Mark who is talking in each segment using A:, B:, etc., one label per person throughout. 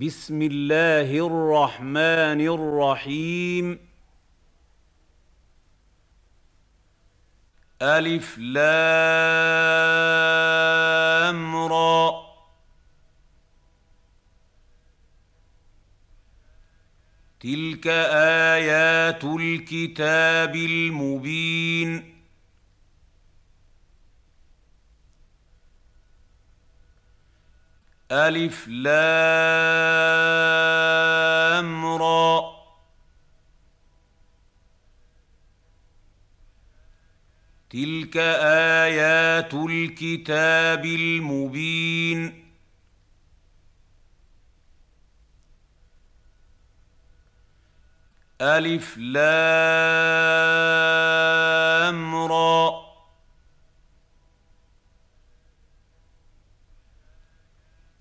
A: بسم الله الرحمن الرحيم. ألف لام را. تلك آيات الكتاب المبين. ألف لام را. تلك آيات الكتاب المبين. ألف لام را.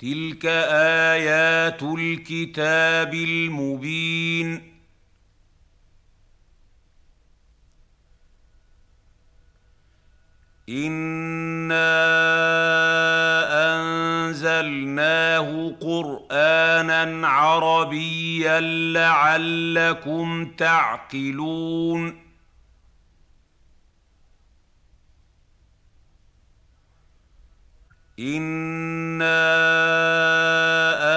A: تلك ايات الكتاب المبين انا انزلناه قرانا عربيا لعلكم تعقلون انا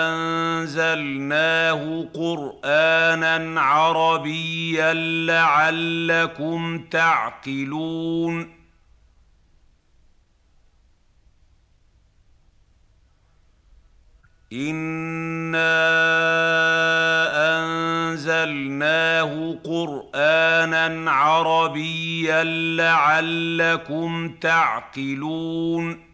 A: انزلناه قرانا عربيا لعلكم تعقلون انا انزلناه قرانا عربيا لعلكم تعقلون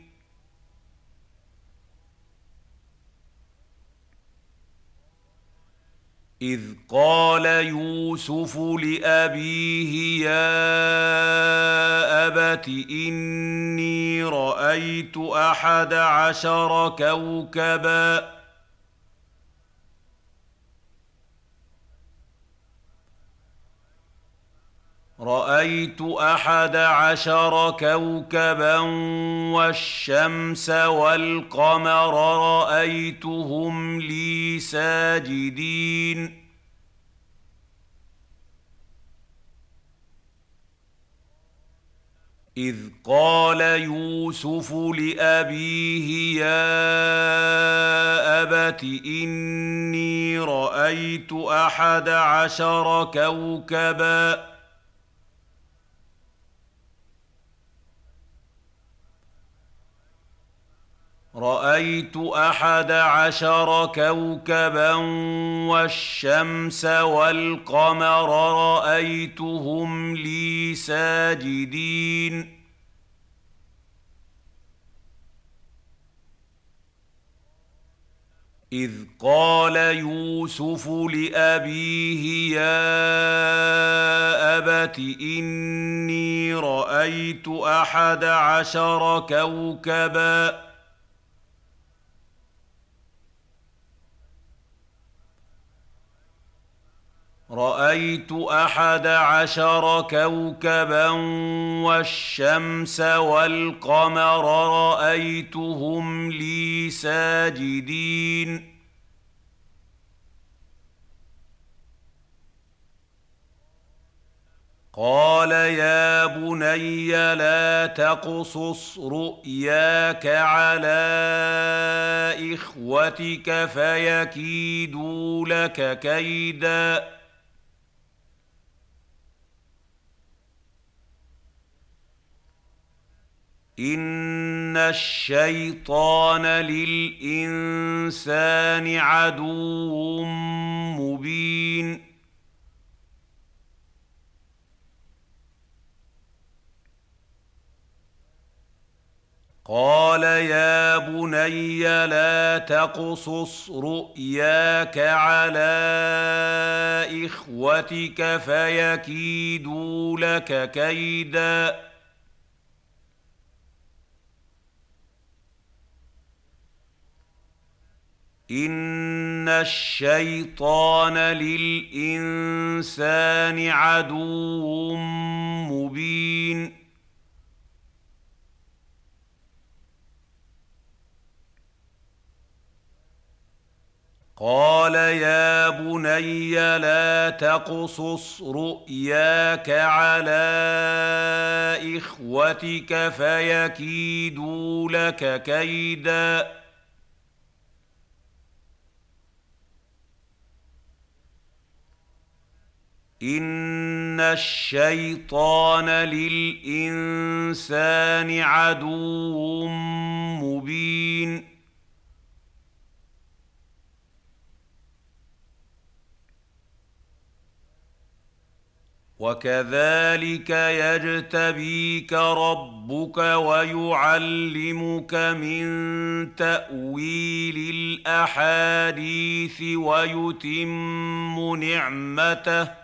A: إذ قال يوسف لأبيه يا أبت إني رأيت أحد عشر كوكبا. رأيت أحد عشر كوكبا والشمس والقمر رأيتهم لي ساجدين. اذ قال يوسف لابيه يا ابت اني رايت احد عشر كوكبا رأيت أحد عشر كوكبا والشمس والقمر رأيتهم لي ساجدين. إذ قال يوسف لأبيه يا أبت إني رأيت أحد عشر كوكبا رأيت أحد عشر كوكبا والشمس والقمر رأيتهم لي ساجدين. قال يا بني لا تقصص رؤياك على إخوتك فيكيدوا لك كيداً. ان الشيطان للانسان عدو مبين قال يا بني لا تقصص رؤياك على اخوتك فيكيدوا لك كيداً ان الشيطان للانسان عدو مبين قال يا بني لا تقصص رؤياك على اخوتك فيكيدوا لك كيداً ان الشيطان للانسان عدو مبين وكذلك يجتبيك ربك ويعلمك من تاويل الاحاديث ويتم نعمته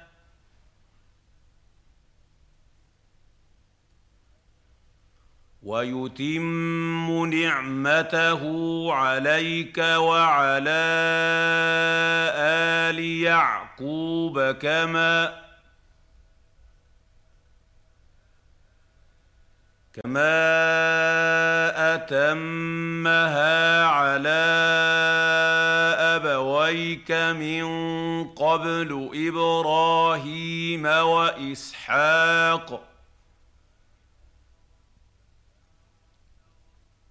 A: ويتم نعمته عليك وعلى آل يعقوب كما كما أتمها على أبويك من قبل إبراهيم وإسحاق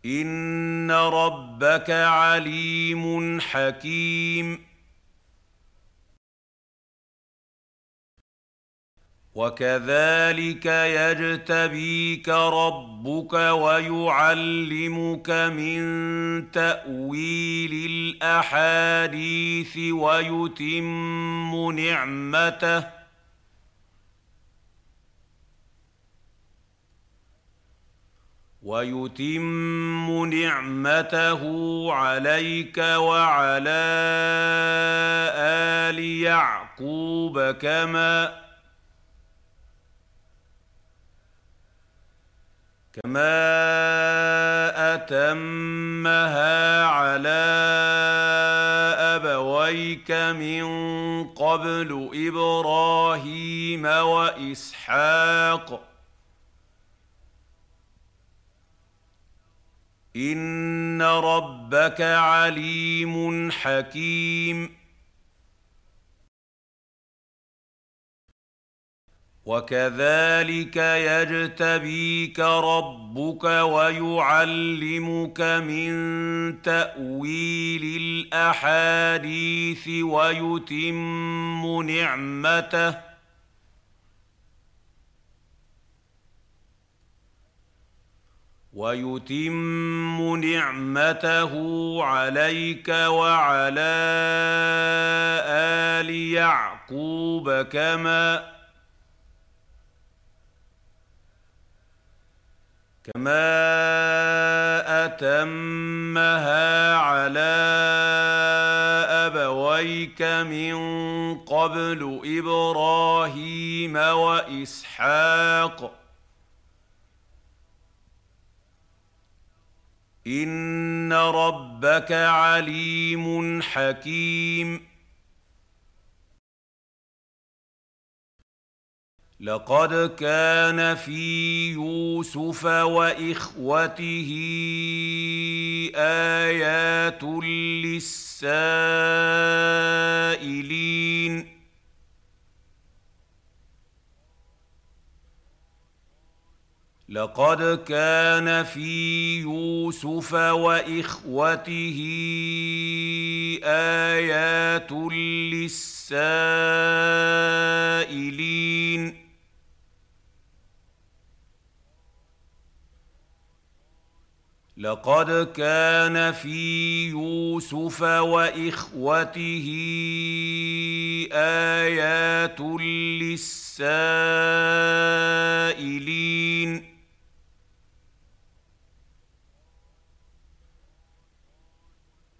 A: ان ربك عليم حكيم وكذلك يجتبيك ربك ويعلمك من تاويل الاحاديث ويتم نعمته ويتم نعمته عليك وعلى آل يعقوب كما كما أتمها على أبويك من قبل إبراهيم وإسحاق ان ربك عليم حكيم وكذلك يجتبيك ربك ويعلمك من تاويل الاحاديث ويتم نعمته ويتم نعمته عليك وعلى آل يعقوب كما كما أتمها على أبويك من قبل إبراهيم وإسحاق ان ربك عليم حكيم لقد كان في يوسف واخوته ايات للسائلين لقد كان في يوسف وإخوته آيات للسائلين. لقد كان في يوسف وإخوته آيات للسائلين.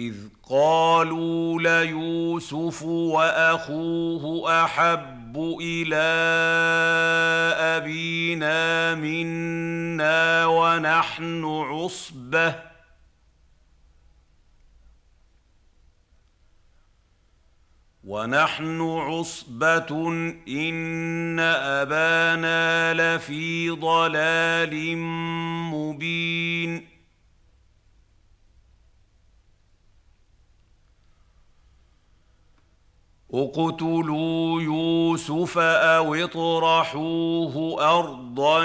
A: إذ قالوا ليوسف وأخوه أحب إلى أبينا منا ونحن عصبة. ونحن عصبة إن أبانا لفي ضلال مبين. اقتلوا يوسف أو اطرحوه أرضا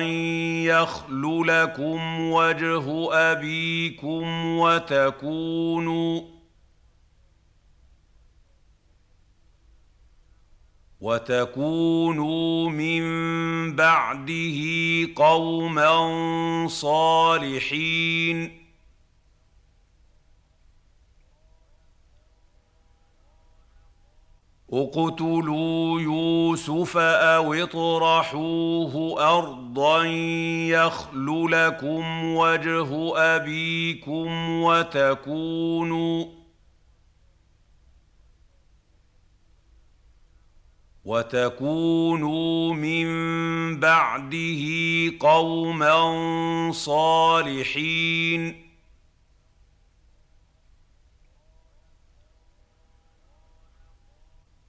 A: يخل لكم وجه أبيكم وتكونوا وتكونوا من بعده قوما صالحين اقتلوا يوسف أو اطرحوه أرضا يخل لكم وجه أبيكم وتكونوا وتكونوا من بعده قوما صالحين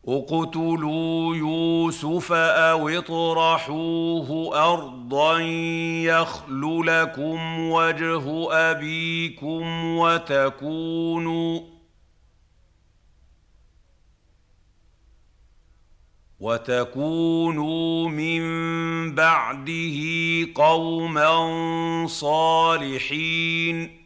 A: اقتلوا يوسف أو اطرحوه أرضا يخل لكم وجه أبيكم وتكونوا وتكونوا من بعده قوما صالحين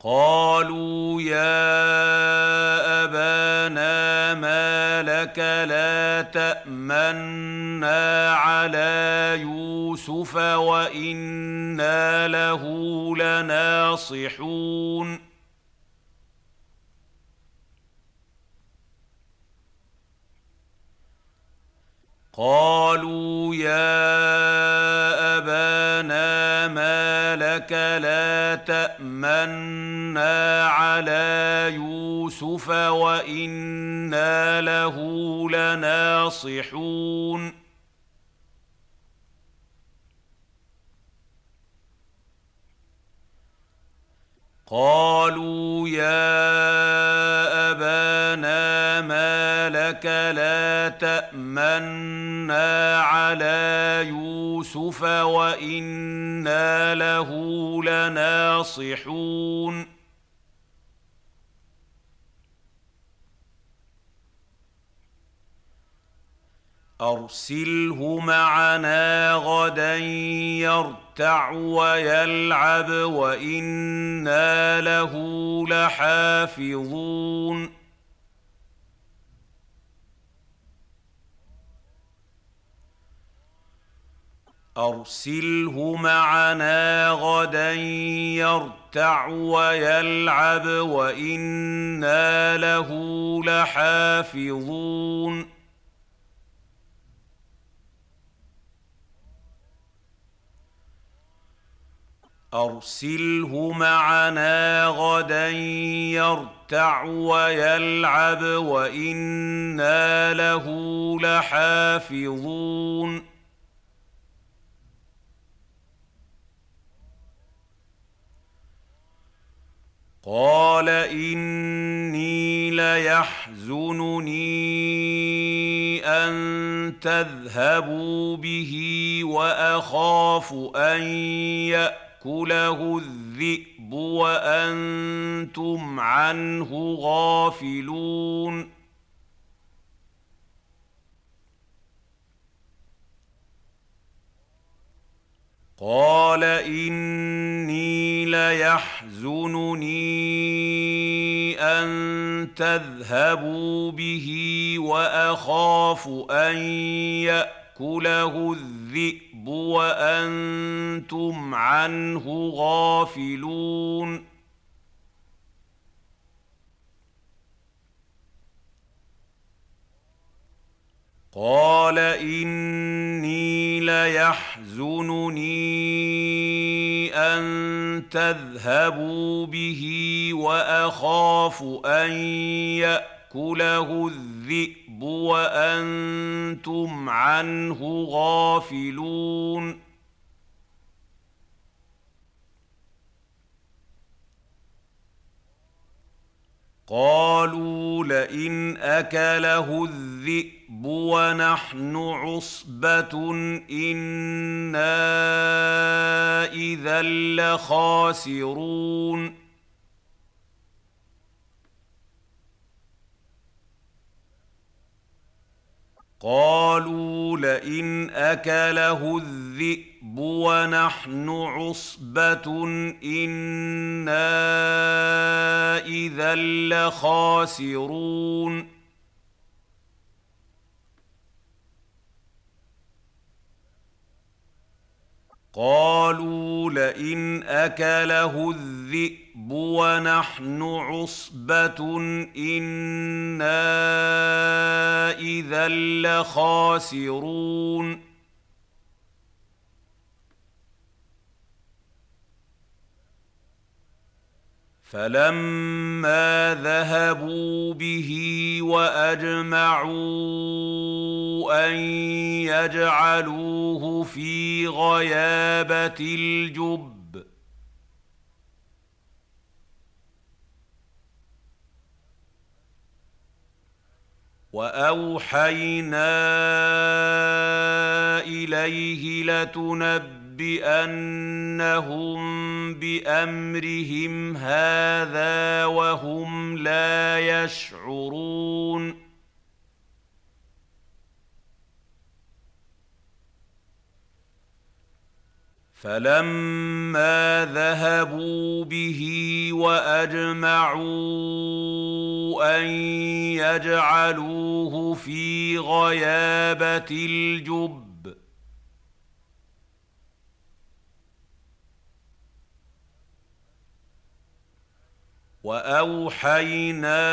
A: قالوا يا أبانا ما لك لا تأمنا على يوسف وإنا له لناصحون. قالوا يا أبانا ما لك لا تأمنا على يوسف وإنا له لناصحون قالوا يا أبانا ما لك لا تأمنا على يوسف وإنا له لناصحون أرسله معنا غدا يرتع ويلعب وإنا له لحافظون. أرسله معنا غدا يرتع ويلعب وإنا له لحافظون. أرسله معنا غدا يرتع ويلعب وإنا له لحافظون. قال إني ليحزنني أن تذهبوا به وأخاف أن يأتوا ياكله الذئب وأنتم عنه غافلون. قال إني ليحزنني أن تذهبوا به وأخاف أن ياكله الذئب وأنتم عنه غافلون. قال إني ليحزنني أن تذهبوا به وأخاف أن يأكله الذئب. الذئب وأنتم عنه غافلون قالوا لئن اكله الذئب ونحن عصبه أنا اذا لخاسرون قالوا لئن أكله الذئب ونحن عصبة إنا إذا لخاسرون. قالوا لئن أكله الذئب ونحن عصبة إنا إذا لخاسرون. فلما ذهبوا به واجمعوا ان يجعلوه في غيابه الجب واوحينا اليه لتنبئ بأنهم بأمرهم هذا وهم لا يشعرون. فلما ذهبوا به وأجمعوا أن يجعلوه في غيابة الجب واوحينا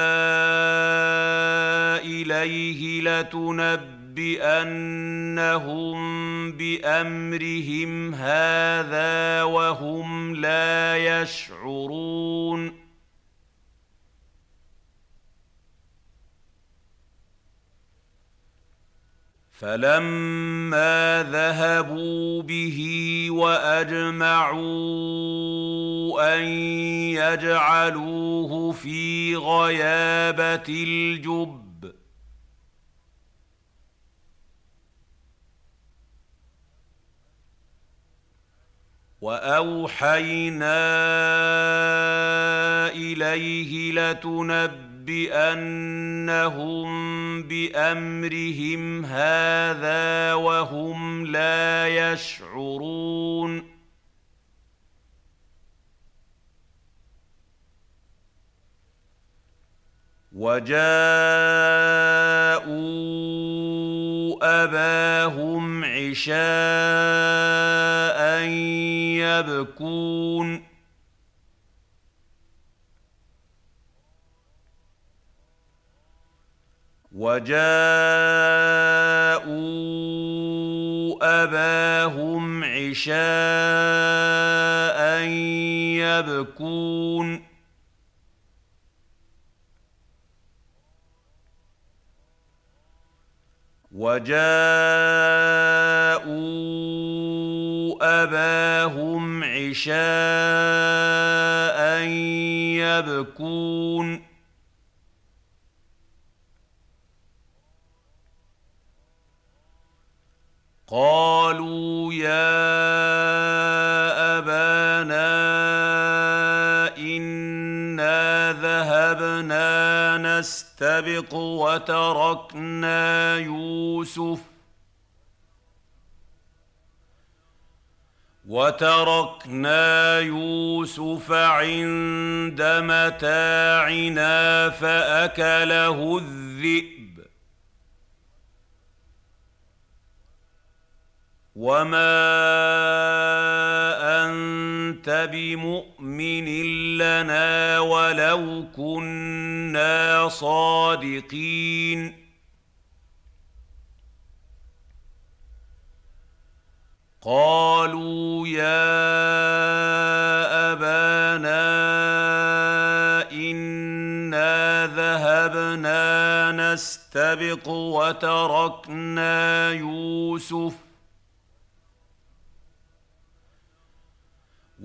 A: اليه لتنبئنهم بامرهم هذا وهم لا يشعرون فلما ذهبوا به واجمعوا ان يجعلوه في غيابه الجب واوحينا اليه لتنبئ لَنُنَبِّئَنَّهُم بِأَمْرِهِمْ هَٰذَا وَهُمْ لَا يَشْعُرُونَ. وَجَاءُوا أَبَاهُمْ عِشَاءً يَبْكُونَ. وجاءوا أباهم عشاء يبكون. وجاءوا أباهم عشاء يبكون. قالوا يا أبانا إنا ذهبنا نستبق وتركنا يوسف وتركنا يوسف عند متاعنا فأكله الذئب وما انت بمؤمن لنا ولو كنا صادقين قالوا يا ابانا انا ذهبنا نستبق وتركنا يوسف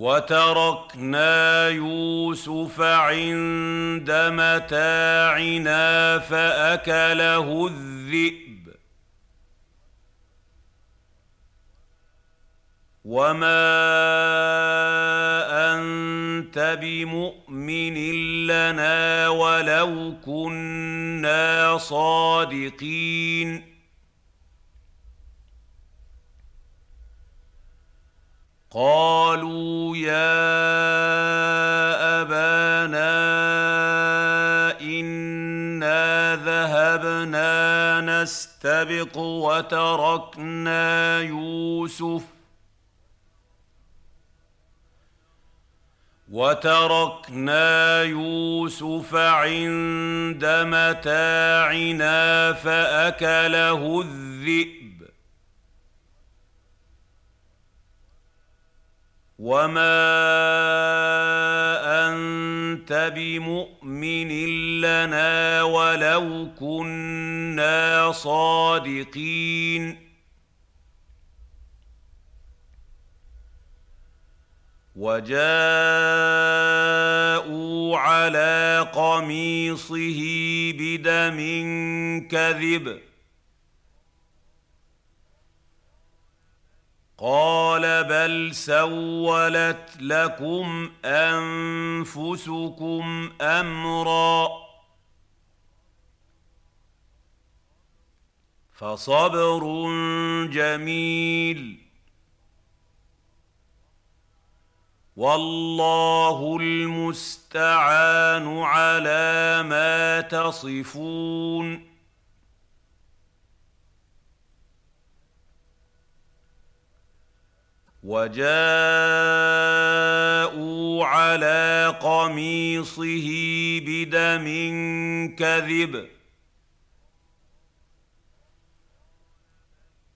A: وتركنا يوسف عند متاعنا فأكله الذئب. وما أنت بمؤمن لنا ولو كنا صادقين. قالوا يا أبانا إنا ذهبنا نستبق وتركنا يوسف وتركنا يوسف عند متاعنا فأكله الذئب وما انت بمؤمن لنا ولو كنا صادقين وجاءوا على قميصه بدم كذب قال بل سولت لكم أنفسكم أمرا. فصبر جميل. والله المستعان على ما تصفون. وجاءوا على قميصه بدم كذب.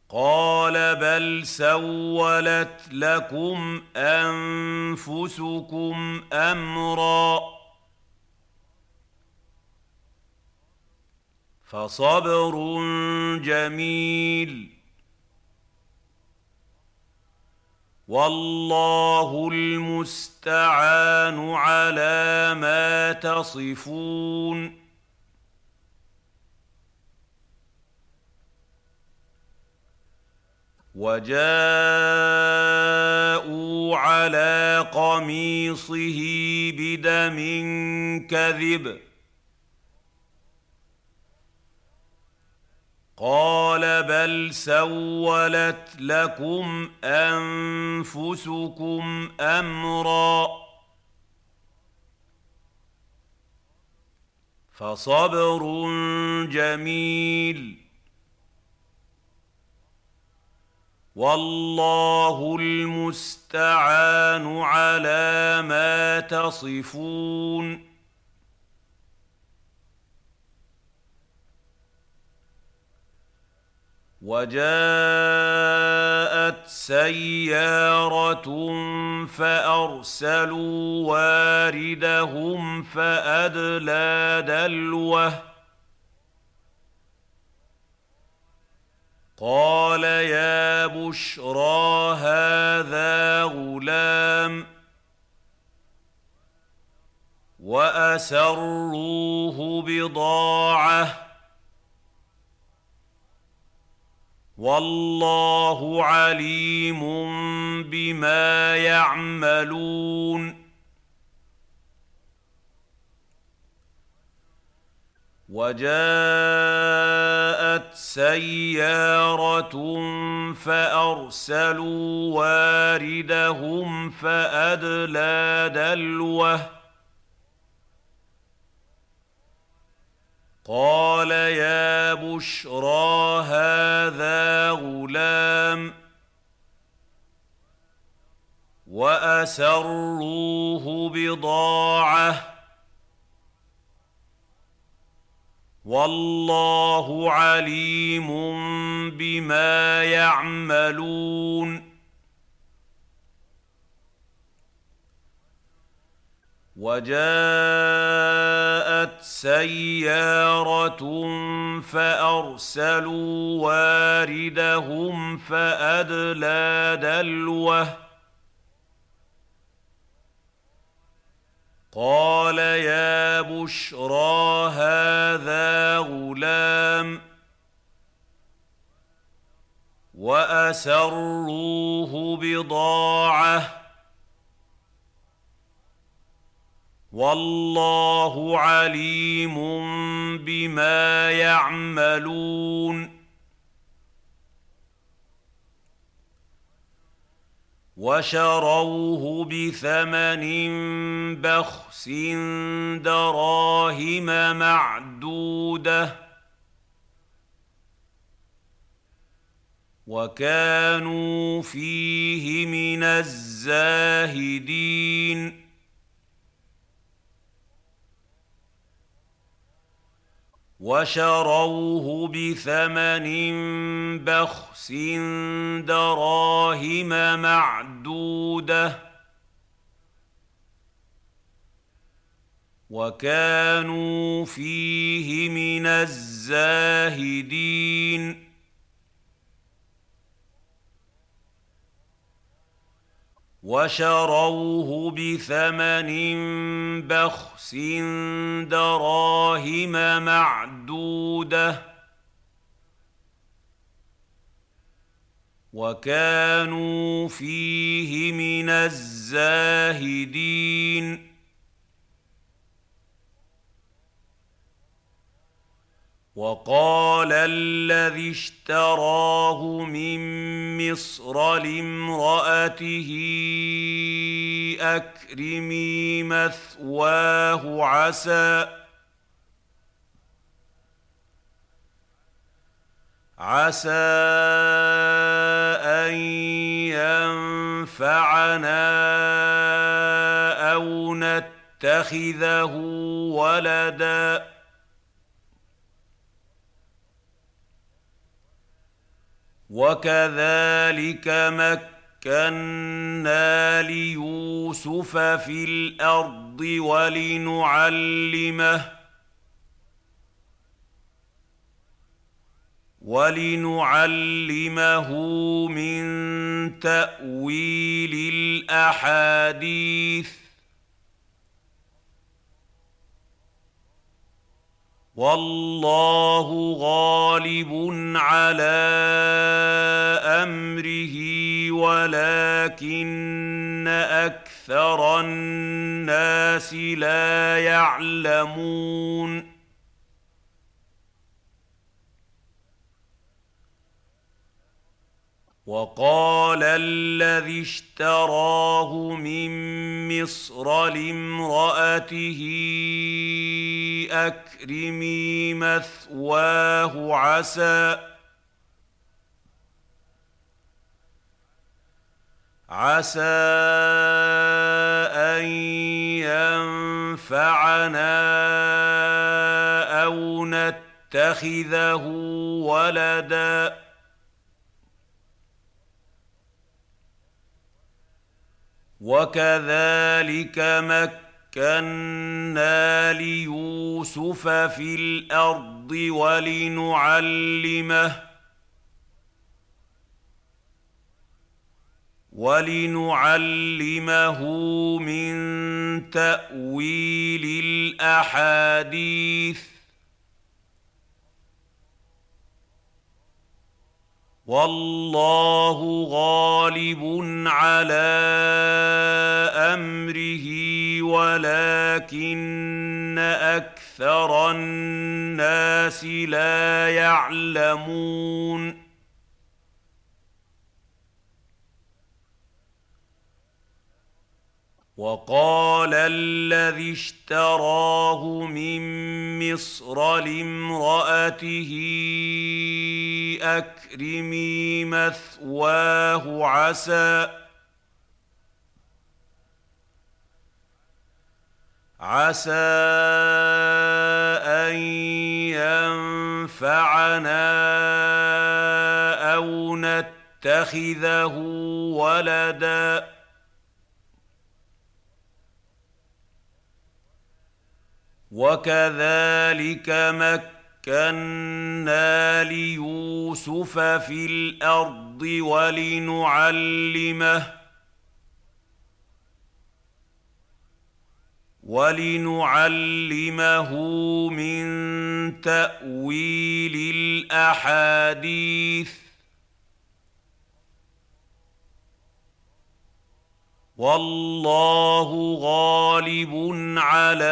A: قال بل سولت لكم أنفسكم أمرا. فصبر جميل. والله المستعان على ما تصفون. وجاءوا على قميصه بدم كذب. قال بل سولت لكم أنفسكم أمرا فصبر جميل والله المستعان على ما تصفون وجاءت سيارة فأرسلوا واردهم فأدلى دلوه. قال يا بشرى هذا غلام. وأسروه بضاعة. والله عليم بما يعملون. وجاءت سيارة فأرسلوا واردهم فأدلى دلوه قال يا بشرى هذا غلام وأسروه بضاعة والله عليم بما يعملون وجاءت سيارة فأرسلوا واردهم فأدلى دلوه. قال يا بشرى هذا غلام. وأسروه بضاعة. والله عليم بما يعملون. وشروه بثمن بخس دراهم معدودة. وكانوا فيه من الزاهدين. وشروه بثمن بخس دراهم معدودة وكانوا فيه من الزاهدين وشروه بثمن بخس دراهم معدودة وكانوا فيه من الزاهدين وقال الذي اشتراه من مصر لامرأته أكرمي مثواه عسى. عسى أن ينفعنا أو نتخذه ولدا. وكذلك مكنا ليوسف في الأرض ولنعلمه ولنعلمه من تاويل الاحاديث والله غالب على أمره ولكن أكثر الناس لا يعلمون. وقال الذي اشتراه من مصر لامرأته أكرمي مثواه عسى. عسى أن ينفعنا أو نتخذه ولدا. وكذلك مكنا ليوسف في الأرض ولنعلمه ولنعلمه من تاويل الاحاديث والله غالب على أمره ولكن أكثر الناس لا يعلمون. وقال الذي اشتراه من مصر لامرأته أكرمي مثواه عسى. عسى أن ينفعنا أو نتخذه ولدا. وكذلك مكنا ليوسف في الأرض ولنعلمه ولنعلمه من تاويل الاحاديث والله غالب على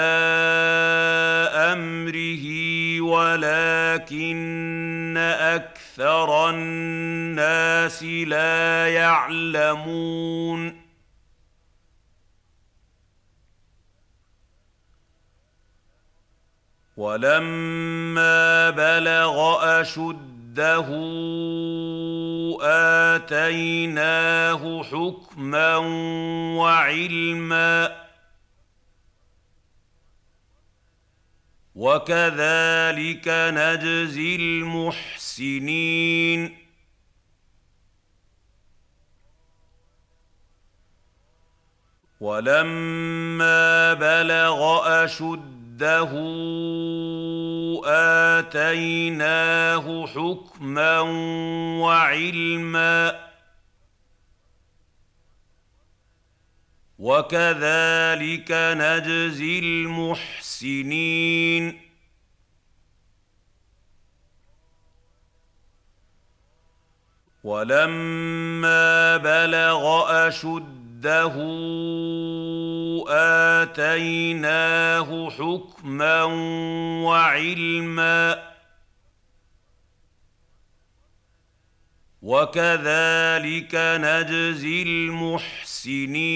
A: أمره ولكن أكثر الناس لا يعلمون. ولما بلغ اشده اتيناه حكما وعلما وكذلك نجزي المحسنين ولما بلغ اشده آتيناه حكما وعلما وكذلك نجزي المحسنين ولما بلغ أشده آتيناه حكما وعلما وكذلك نجزي المحسنين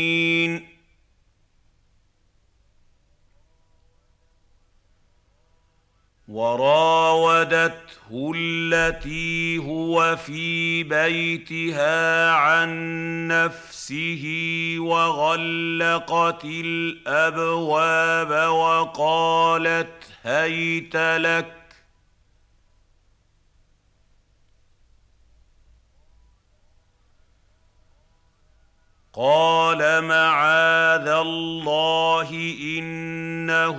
A: وراودته التي هو في بيتها عن نفسه وغلقت الأبواب وقالت هيت لك. قال معاذ الله إنه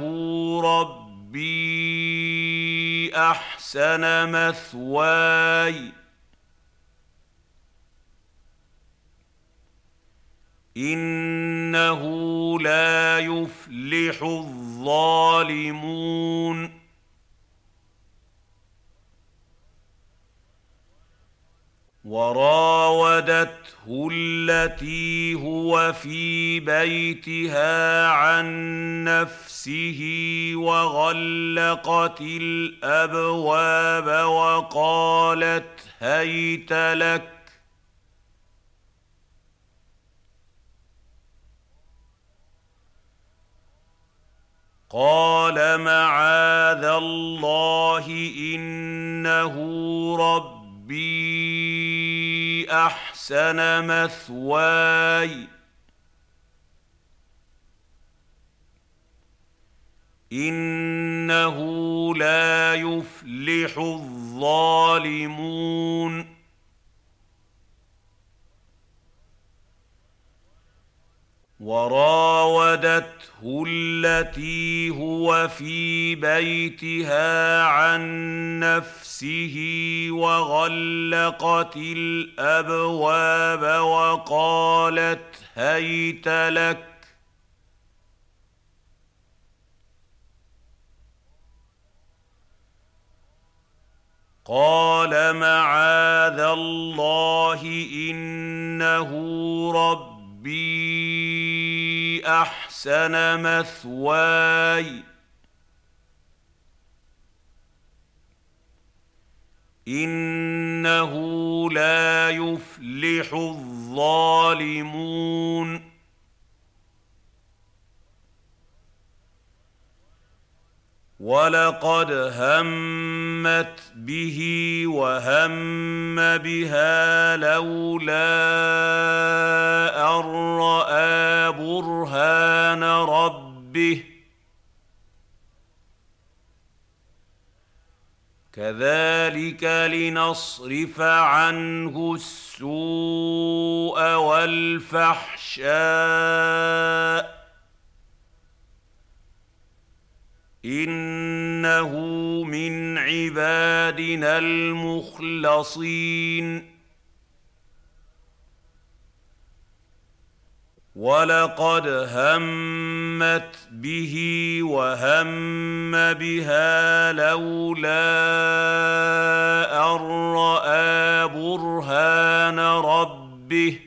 A: ربي احسن مثواي. انه لا يفلح الظالمون. وراودته التي هو في بيتها عن نفسه وغلقت الأبواب وقالت هيت لك. قال معاذ الله إنه ربي احسن مثواي. انه لا يفلح الظالمون. وراودته التي هو في بيتها عن نفسه وغلقت الأبواب وقالت هيت لك. قال معاذ الله إنه ربي أحسن مثواي. إنه لا يفلح الظالمون. ولقد همت به وهم بها لولا ان راى برهان ربه كذلك لنصرف عنه السوء والفحشاء إنه من عبادنا المخلصين. ولقد همت به وهم بها لولا أن رأى برهان ربه.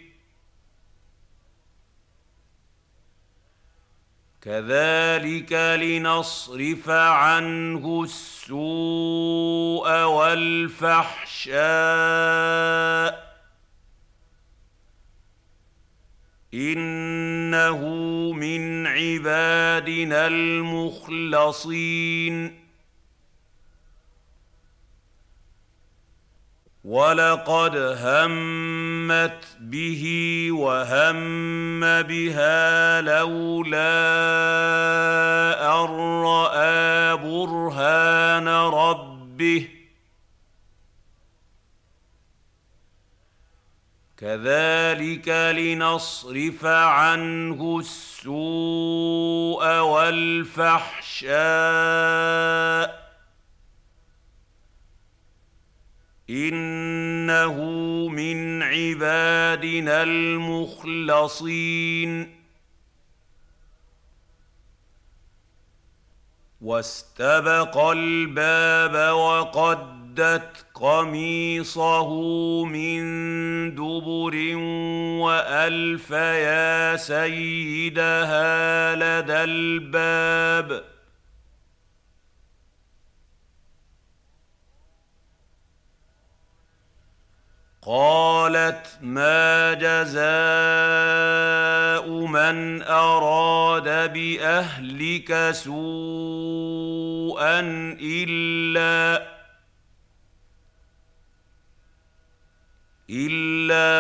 A: كذلك لنصرف عنه السوء والفحشاء. إنه من عبادنا المخلصين. ولقد همت به وهم بها لولا ان راى برهان ربه كذلك لنصرف عنه السوء والفحشاء إنه من عبادنا المخلصين. واستبق الباب وقدت قميصه من دبر وألف يا سيدها لدى الباب. قالت ما جزاء من أراد بأهلك سوءا إلا إلا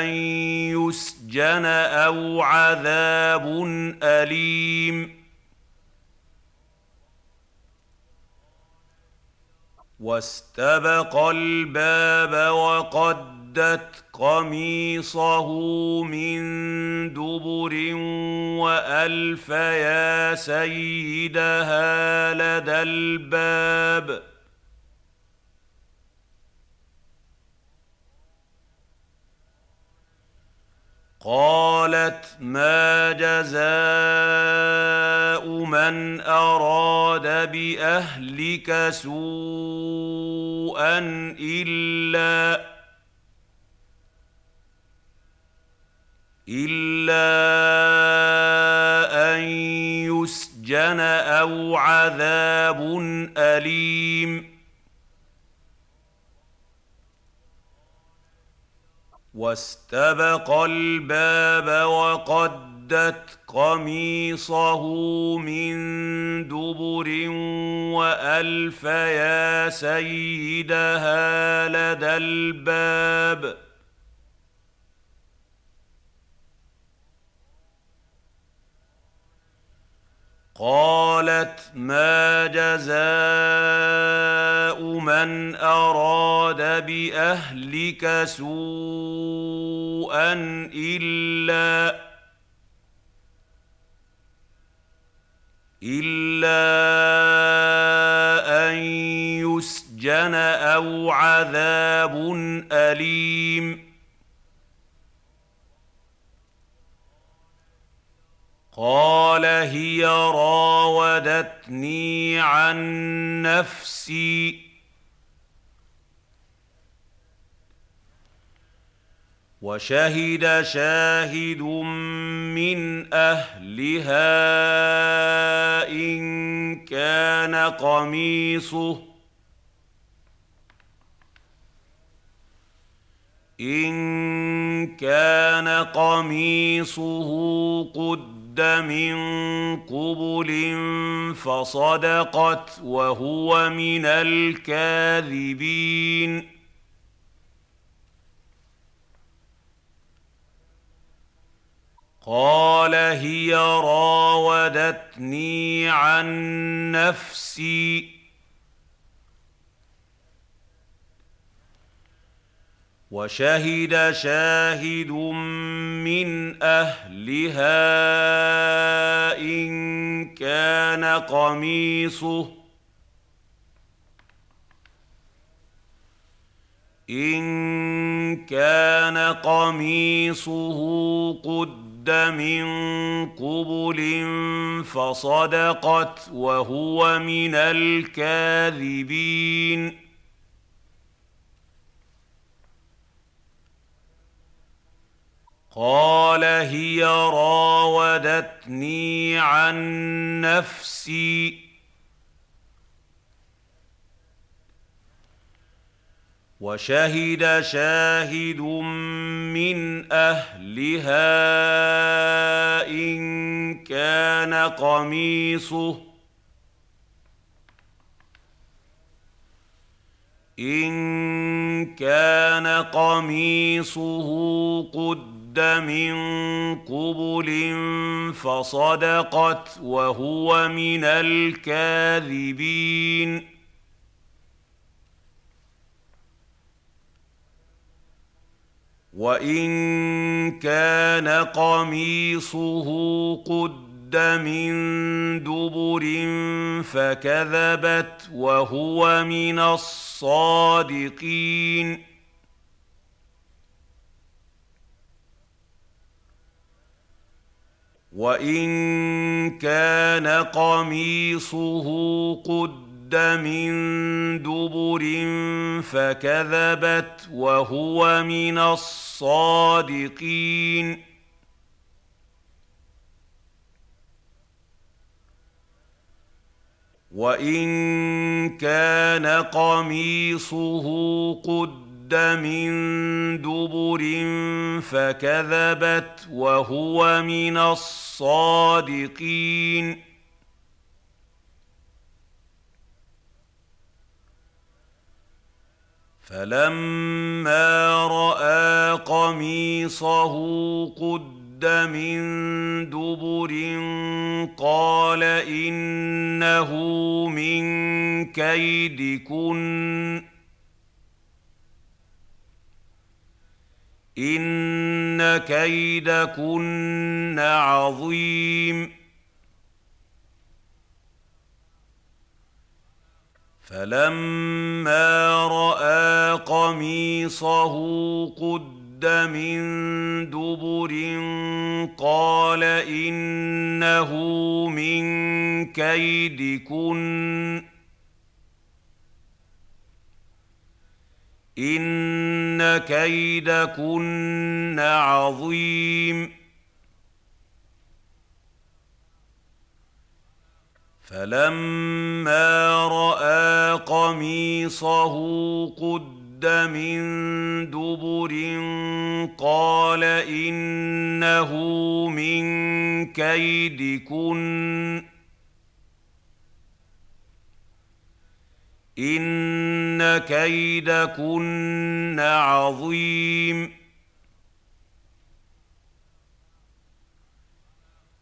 A: أن يسجن أو عذاب أليم واستبق الباب وقدت قميصه من دبر وألف يا سيدها لدى الباب قالت ما جزاء من أراد بأهلك سوءا إلا إلا أن يسجن أو عذاب أليم واستبق الباب وقدت قميصه من دبر وألف يا سيدها لدى الباب قالت ما جزاء من أراد بأهلك سوءا إلا إلا أن يسجن أو عذاب أليم قال هي راودتني عن نفسي. وشهد شاهد من أهلها إن كان قميصه. إن كان قميصه قد من قبل فصدقت وهو من الكاذبين. قال هي راودتني عن نفسي وشهد شاهد من أهلها إن كان قميصه إن كان قميصه قد من قبل فصدقت وهو من الكاذبين قال هي راودتني عن نفسي. وشهد شاهد من أهلها إن كان قميصه. إن كان قميصه قد من قبل فصدقت وهو من الكاذبين. وإن كان قميصه قد من دبر فكذبت وهو من الصادقين. وان كان قميصه قد من دبر فكذبت وهو من الصادقين وان كان قميصه قد من دبر فكذبت وهو من الصادقين. فلما رأى قميصه قد من دبر قال إنه من كيدكن. إن كيدكن عظيم. فلما رأى قميصه قد من دبر قال إنه من كيدكن. ان كيدكن عظيم. فلما راى قميصه قد من دبر قال انه من كيدكن. ان كيدكن عظيم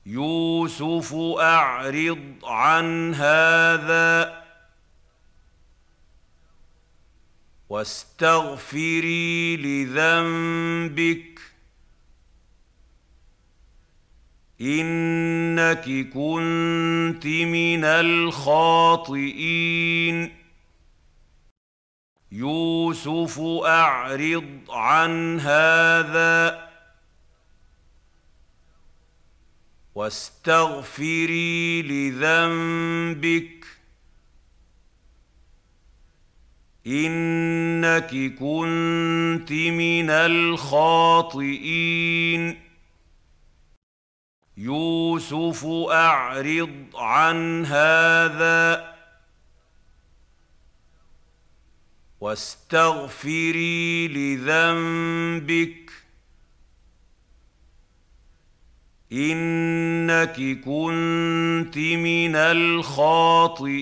A: يوسف اعرض عن هذا واستغفري لذنبك انك كنت من الخاطئين يوسف أعرض عن هذا واستغفري لذنبك إنك كنت من الخاطئين. يوسف أعرض عن هذا واستغفري لذنبك. إنك كنت من الخاطئين.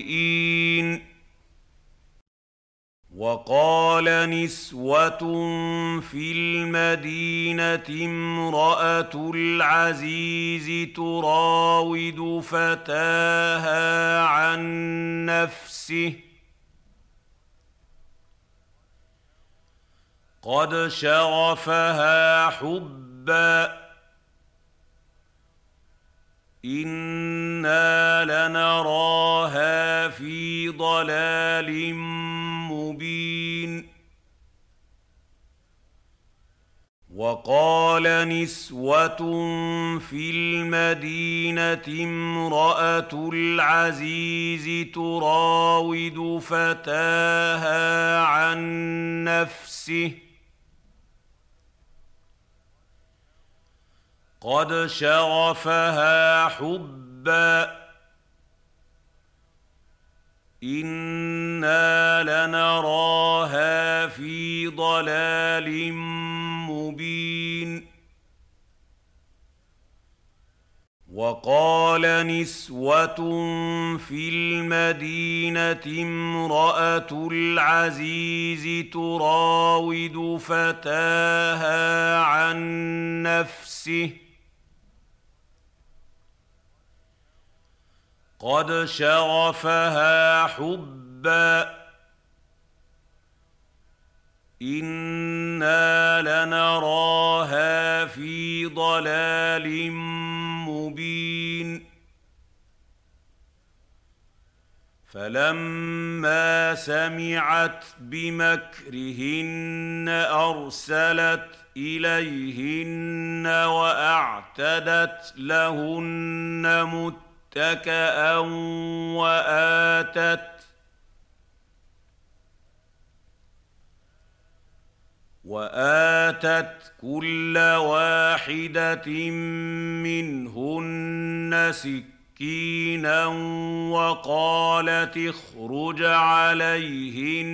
A: وقال نسوة في المدينة امرأة العزيز تراود فتاها عن نفسه. قد شغفها حبا. إنا لنراها في ضلال مبين. وقال نسوة في المدينة امرأة العزيز تراود فتاها عن نفسه. قد شغفها حبا. إنا لنراها في ضلال مبين. وقال نسوة في المدينة امرأة العزيز تراود فتاها عن نفسه. قد شغفها حبا. إنا لنراها في ضلال مبين. فلما سمعت بمكرهن أرسلت إليهن وأعتدت لهن متكئا واتت واتت كل واحدة منهن سكينا وقالت اخرج عليهن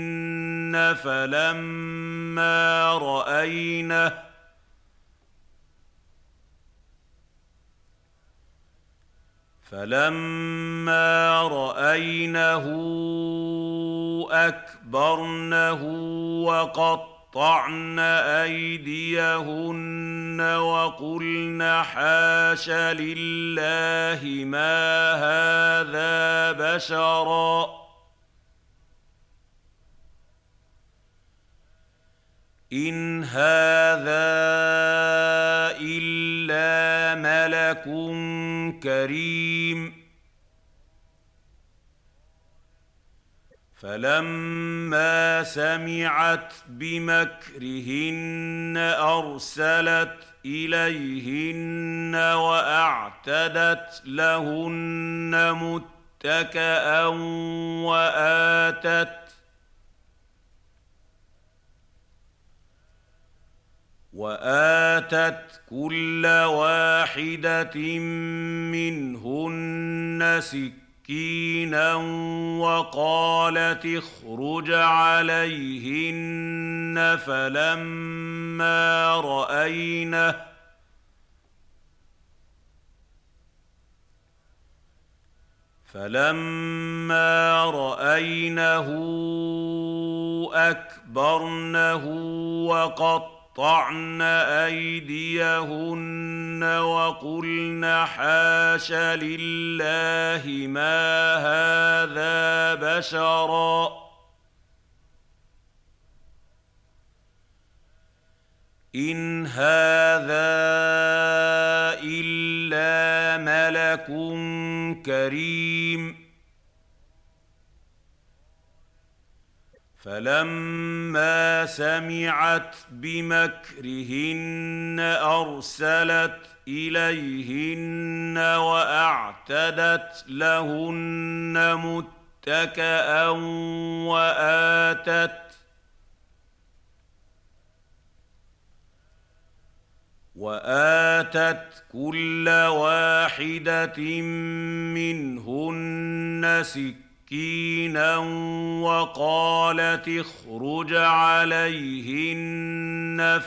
A: فلما راينه فلما راينه اكبرنه وقط قطعن ايديهن وقلن حاش لله ما هذا بشرا ان هذا الا ملك كريم فلما سمعت بمكرهن ارسلت اليهن واعتدت لهن متكئا واتت وآتت كل واحدة منهن سكرا مسكينا وقالت اخرج عليهن فلما رأينه فلما رأينه أكبرنه وقط قطعن أيديهن وقلن حاش لله ما هذا بشرا. إن هذا إلا ملك كريم. فلما سمعت بمكرهن أرسلت إليهن وأعتدت لهن متكئا وآتت وآتت كل واحدة منهن سكرا مسكينا وقالت اخرج عليهن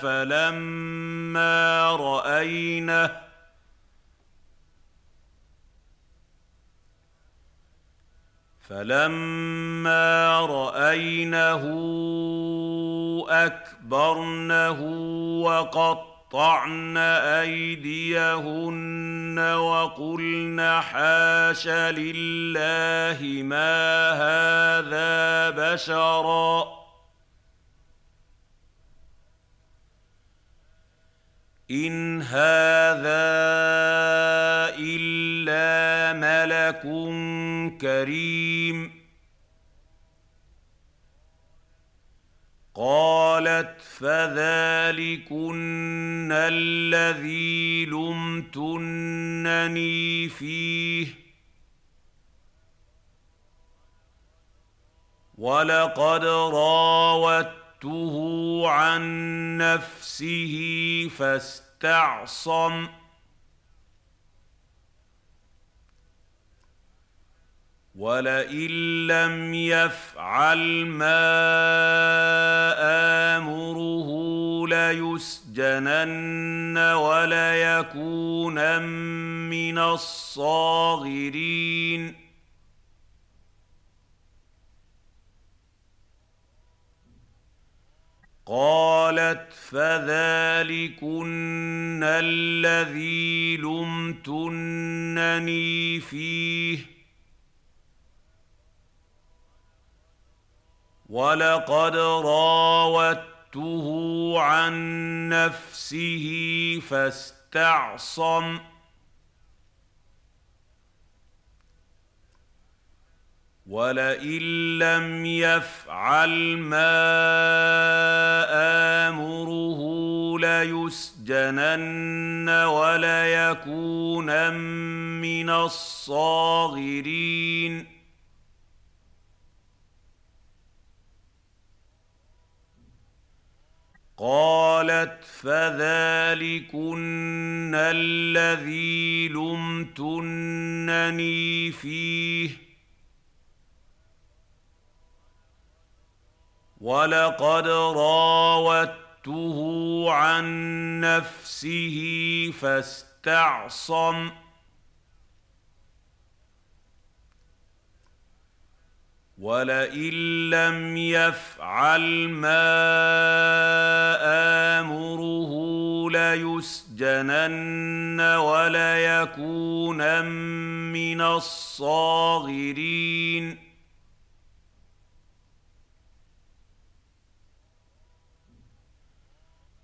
A: فلما رأينه فلما رأينه أكبرنه وقط قطعن أيديهن وقلن حاش لله ما هذا بشرا. إن هذا إلا ملك كريم. قالت فذلكن الذي لمتنني فيه. ولقد راودته عن نفسه فاستعصم. ولئن لم يفعل ما امره ليسجنن وليكونا من الصاغرين قالت فذلكن الذي لمتنني فيه ولقد راودته عن نفسه فاستعصم ولئن لم يفعل ما امره ليسجنن وليكونن من الصاغرين قالت فذلكن الذي لمتنني فيه. ولقد راودته عن نفسه فاستعصم. ولئن لم يفعل ما امره ليسجنن وليكونن من الصاغرين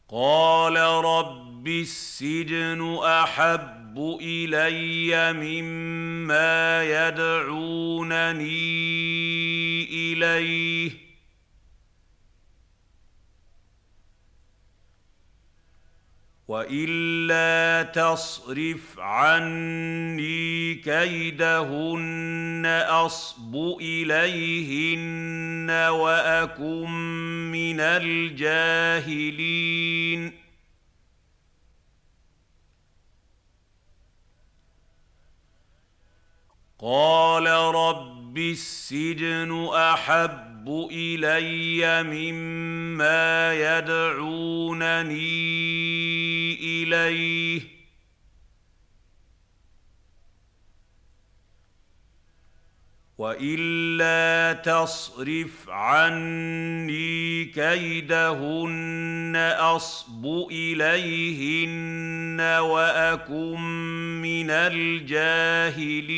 A: قال رب السجن احب الي مما يدعونني اليه والا تصرف عني كيدهن اصب اليهن واكن من الجاهلين قال رب السجن أحب إلي مما يدعونني إليه. وإلا تصرف عني كيدهن أصب إليهن وأكن من الجاهلين.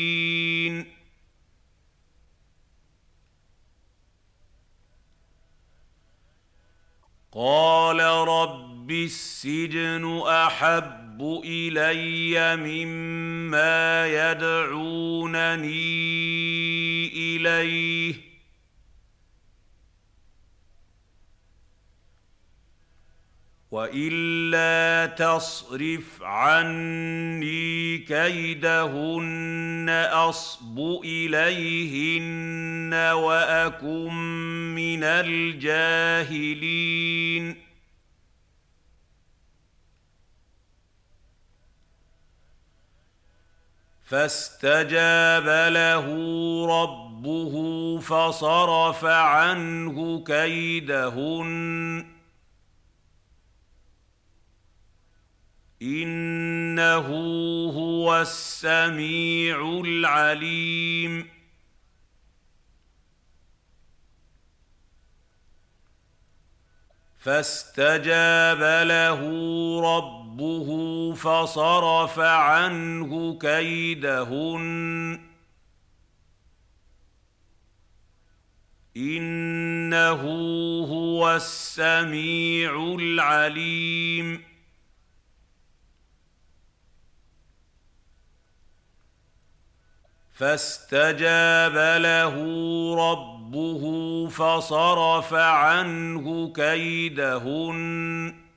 A: قال رب السجن أحب إلي مما يدعونني إليه. وإلا تصرف عني كيدهن أصب إليهن وأكن من الجاهلين. فاستجاب له ربه فصرف عنه كيدهن. إنه هو السميع العليم. فاستجاب له ربه فصرف عنه كيدهن. إنه هو السميع العليم. فاستجاب له ربه فصرف عنه كيدهن.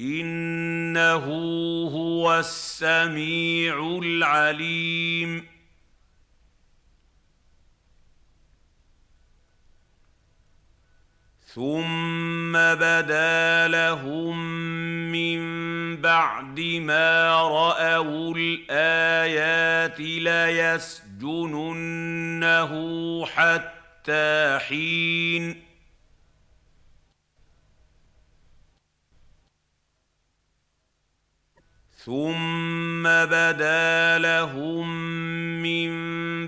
A: إنه هو السميع العليم. ثم بدا لهم من بعد ما رأوا الآيات ليسجننه حتى حين ثم بدا لهم من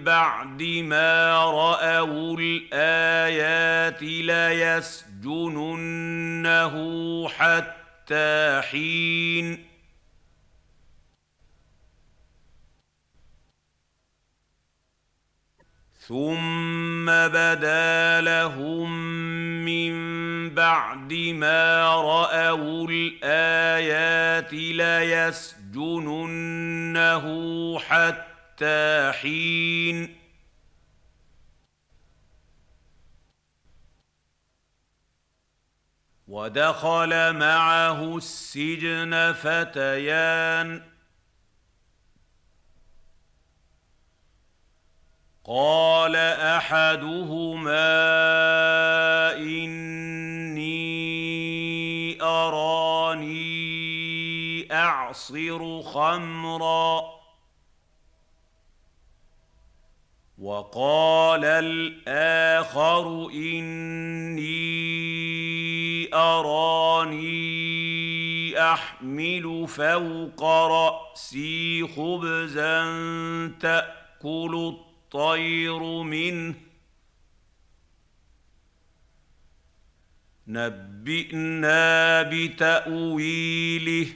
A: بعد ما راوا الايات ليسجننه حتى حين ثم بدا لهم من بعد ما رأوا الآيات ليسجننه حتى حين. ودخل معه السجن فتيان. قال أحدهما إني أراني أعصر خمرا وقال الآخر إني أراني أحمل فوق رأسي خبزا تأكل الطير منه. نبئنا بتأويله.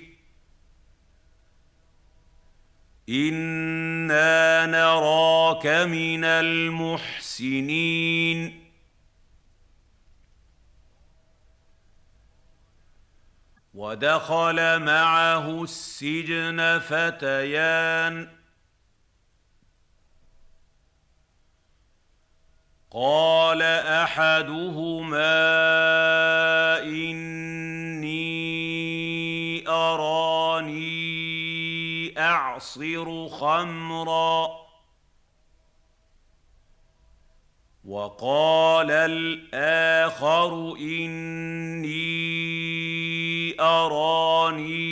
A: إنا نراك من المحسنين. ودخل معه السجن فتيان. قال أحدهما إني أراني أعصر خمرا وقال الآخر إني أراني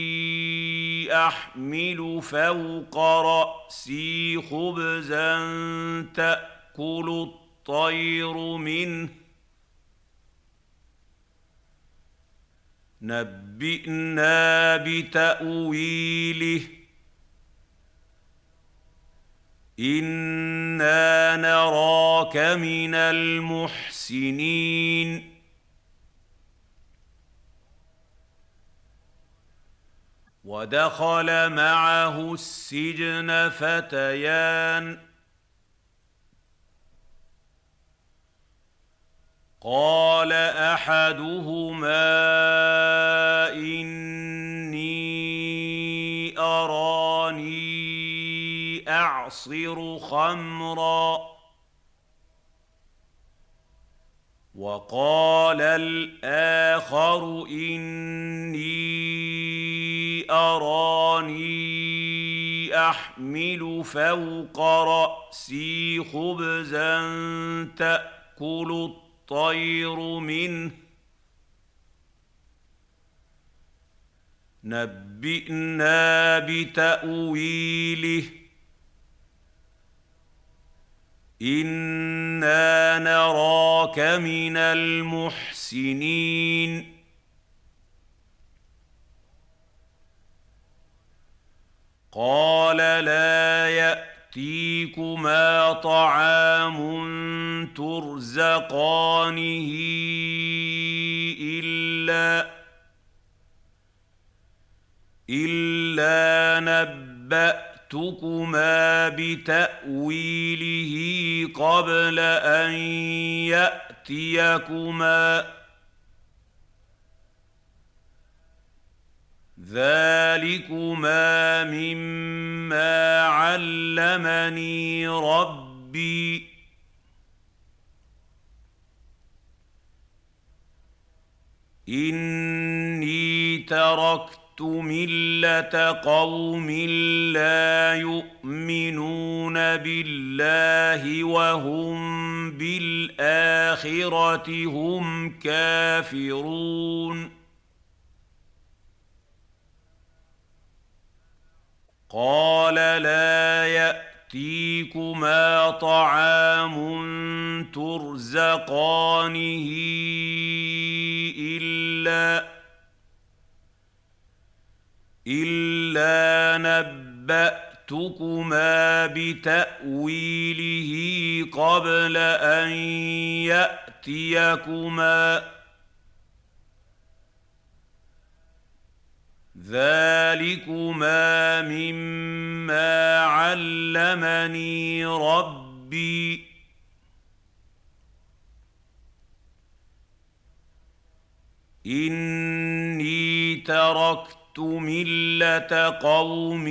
A: أحمل فوق رأسي خبزا تأكل الطير الطير منه. نبئنا بتأويله. إنا نراك من المحسنين. ودخل معه السجن فتيان. قال أحدهما إني أراني أعصر خمرا وقال الآخر إني أراني أحمل فوق رأسي خبزا تأكل الطير منه. نبئنا بتأويله. إنا نراك من المحسنين. قال لا يأتي ياتيكما طعام ترزقانه الا الا نباتكما بتاويله قبل ان ياتيكما ذلكما مما علمني ربي. اني تركت مله قوم لا يؤمنون بالله وهم بالاخره هم كافرون. قال لا ياتيكما طعام ترزقانه الا الا نباتكما بتاويله قبل ان ياتيكما ذلكما مما علمني ربي. اني تركت مله قوم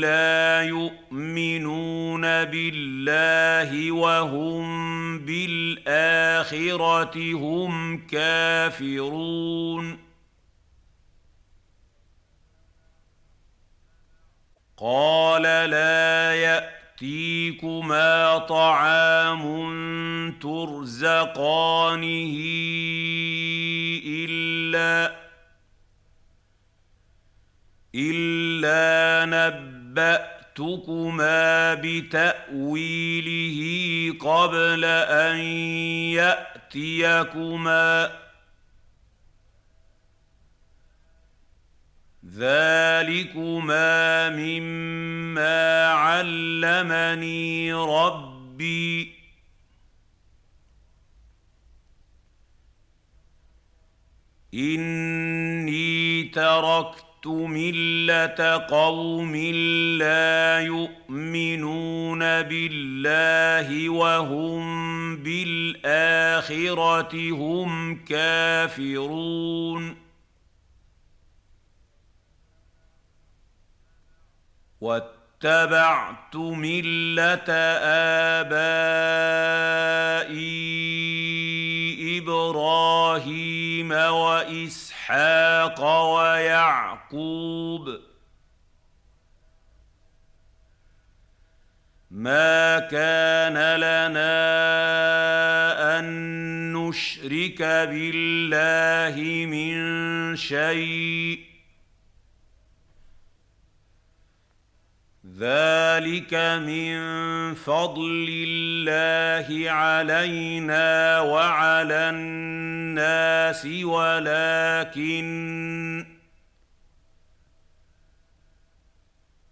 A: لا يؤمنون بالله وهم بالاخره هم كافرون. قال لا ياتيكما طعام ترزقانه الا الا نباتكما بتاويله قبل ان ياتيكما ذلكما مما علمني ربي. اني تركت مله قوم لا يؤمنون بالله وهم بالاخره هم كافرون. واتبعت ملة آبائي إبراهيم وإسحاق ويعقوب. ما كان لنا أن نشرك بالله من شيء ذلك من فضل الله علينا وعلى الناس ولكن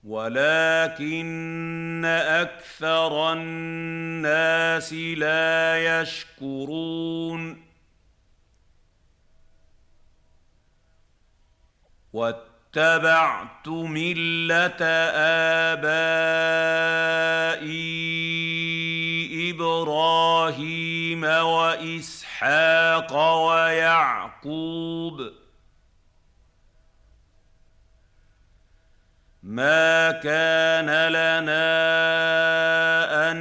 A: ولكن أكثر الناس لا يشكرون اتبعت ملة آبائي إبراهيم وإسحاق ويعقوب. ما كان لنا أن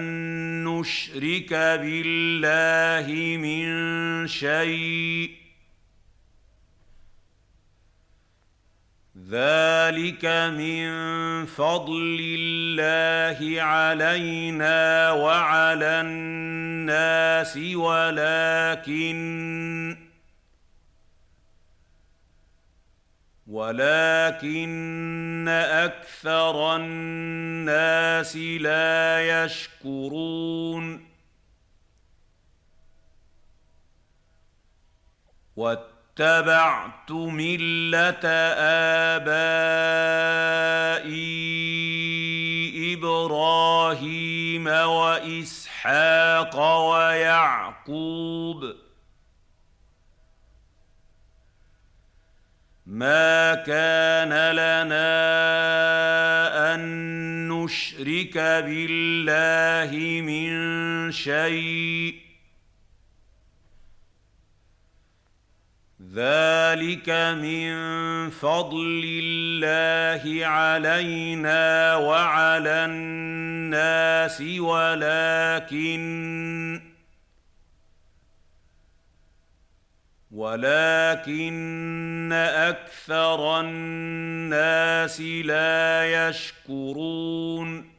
A: نشرك بالله من شيء ذلك من فضل الله علينا وعلى الناس ولكن ولكن أكثر الناس لا يشكرون اتبعت ملة آبائي إبراهيم وإسحاق ويعقوب. ما كان لنا أن نشرك بالله من شيء ذلك من فضل الله علينا وعلى الناس ولكن ولكن أكثر الناس لا يشكرون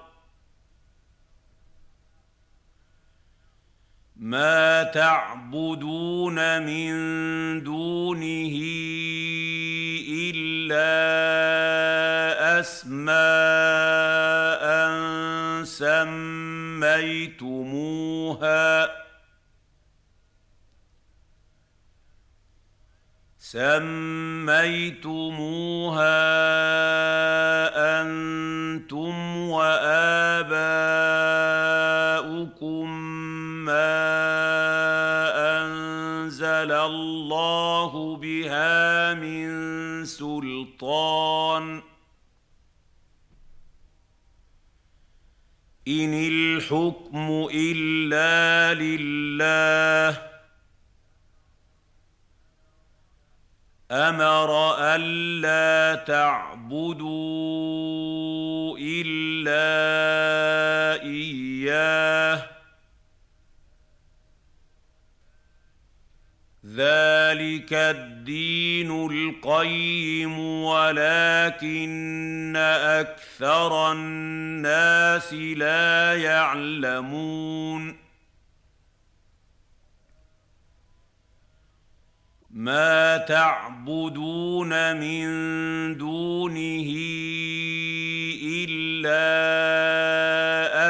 A: ما تعبدون من دونه إلا أسماء سميتموها سميتموها أنتم واباؤكم ما انزل الله بها من سلطان ان الحكم الا لله أمر الا تعبدوا الا اياه ذلك الدين القيم ولكن أكثر الناس لا يعلمون ما تعبدون من دونه الا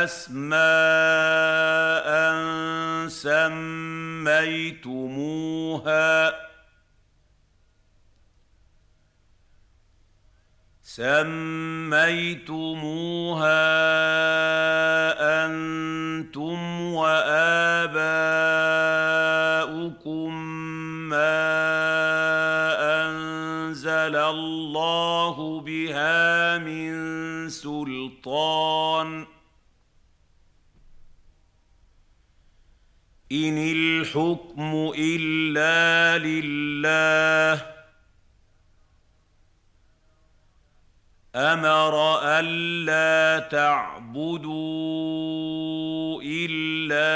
A: اسماء سميتموها سميتموها أنتم واباؤكم الله بها من سلطان ان الحكم الا لله أمر الا تعبدوا الا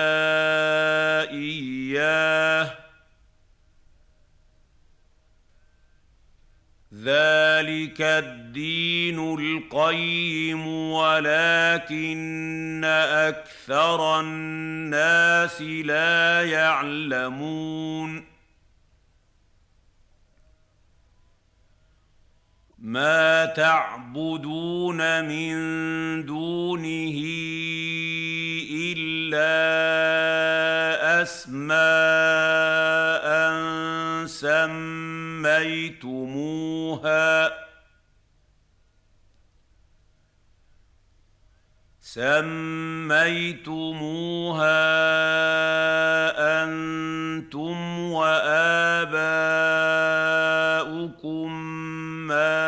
A: اياه ذلك الدين القيم ولكن أكثر الناس لا يعلمون ما تعبدون من دونه الا اسماء سميتموها سميتموها أنتم واباؤكم ما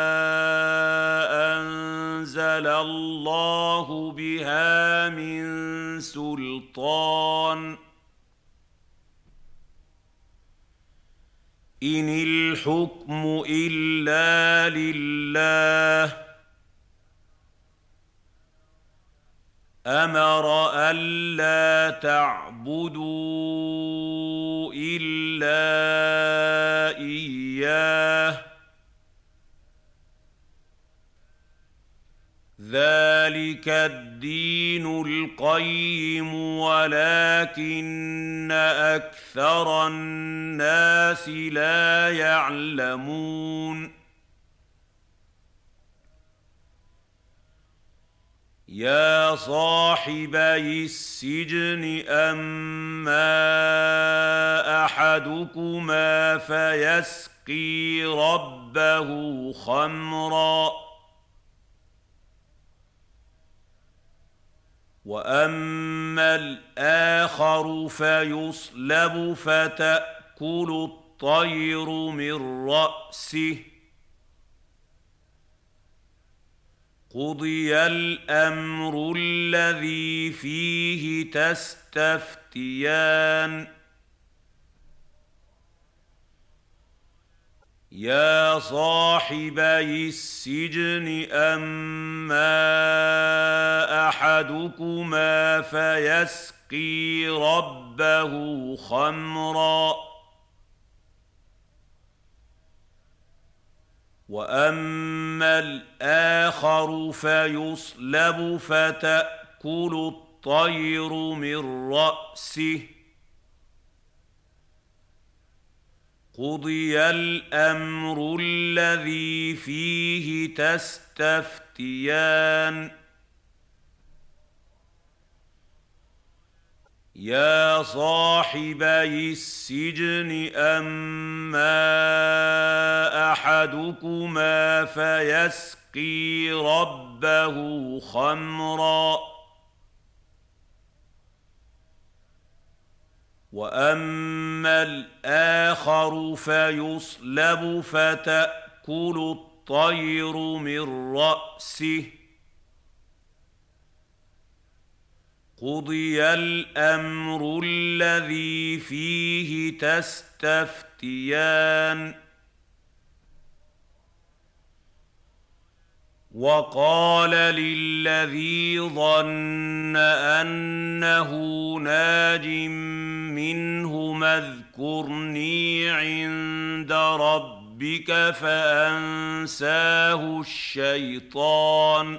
A: انزل الله بها من سلطان ان الحكم الا لله أمر الا تعبدوا الا اياه ذلك الدين القيم ولكن أكثر الناس لا يعلمون. يا صاحبي السجن أما أحدكما فيسقي ربه خمرًا. واما الآخر فيصلب فتاكل الطير من راسه قضي الامر الذي فيه تستفتيان يا صاحبي السجن أما أحدكما فيسقي ربه خمرا وأما الآخر فيصلب فتأكل الطير من رأسه قضي الامر الذي فيه تستفتيان يا صاحبي السجن اما احدكما فيسقي ربه خمرا واما الآخر فيصلب فتاكل الطير من راسه قضي الامر الذي فيه تستفتيان وقال للذي ظن أنه ناج منه اذكرني عند ربك فأنساه الشيطان.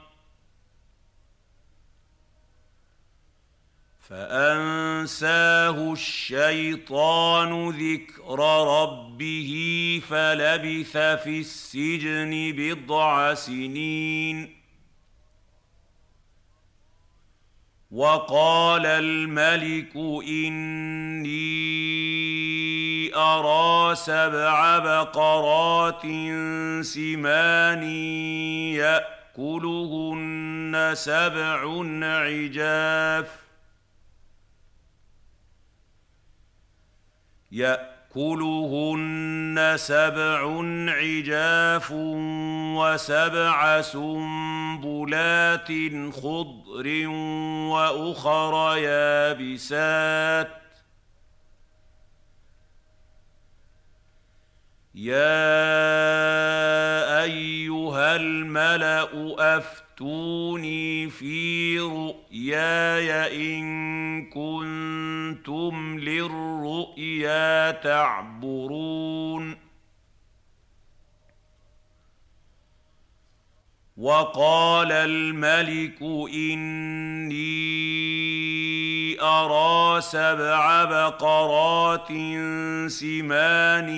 A: فأنساه الشيطان ذكر ربه فلبث في السجن بضع سنين. وقال الملك إني أرى سبع بقرات سمان يأكلهن سبع عجاف. يأكلهن سبع عجاف وسبع سنبلات خضر وأخر يابسات. يا أيها الملأ افتوني في رؤياي إن كنتم للرؤيا تعبرون. وقال الملك إني أرى سبع بقرات سمان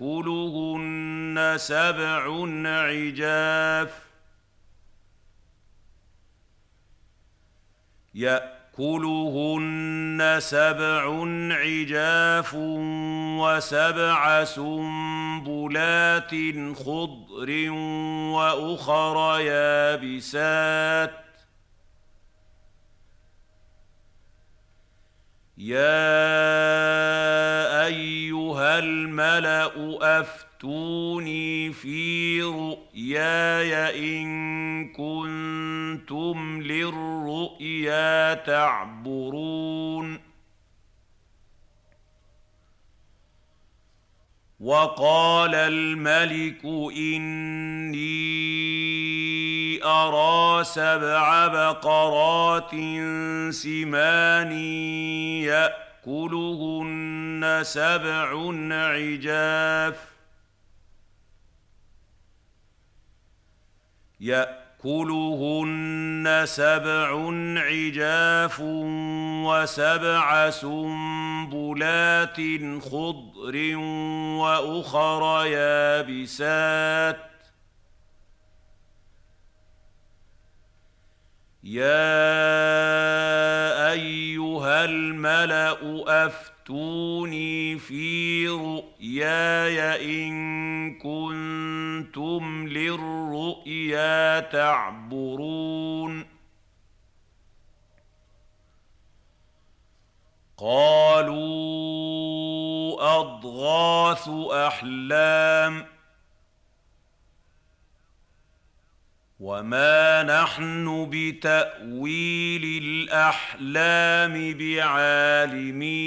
A: يأكلهن سبع عجاف. يأكلهن سبع عجاف وسبع سنبلات خضر وأخر يابسات يا ايها الملا افتوني في رؤياي ان كنتم للرؤيا تعبرون وقال الملك إني أرى سبع بقرات سمان يأكلهن سبع عجاف ياكلهن سبع عجاف وسبع سنبلات خضر وأخر يابسات. يا أيها الملأ افتوني في رؤياي إن كنتم للرؤيا تعبرون. قالوا أضغاث أحلام. وما نحن بتاويل الاحلام بعالمين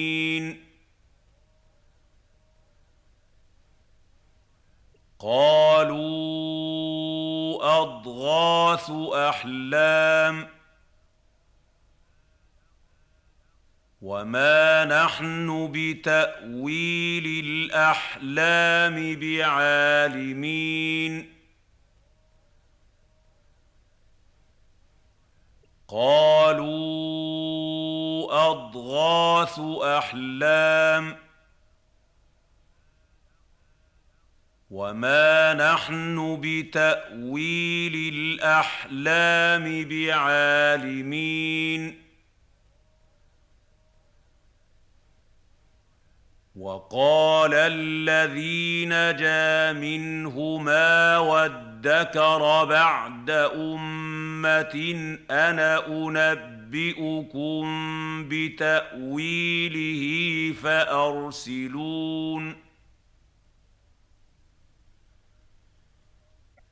A: قالوا اضغاث احلام وما نحن بتاويل الاحلام بعالمين قالوا أضغاث أحلام وما نحن بتأويل الأحلام بعالمين وقال الذي نجا منهما وادكر بعد أمة أنا أنبئكم بتأويله فأرسلون.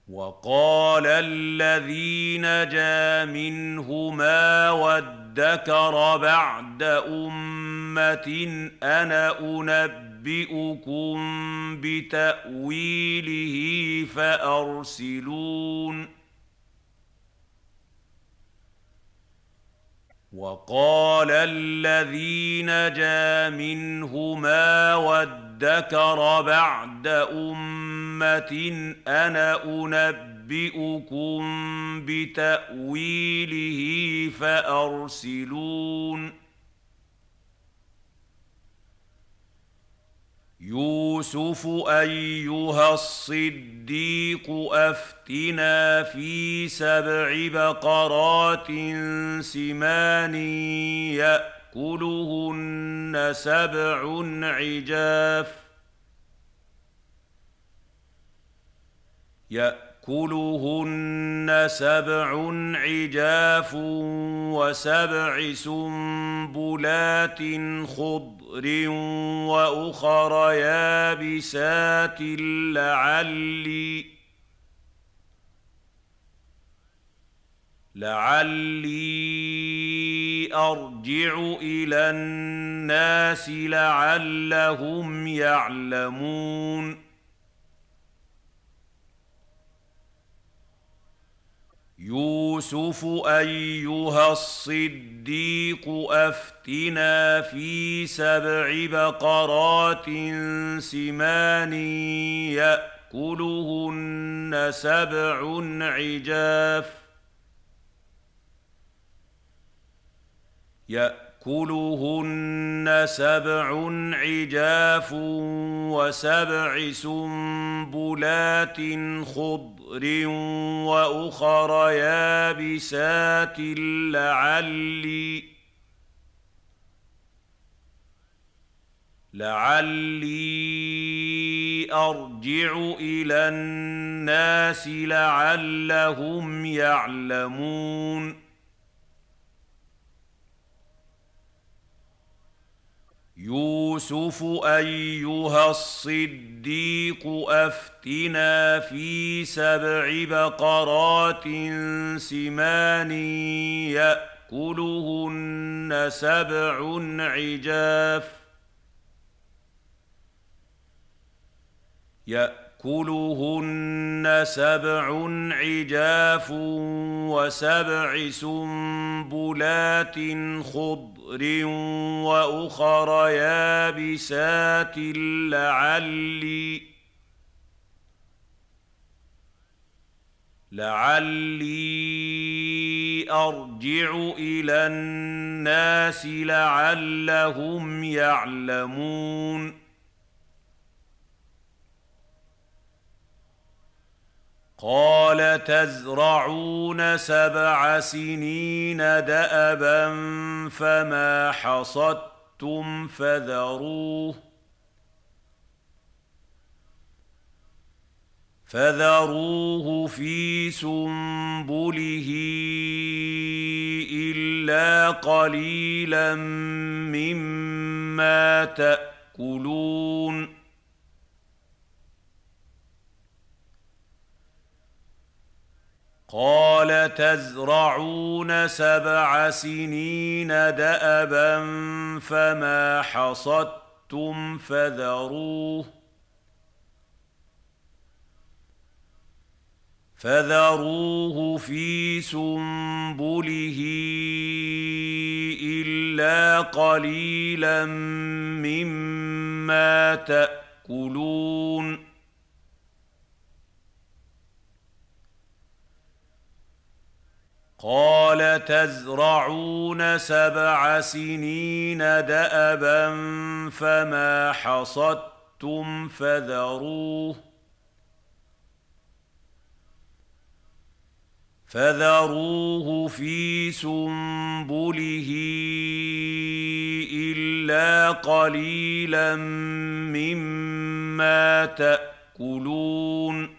A: وقال الذي نجا منهما وادكر بعد أمة أنا أنبئكم بتأويله فأرسلون. وقال الذي نجا منهما وادكر بعد أمة أنا أنبئكم بتأويله فأرسلون. يوسف أيها الصديق أفتنا في سبع بقرات سمان يأكلهن سبع عجاف ياكلهن سبع عجاف وسبع سنبلات خضر واخر يابسات لعلي لعلي ارجع إلى الناس لعلهم يعلمون يوسف أيها الصديق أفتنا في سبع بقرات سمان يأكلهن سبع عجاف ياكلهن سبع عجاف وسبع سنبلات خضر واخر يابسات لعلي لعلي ارجع إلى الناس لعلهم يعلمون يوسف أيها الصديق أفتنا في سبع بقرات سمان يأكلهن سبع عجاف ياكلهن سبع عجاف وسبع سنبلات خضر وأخر يابسات لعلي لعلي أرجع إلى الناس لعلهم يعلمون قال تزرعون سبع سنين دأبا فما حصدتم فذروه فذروه في سنبله إلا قليلا مما تأكلون قال تزرعون سبع سنين دأبا فما حصدتم فذروه فذروه في سنبله إلا قليلا مما تأكلون قال تزرعون سبع سنين دأبا فما حصدتم فذروه فذروه في سنبله إلا قليلا مما تأكلون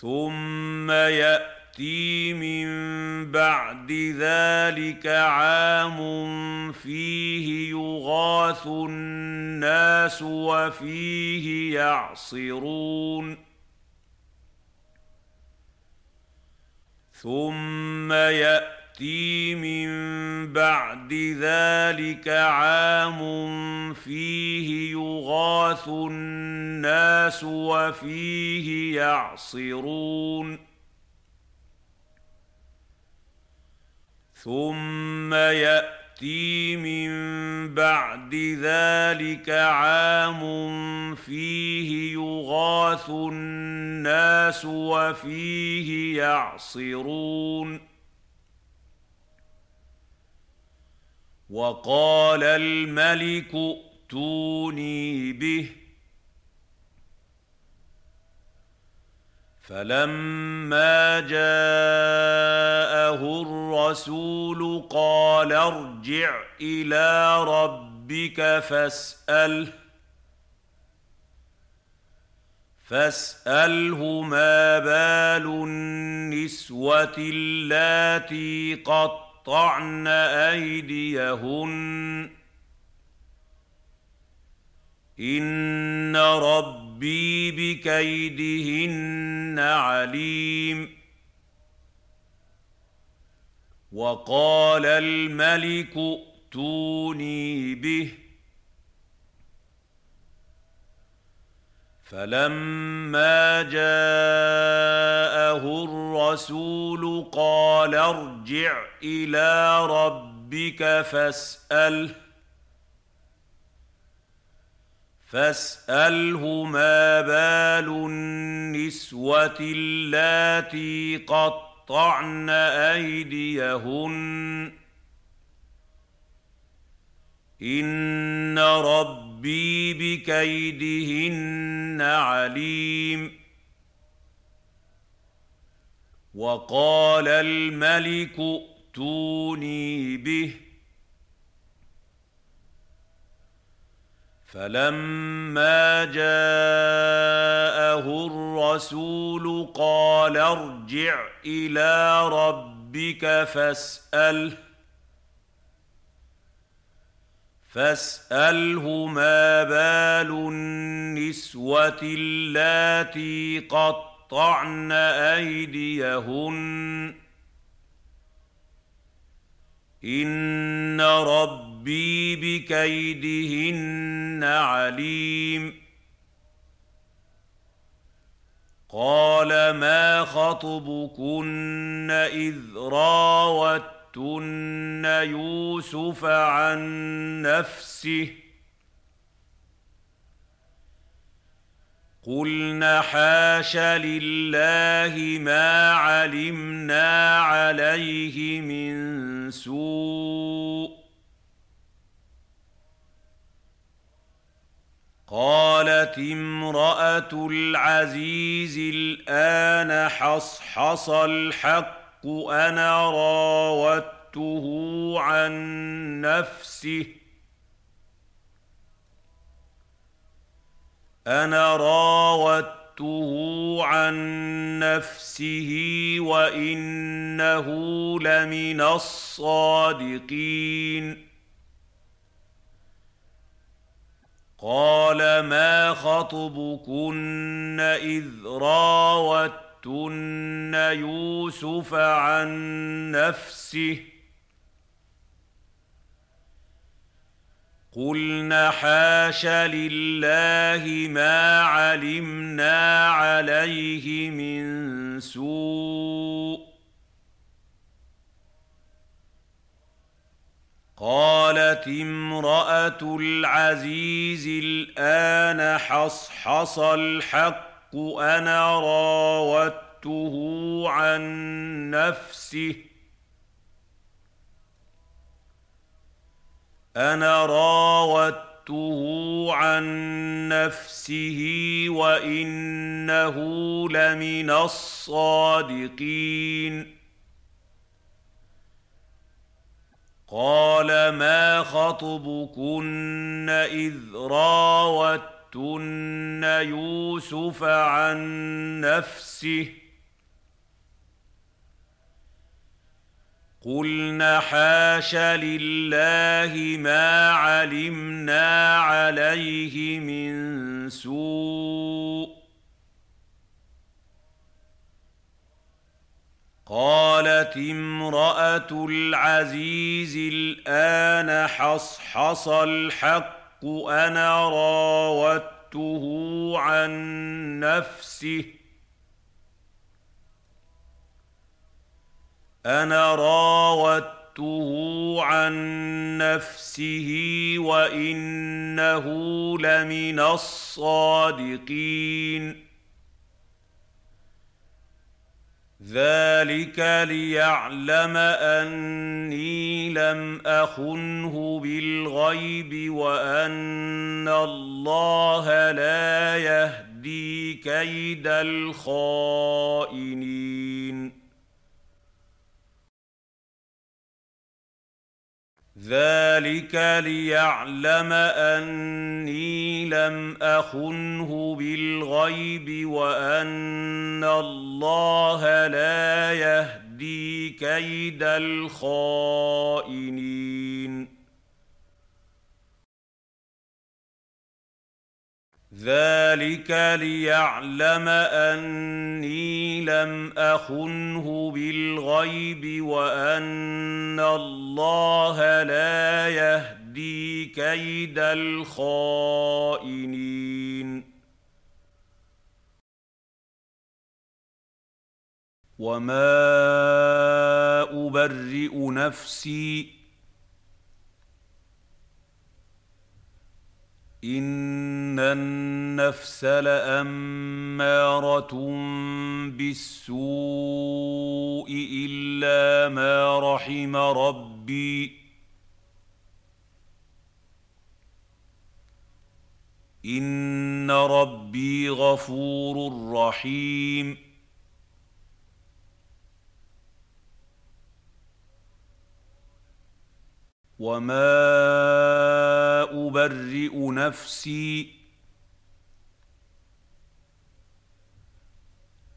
A: ثم يأتي من بعد ذلك عام فيه يغاث الناس وفيه يعصرون. ثم يأتي ياتي من بعد ذلك عام فيه يغاث الناس وفيه يعصرون. ثم يأتي من بعد ذلك عام فيه يغاث الناس وفيه يعصرون. وقال الملك ائتوني به. فلما جاءه الرسول قال ارجع إلى ربك فاسأله فاسأله ما بال النسوة اللاتي قطعن أيديهن. إن ربي بكيدهن عليم. وقال الملك ائتوني به. فلما جاءه الرسول قال ارجع إلى ربك فاساله فاساله ما بال النسوه اللاتي قطعن ايديهن ان ربي بكيدهن عليم وقال الملك ائتوني به فلما جاءه الرسول قال ارجع إلى ربك فاساله فاسأله ما بال النسوة اللاتي قطعن أيديهن. إن ربي بكيدهن عليم. قال ما خطبكن إذ راوتن يوسف عن نفسه قلن حاش لله ما علمنا عليه من سوء قالت امراه العزيز الان حصحص الحق أنا راودته عن نفسه. أنا راودته عن نفسه وإنه لمن الصادقين. قال ما خطبكن إذ راوتن يوسف عن نفسه قلن حاش لله ما علمنا عليه من سوء قالت امراه العزيز الان حصحص الحق أنا راودته عن نفسه. أنا راودته عن نفسه وإنه لمن الصادقين. قال ما خطبكن إذ راوتن يوسف عن نفسه قلن حاش لله ما علمنا عليه من سوء قالت امراه العزيز الان حصحص الحق أنا راودته عن نفسه. أنا راودته عن نفسه وإنه لمن الصادقين. ذلك ليعلم اني لم اخنه بالغيب وان الله لا يهدي كيد الخائنين ذلك ليعلم اني لم اخنه بالغيب وان الله لا يهدي كيد الخائنين ذلك ليعلم اني لم اخنه بالغيب وان الله لا يهدي كيد الخائنين وما ابرئ نفسي ان النفس لاماره بالسوء الا ما رحم ربي ان ربي غفور رحيم وما ابرئ نفسي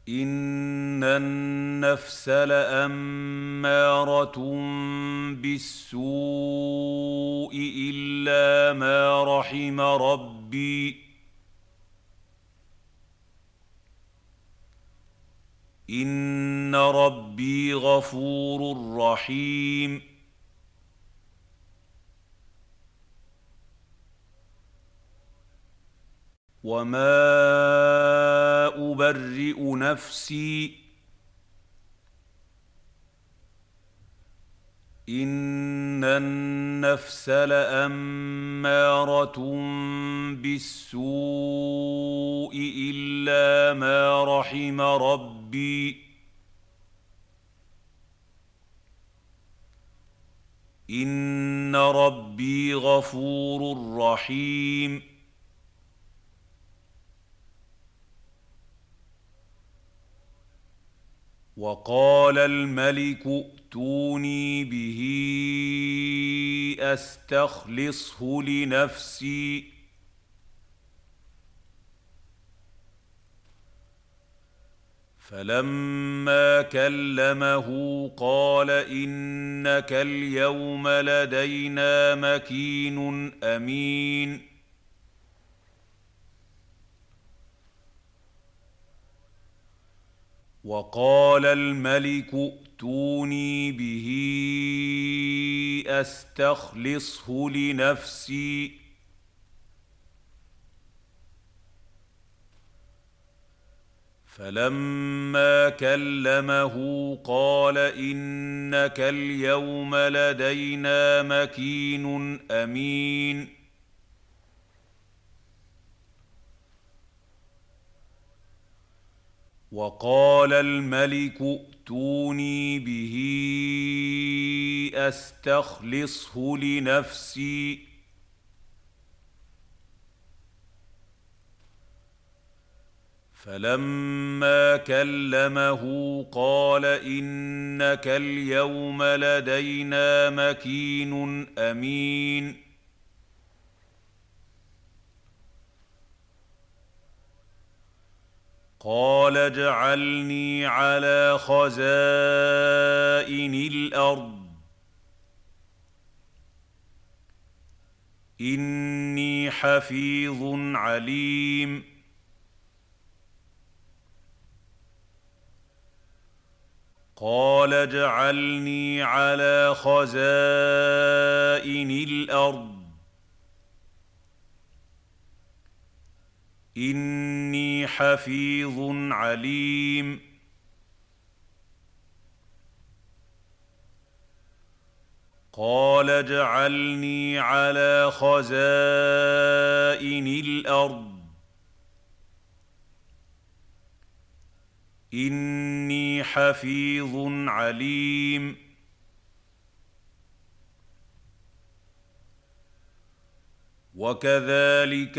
A: ان النفس لاماره بالسوء الا ما رحم ربي ان ربي غفور رحيم وما ابرئ نفسي ان النفس لاماره بالسوء الا ما رحم ربي ان ربي غفور رحيم وقال الملك ائتوني به أستخلصه لنفسي. فلما كلمه قال إنك اليوم لدينا مكين أمين. وقال الملك ائتوني به أستخلصه لنفسي. فلما كلمه قال إنك اليوم لدينا مكين أمين. وقال الملك ائتوني به أستخلصه لنفسي. فلما كلمه قال إنك اليوم لدينا مكين أمين. قال اجعلني على خزائن الأرض. إني حفيظ عليم. قال اجعلني على خزائن الأرض. إني حفيظ عليم. قال اجعلني على خزائن الأرض. إني حفيظ عليم. وكذلك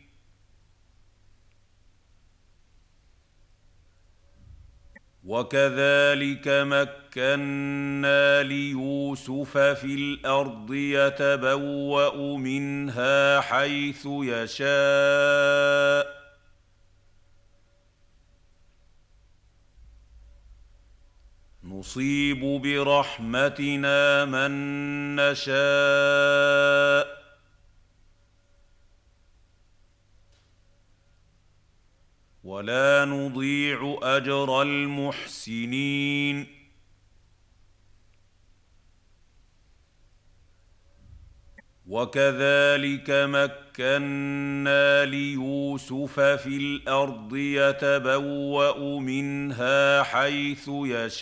A: وكذلك مكنا ليوسف في الأرض يتبوا منها حيث يشاء نصيب برحمتنا من نشاء ولا نضيع أجر المحسنين. وكذلك مكنا ليوسف في الأرض يتبوأ منها حيث يشاء.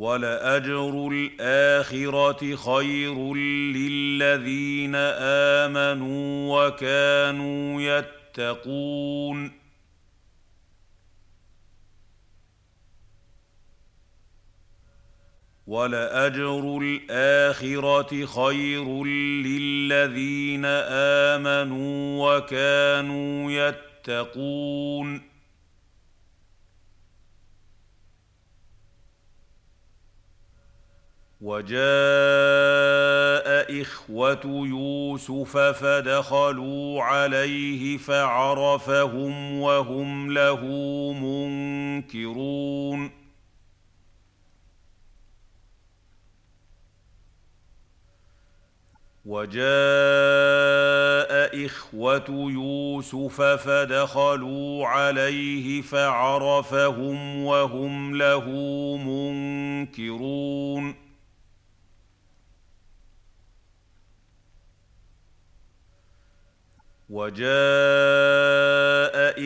A: ولاجر الاخره خير للذين امنوا وكانوا يتقون ولاجر الاخره خير للذين امنوا وكانوا يتقون وجاء إخوة يوسف فدخلوا عليه فعرفهم وهم له منكرون. وجاء إخوة يوسف فدخلوا عليه فعرفهم وهم له منكرون. وجاء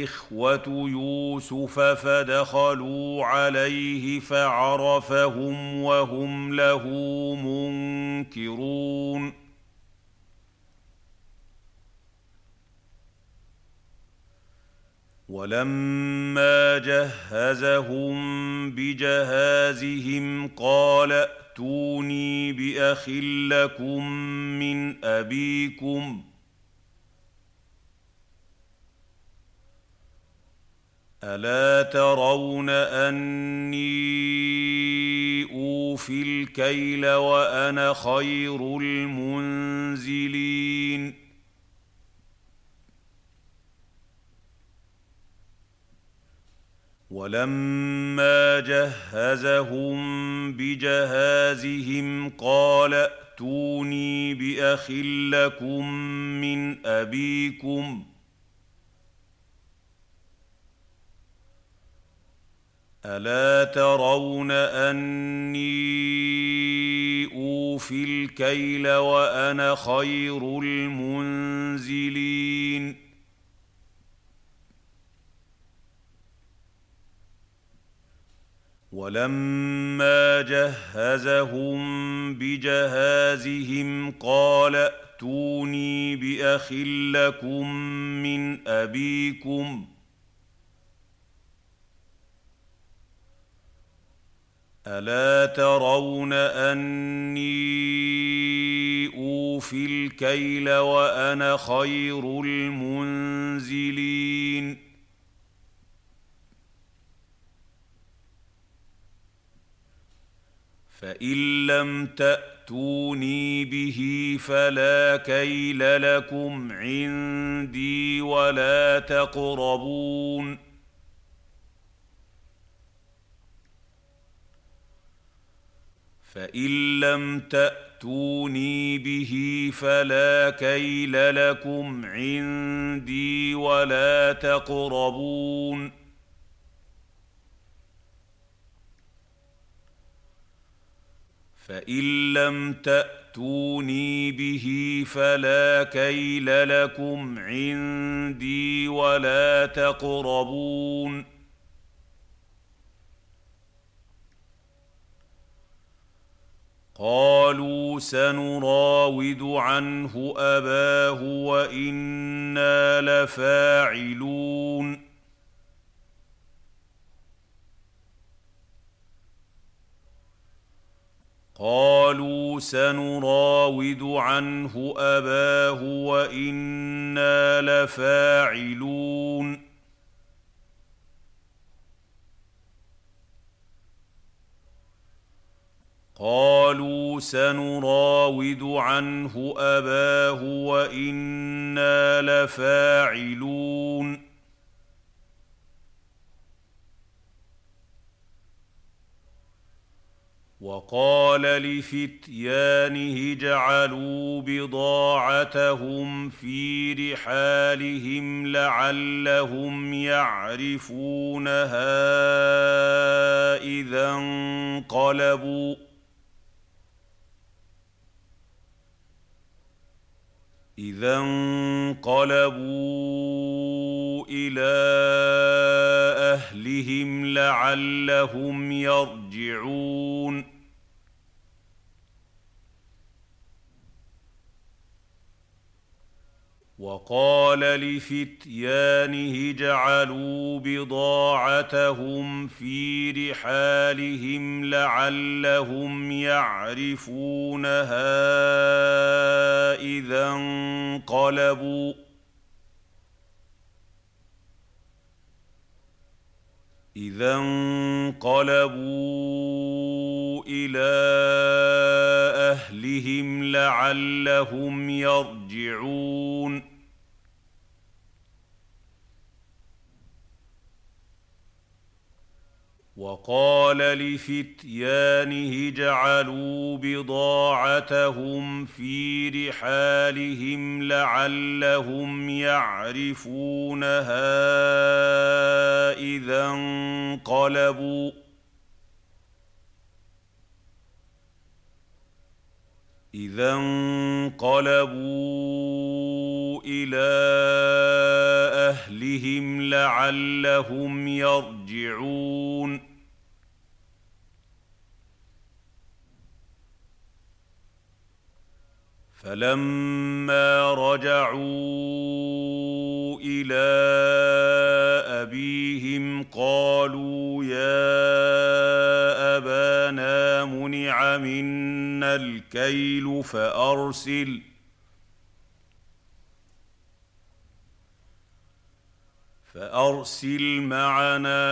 A: إخوة يوسف فدخلوا عليه فعرفهم وهم له منكرون. ولما جهزهم بجهازهم قال ائتوني بأخ لكم من أبيكم. الا ترون اني اوفي الكيل وأنا خير المنزلين ولما جهزهم بجهازهم قال ائتوني باخ لكم من ابيكم ألا ترون أني أوفي الكيل وأنا خير المنزلين؟ ولما جهزهم بجهازهم قال ائتوني بأخ لكم من أبيكم ألا ترون أني أوفي الكيل وأنا خير المنزلين؟ فإن لم تأتوني به فلا كيل لكم عندي ولا تقربون. فان لم تاتوني به فلا كيل لكم عندي ولا تقربون فان لم تاتوني به فلا كيل لكم عندي ولا تقربون قالوا سنراود عنه أباه وإنا لفاعلون. قالوا سنراود عنه أباه وإنا لفاعلون. قالوا سنراود عنه أباه وإنا لفاعلون. وقال لفتيانه اجعلوا بضاعتهم في رحالهم لعلهم يعرفونها إذا انقلبوا. إذا انقلبوا إلى أهلهم لعلهم يرجعون. وقال لفتيانه اجعلوا بضاعتهم في رحالهم لعلهم يعرفونها إذا انقلبوا. إذا انقلبوا إلى أهلهم لعلهم يرجعون. وقال لفتيانه اجعلوا بضاعتهم في رحالهم لعلهم يعرفونها إذا انقلبوا. إذا انقلبوا إلى أهلهم لعلهم يرجعون. فلما رجعوا إلى أبيهم قالوا يا أبانا منع منا الكيل فأرسل. فأرسل معنا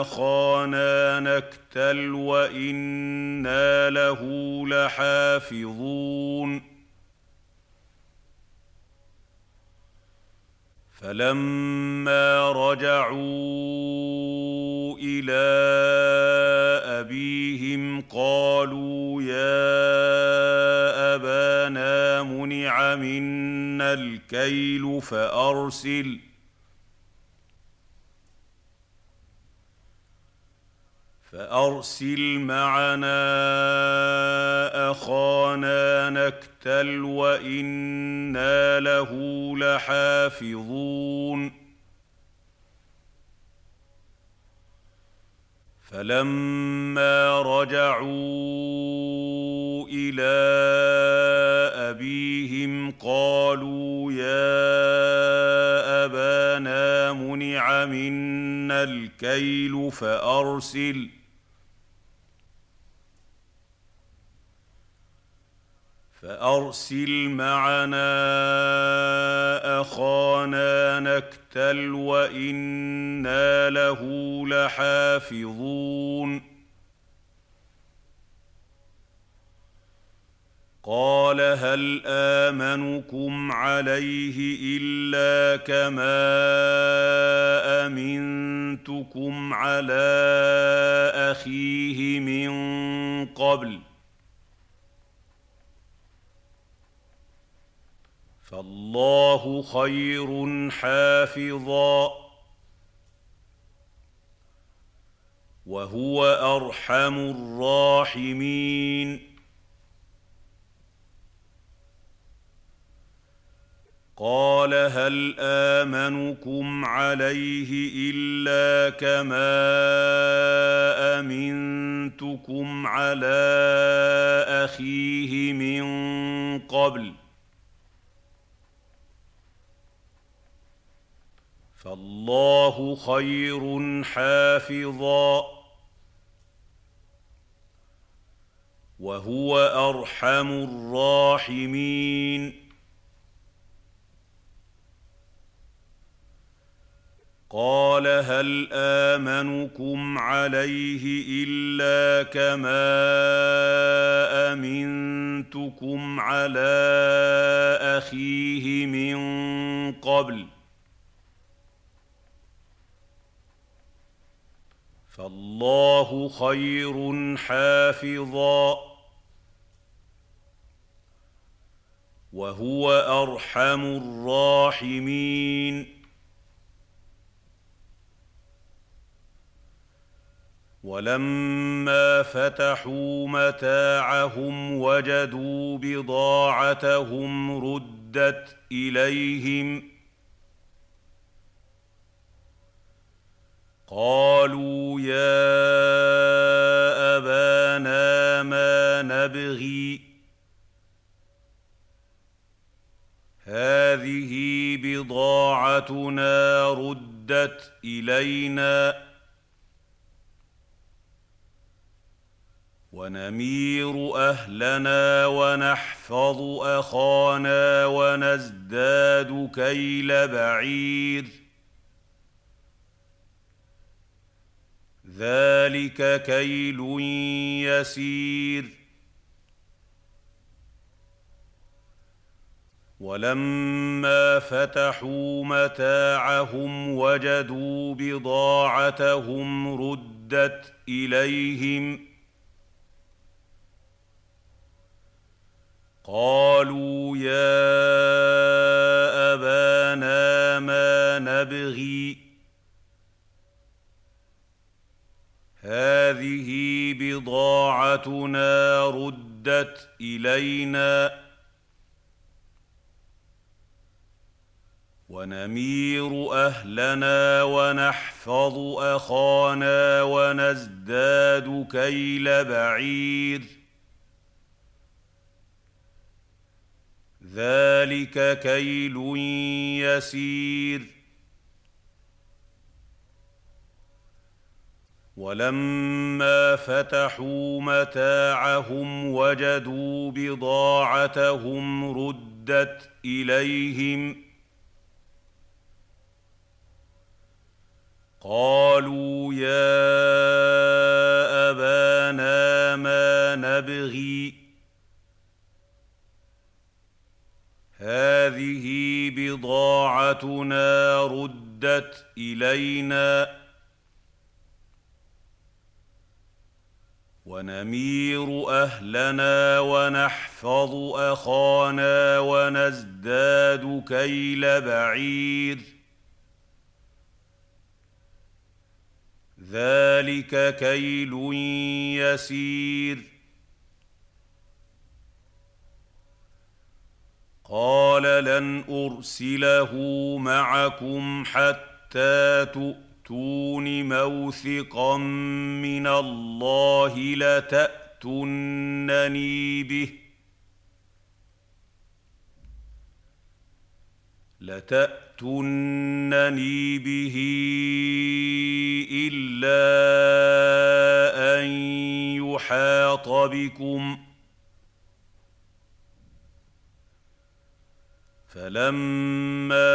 A: أخانا نكتل وإنا له لحافظون. فلما رجعوا إلى ابيهم قالوا يا ابانا منع منا الكيل فارسل فارسل معنا اخانا نكتل وأنا له لحافظون فلما رجعوا إلى أبيهم قالوا يا أبانا منع منا الكيل فأرسل. فأرسل معنا أخانا نكتل وإنا له لحافظون. قال هل آمنكم عليه إلا كما أمنتكم على أخيه من قبل؟ فالله خير حافظا. وهو أرحم الراحمين. قال هل آمنكم عليه إلا كما أمنتكم على أخيه من قبل؟ فالله خير حافظا. وهو أرحم الراحمين. قال هل آمنكم عليه إلا كما أمنتكم على أخيه من قبل؟ فالله خير حافظا. وهو أرحم الراحمين. ولما فتحوا متاعهم وجدوا بضاعتهم ردت إليهم قالوا يا أبانا ما نبغي هذه بضاعتنا ردت إلينا ونمير أهلنا ونحفظ أخانا ونزداد كيل بعير ذلك كيل يسير. ولما فتحوا متاعهم وجدوا بضاعتهم ردت إليهم. قالوا يا أبانا ما نبغي هذه بضاعتنا ردت إلينا ونمير أهلنا ونحفظ أخانا ونزداد كيل بعير. ذلك كيل يسير. ولما فتحوا متاعهم وجدوا بضاعتهم ردت إليهم قالوا يا أبانا ما نبغي هذه بضاعتنا ردت إلينا ونمير أهلنا ونحفظ أخانا ونزداد كيل بعير. ذلك كيل يسير. قال لن أرسله معكم حتى تؤتون موثقا من الله لتاتونني به لتاتونني به إلا أن يحاط بكم ۖ فلما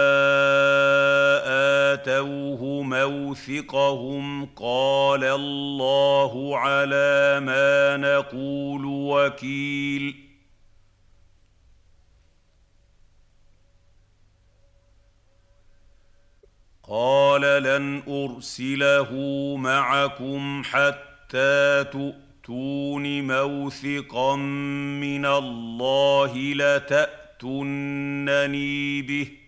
A: واتوه موثقهم قال الله على ما نقول وكيل قال لن ارسله معكم حتى تؤتون موثقا من الله لتاتونني به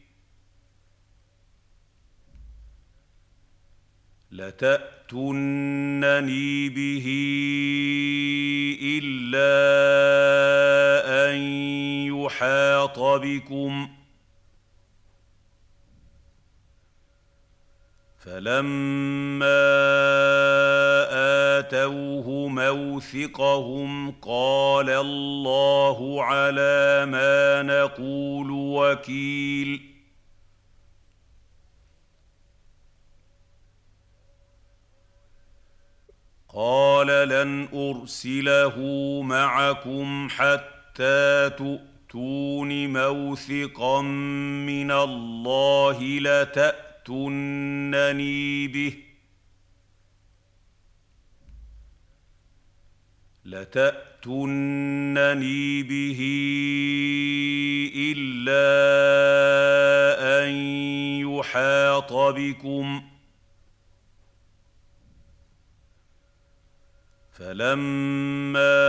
A: لتأتونني به إلا أن يحاط بكم. فلما آتوه موثقهم قال الله على ما نقول وكيل. قال لن أرسله معكم حتى تؤتون موثقا من الله لتاتونني به لتاتونني به إلا أن يحاط بكم فلما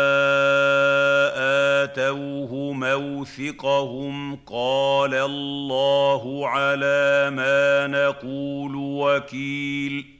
A: اتوه موثقهم قال الله على ما نقول وكيل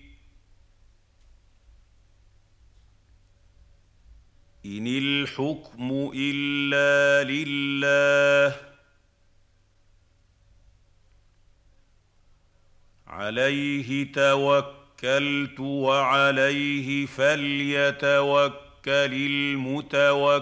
A: إن الحكم إلا لله. عليه توكلت وعليه فليتوكل المتوكلون.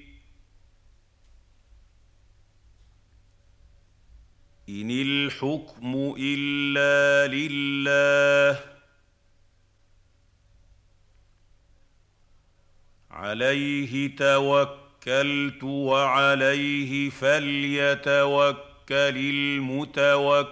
A: إن الحكم إلا لله. عليه توكلت وعليه فليتوكل المتوكلون.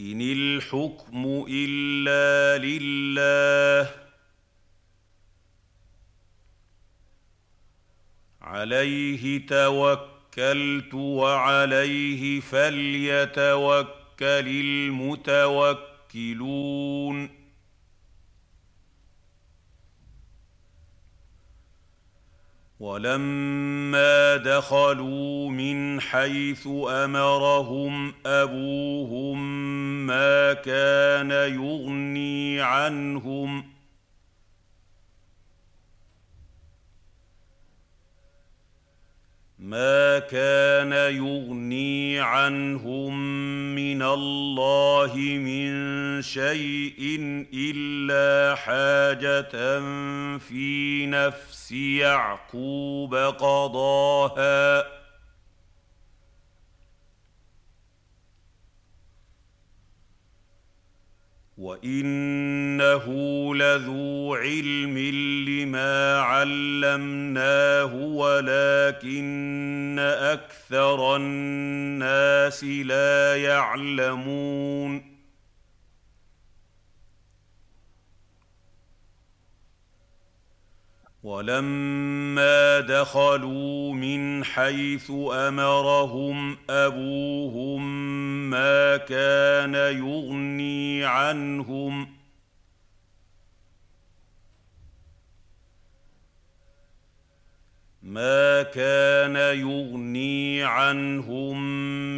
A: إن الحكم إلا لله. عليه توكلت وعليه فليتوكل المتوكلون. ولما دخلوا من حيث أمرهم أبوهم ما كان يغني عنهم ما كان يغني عنهم من الله من شيء إلا حاجة في نفس يعقوب قضاها. وانه لذو علم لما علمناه ولكن أكثر الناس لا يعلمون ولما دخلوا من حيث أمرهم أبوهم ما كان يغني عنهم ما كان يغني عنهم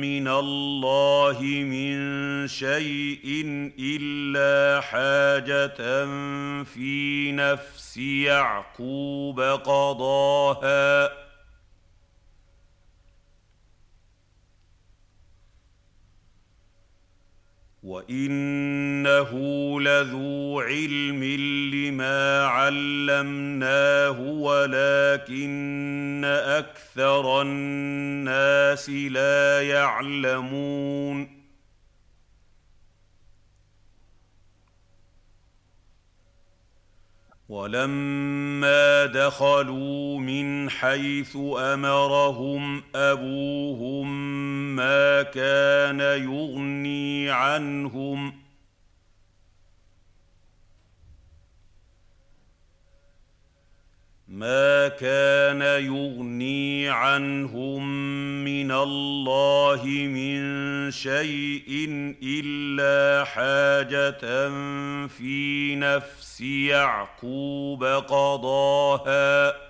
A: من الله من شيء إلا حاجة في نفس يعقوب قضاها. وانه لذو علم لما علمناه ولكن أكثر الناس لا يعلمون ولما دخلوا من حيث أمرهم أبوهم ما كان يغني عنهم ما كان يغني عنهم من الله من شيء إلا حاجة في نفس يعقوب قضاها.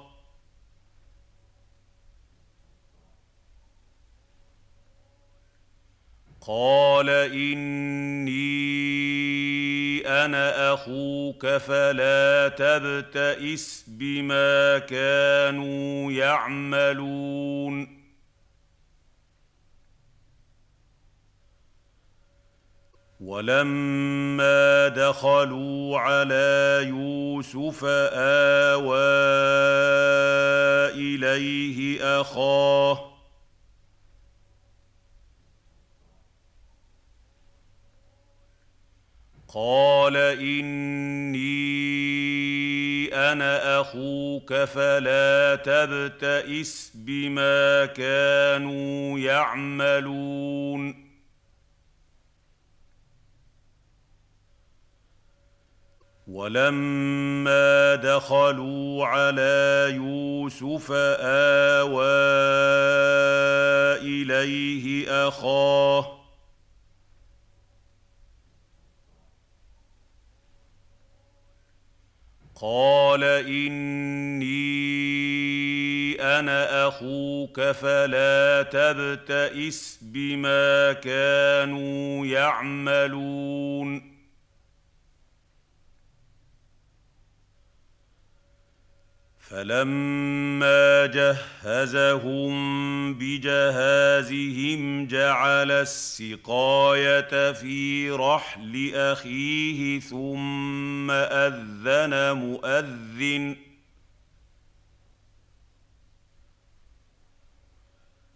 A: قال إني أنا أخوك فلا تبتئس بما كانوا يعملون. ولما دخلوا على يوسف آوى إليه أخاه قال اني أنا أخوك فلا تبتئس بما كانوا يعملون ولما دخلوا على يوسف اوى اليه اخاه قال اني أنا أخوك فلا تبتئس بما كانوا يعملون فلما جهزهم بجهازهم جعل السقاية في رحل أخيه ثم أذن مؤذن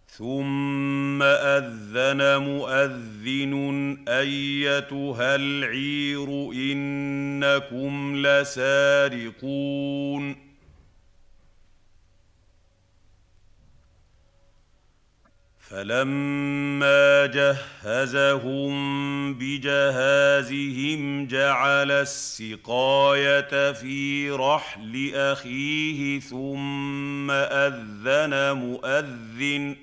A: ثم أذن مؤذن أيتها العير إنكم لسارقون فلما جهزهم بجهازهم جعل السقاية في رحل أخيه ثم أذن مؤذن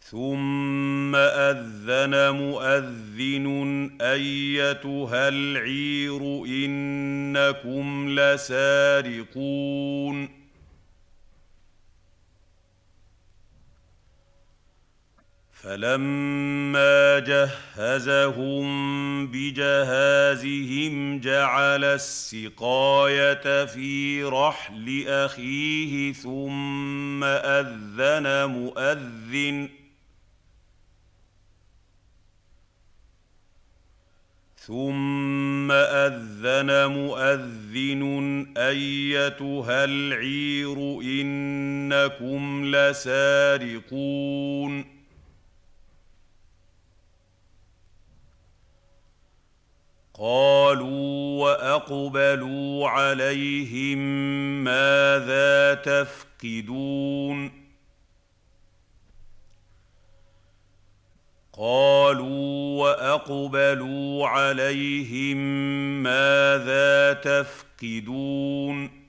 A: ثم أذن مؤذن أيتها العير إنكم لسارقون فلما جهزهم بجهازهم جعل السقايه في رحل اخيه ثم اذن مؤذن ثم اذن مؤذن ايتها العير انكم لسارقون قالوا وأقبلوا عليهم ماذا تفقدون قالوا وأقبلوا عليهم ماذا تفقدون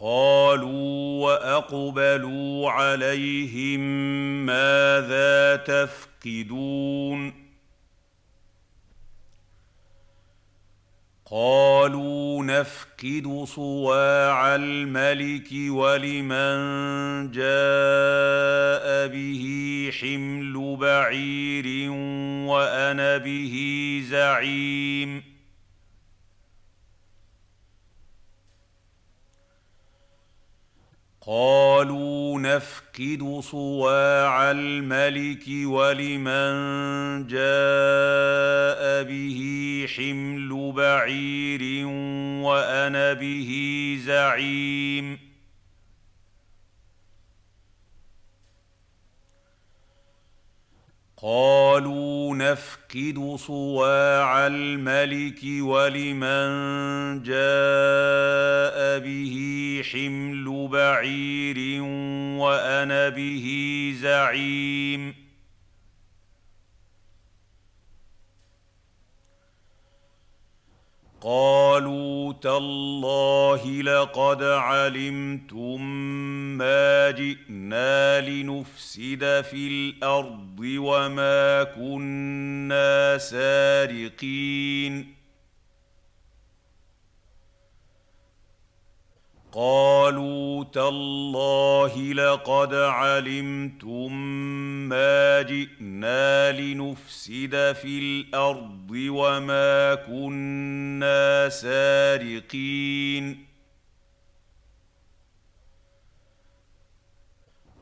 A: قالوا وأقبلوا عليهم ماذا تفقدون قالوا نفقد صواع الملك ولمن جاء به حمل بعير وأنا به زعيم قالوا نفقد صواع الملك ولمن جاء به حمل بعير وأنا به زعيم قالوا نفقد صواع الملك ولمن جاء به حمل بعير وأنا به زعيم قالوا تالله لقد علمتم ما جئنا لنفسد في الأرض وما كنا سارقين. قالوا تالله لقد علمتم ما جئنا لنفسد في الأرض وما كنا سارقين.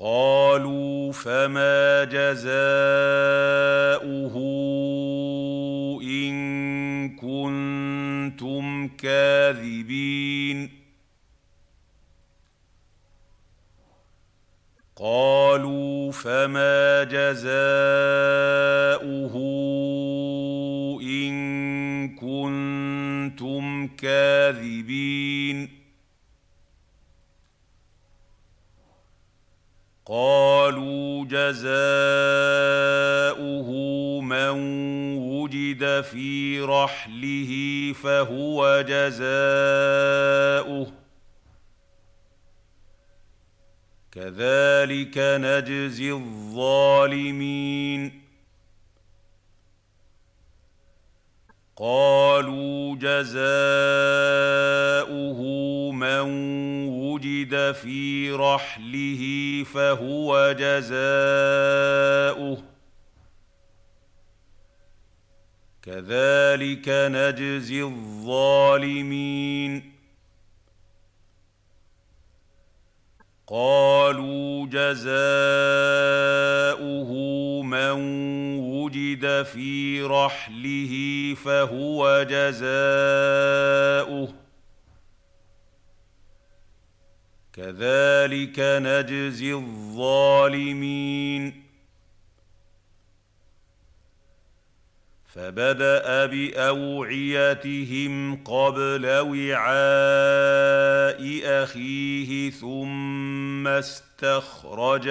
A: قالوا فما جزاؤه إن كنتم كاذبين قالوا فما جزاؤه إن كنتم كاذبين قالوا جزاؤه من وجد في رحله فهو جزاؤه. كذلك نجزي الظالمين. قالوا جزاؤه من وجد في رحله فهو جزاؤه. كذلك نجزي الظالمين. قالوا جزاؤه من وجد في رحله فهو جزاؤه. كذلك نجزي الظالمين. فبدأ بأوعيتهم قبل وعاء أخيه ثم استخرجها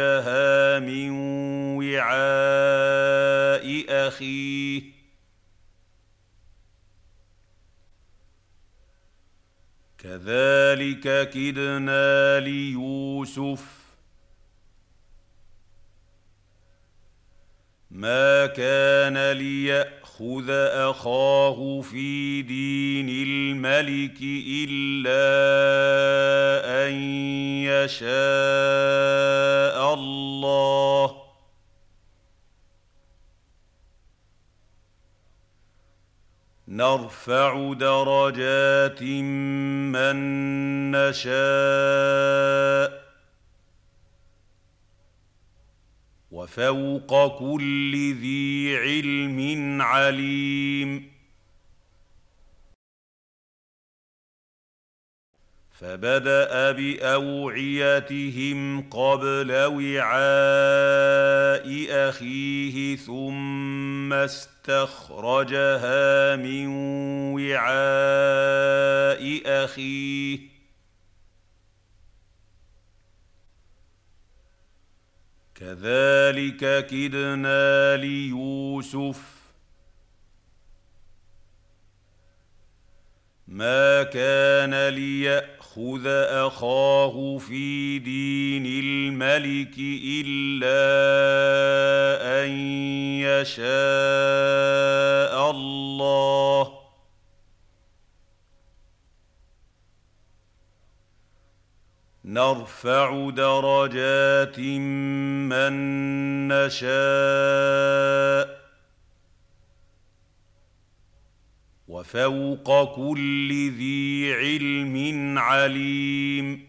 A: من وعاء أخيه. كذلك كدنا ليوسف. ما كان ليأ يأخذ أخاه في دين الملك إلا أن يشاء الله. نرفع درجات من نشاء. وفوق كل ذي علم عليم. فبدأ بأوعيتهم قبل وعاء أخيه ثم استخرجها من وعاء أخيه. كذلك كدنا ليوسف. ما كان ليأخذ أخاه في دين الملك إلا أن يشاء الله. نرفع درجات من نشاء وفوق كل ذي علم عليم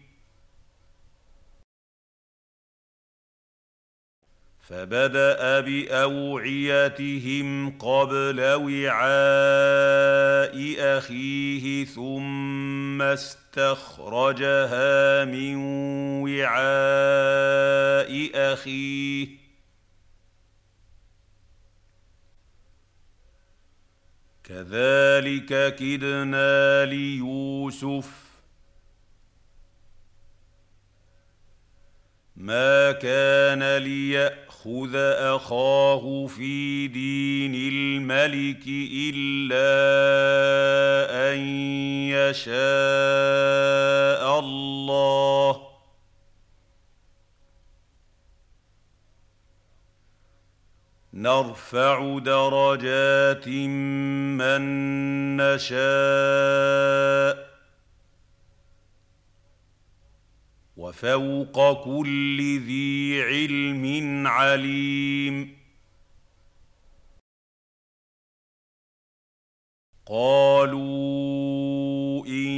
A: فبدأ بأوعيتهم قبل وعاء أخيه ثم استخرجها من وعاء أخيه. كذلك كدنا ليوسف ما كان ليأ يأخذ أخاه في دين الملك إلا أن يشاء الله. نرفع درجات من نشاء وفوق كل ذي علم عليم. قالوا إن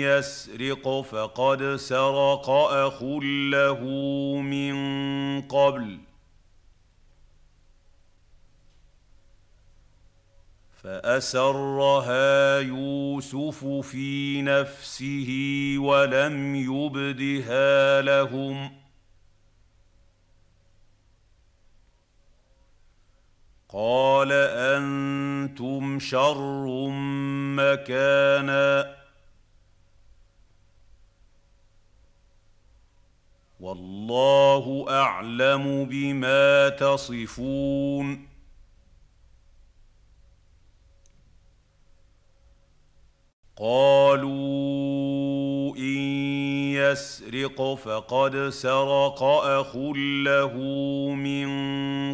A: يسرق فقد سرق أخ له من قبل. فأسرها يوسف في نفسه ولم يبدها لهم. قال أنتم شر مكانا. والله أعلم بما تصفون. قالوا إن يسرق فقد سرق أخ له من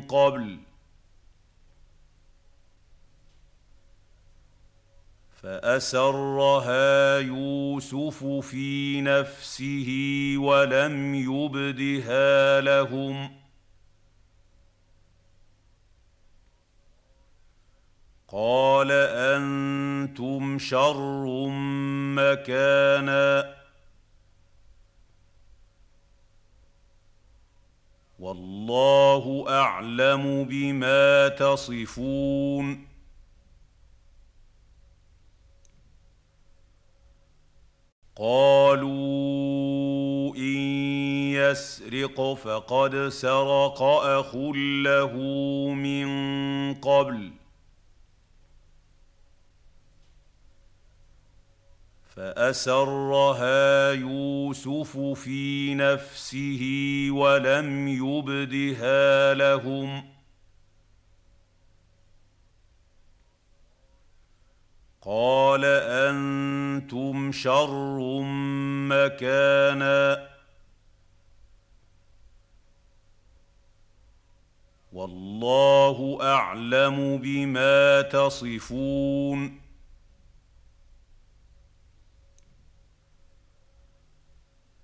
A: قبل. فأسرها يوسف في نفسه ولم يبدها لهم. قال أنتم شر مكانا. والله أعلم بما تصفون. قالوا إن يسرق فقد سرق أخ له من قبل. فأسرها يوسف في نفسه ولم يبدها لهم. قال أنتم شر مكانا. والله أعلم بما تصفون.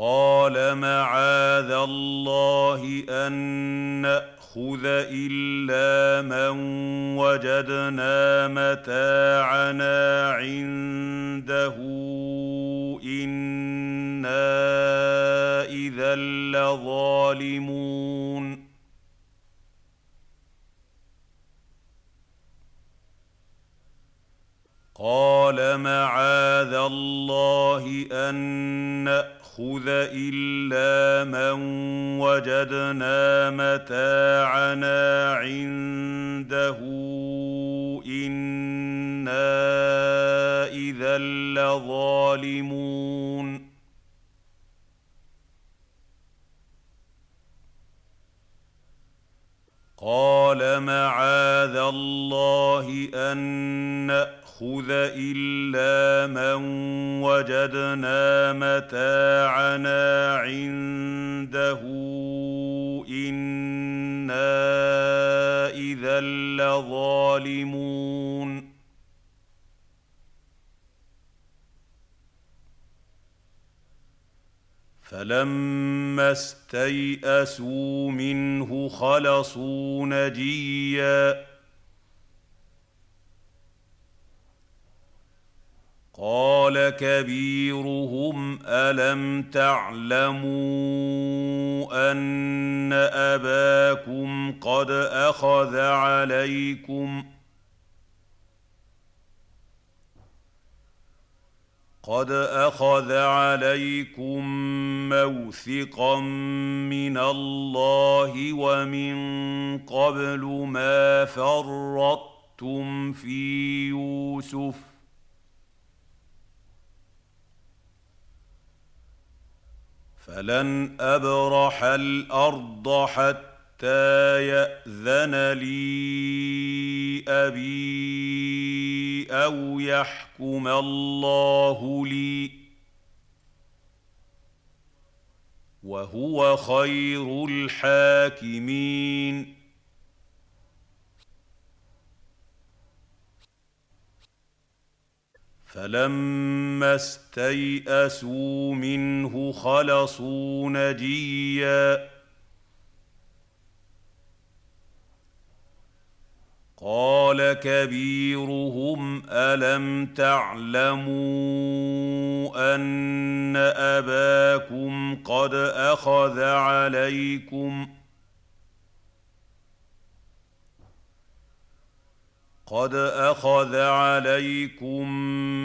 A: قال معاذ الله ان ناخذ الا من وجدنا متاعنا عنده أنا اذا لظالمون قال معاذ الله ان ناخذ الا من وجدنا متاعنا عنده أنا اذا لظالمون قال معاذ الله ان ناخذ الا من وجدنا متاعنا عنده أنا اذا لظالمون فلما استيئسوا منه خلصوا نجيا قال كبيرهم ألم تعلموا أن أباكم قد أخذ عليكم ۖ قد أخذ عليكم موثقا من الله ومن قبل ما فرطتم في يوسف فلن ابرح الأرض حتى ياذن لي ابي أو يحكم الله لي وهو خير الحاكمين فلما استيئسوا منه خلصوا نجيا قال كبيرهم الم تعلموا ان اباكم قد اخذ عليكم قد اخذ عليكم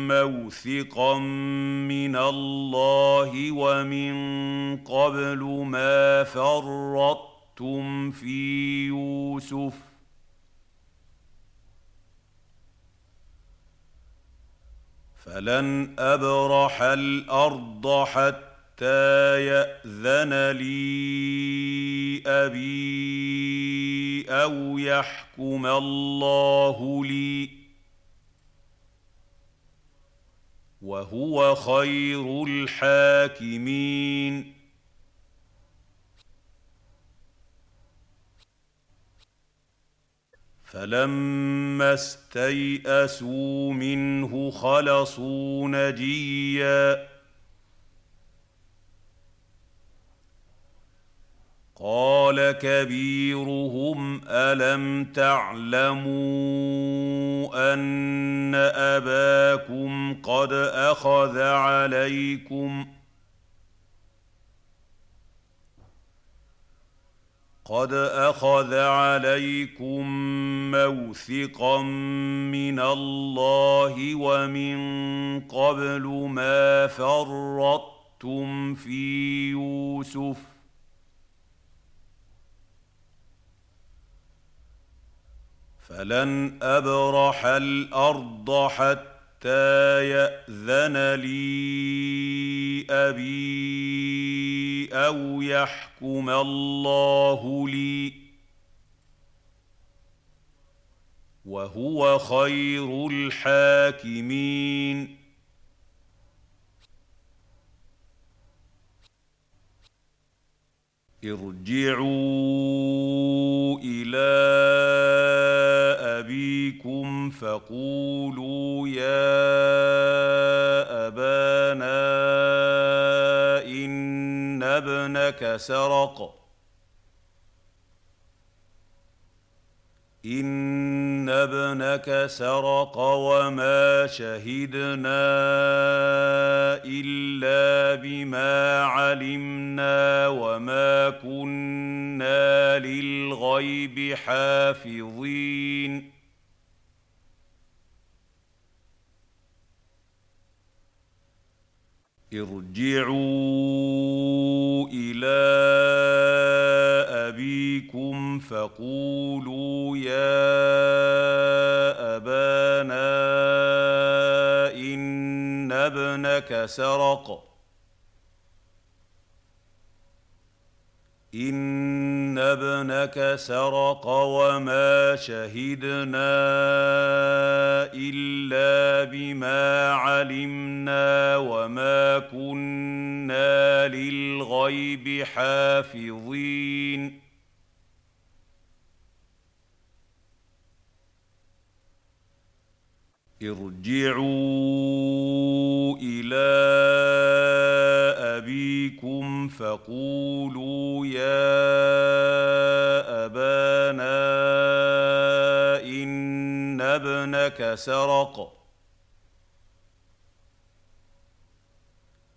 A: موثقا من الله ومن قبل ما فرطتم في يوسف فلن ابرح الأرض حتى يأذن لي أبي أو يحكم الله لي. وهو خير الحاكمين. فلما استيئسوا منه خلصوا نجيا. قال كبيرهم ألم تعلموا أن أباكم قد أخذ عليكم قد أخذ عليكم موثقا من الله ومن قبل ما فرطتم في يوسف فلن ابرح الأرض حتى ياذن لي ابي أو يحكم الله لي وهو خير الحاكمين ارجعوا إلى أبيكم فقولوا يا أبانا إن ابنك سرق. ان ابنك سرق وما شهدنا الا بما علمنا وما كنا للغيب حافظين ارجعوا إلى أبيكم فقولوا يا أبانا إن ابنك سرق. إن ابنك سرق وما شهدنا إلا بما علمنا وما كنا للغيب حافظين. ارجعوا إلى أبيكم فقولوا يا أبانا إن ابنك سرق.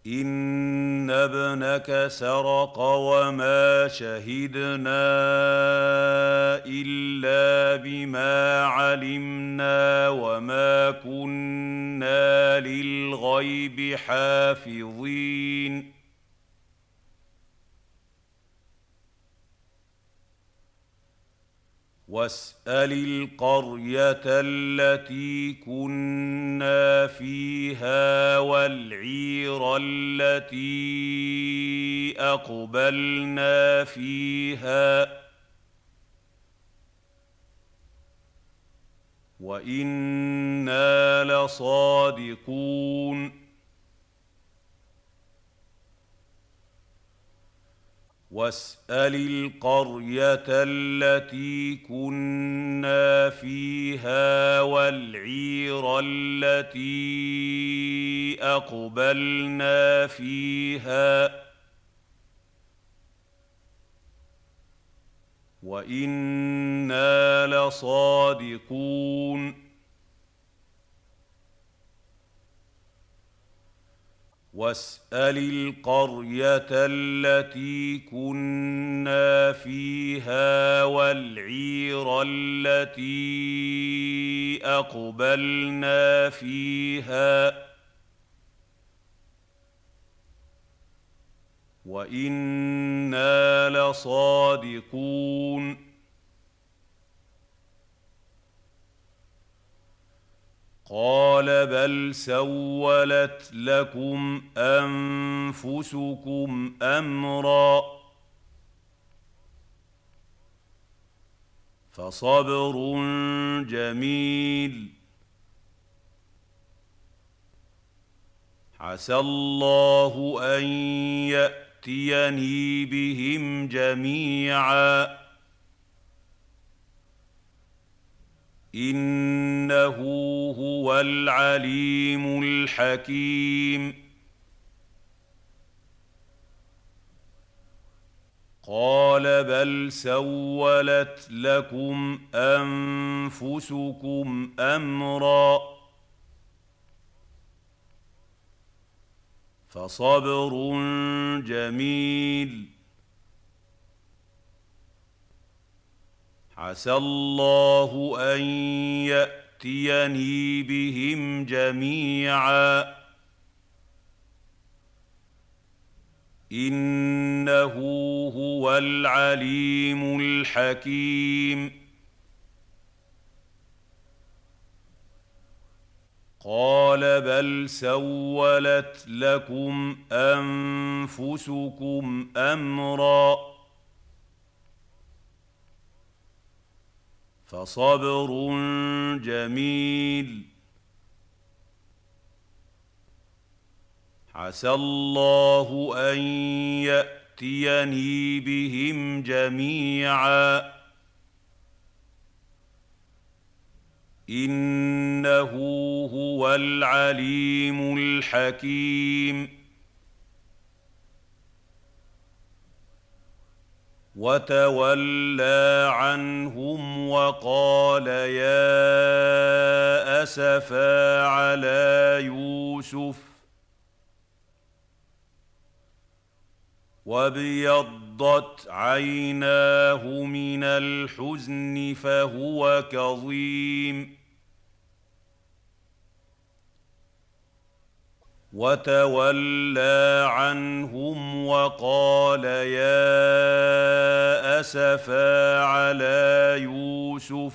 A: إن ابنك سرق وما شهدنا إلا بما علمنا وما كنا للغيب حافظين. واسأل القرية التي كنا فيها والعير التي أقبلنا فيها. وإنا لصادقون. واسأل القرية التي كنا فيها والعير التي أقبلنا فيها. وإنا لصادقون. واسأل القرية التي كنا فيها والعير التي أقبلنا فيها. وإنا لصادقون. قال بل سولت لكم أنفسكم أمرا فصبر جميل. عسى الله أن يأتيني بهم جميعا. إنه هو العليم الحكيم. قال بل سولت لكم أنفسكم أمرا فصبر جميل. عسى الله أن يأتيني بهم جميعا. إنه هو العليم الحكيم. قال بل سولت لكم أنفسكم أمرا. فصبر جميل. عسى الله أن يأتيني بهم جميعا. إنه هو العليم الحكيم. وتولى عنهم وقال يا أسفا على يوسف وابيضت عيناه من الحزن فهو كظيم وتولى عنهم وقال يا أسفا على يوسف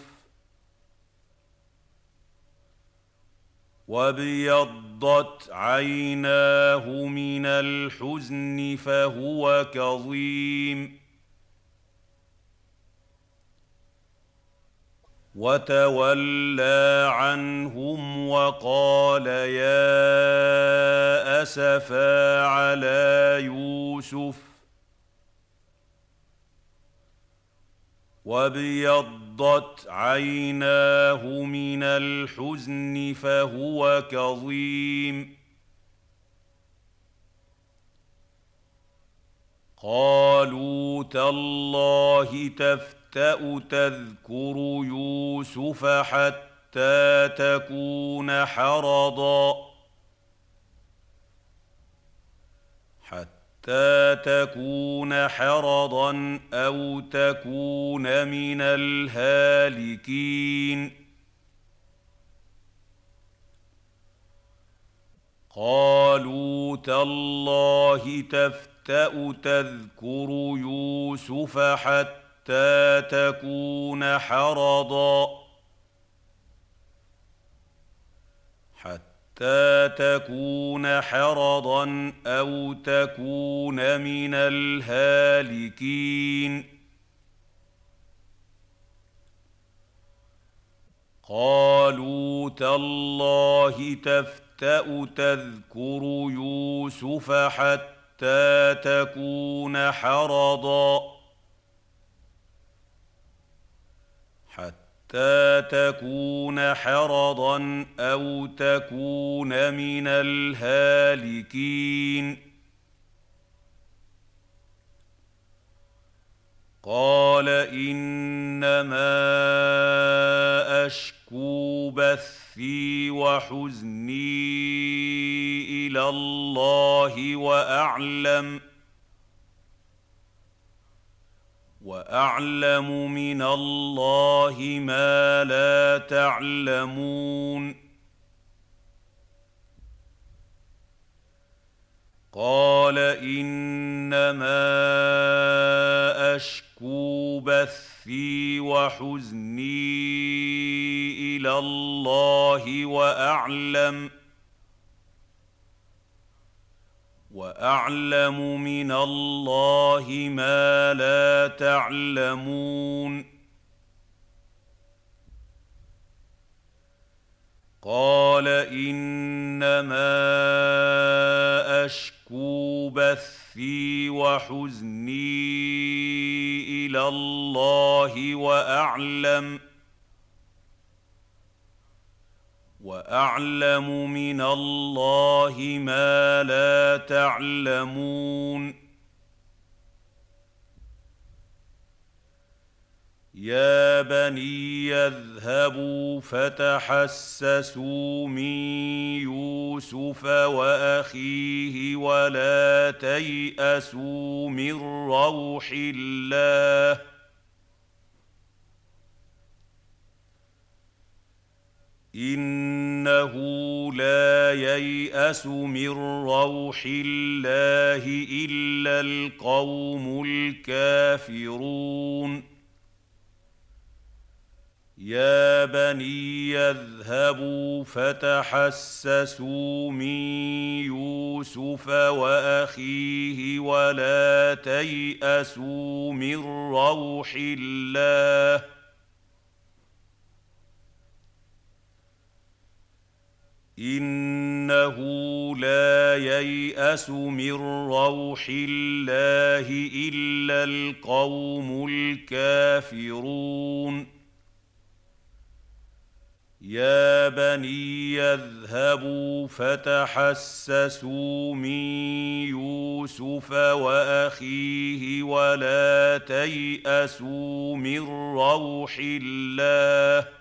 A: وابيضت عيناه من الحزن فهو كظيم وتولى عنهم وقال يا أسفا على يوسف وابيضت عيناه من الحزن فهو كظيم. قالوا تالله تفتح تفتأ تذكر يوسف حتى تكون حرضا. حتى تكون حرضا أو تكون من الهالكين. قالوا تالله تفتأ تذكر يوسف حتى حتى تكون حرضا. حتى تكون حرضا أو تكون من الهالكين. قالوا تالله تفتأ تذكر يوسف حتى تكون حرضا. حتى تكون حرضا أو تكون من الهالكين. قال إنما أشكو بث بثي وحزني إلى الله وأعلم وأعلم من الله ما لا تعلمون. قال إنما أشكو بثي وحزني إلى الله وأعلم وأعلم من الله ما لا تعلمون. قال إنما أشكو بثي وحزني إلى الله وأعلم وأعلم من الله ما لا تعلمون. يا بني اذهبوا فتحسسوا من يوسف وأخيه ولا تيأسوا من روح الله. إنه لا ييأس من روح الله إلا القوم الكافرون. يا بني اذهبوا فتحسسوا من يوسف وأخيه ولا تيأسوا من روح الله. إنه لا ييأس من روح الله إلا القوم الكافرون. يا بني اذهبوا فتحسسوا من يوسف وأخيه ولا تيأسوا من روح الله.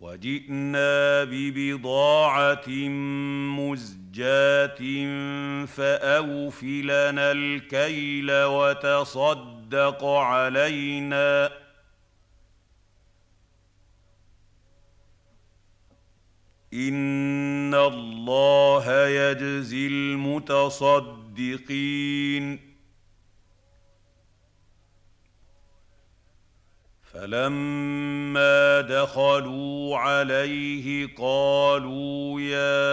A: وجئنا ببضاعة مزجاة فاوف لنا الكيل وتصدق علينا. إن الله يجزي المتصدقين. فلما دخلوا عليه قالوا يا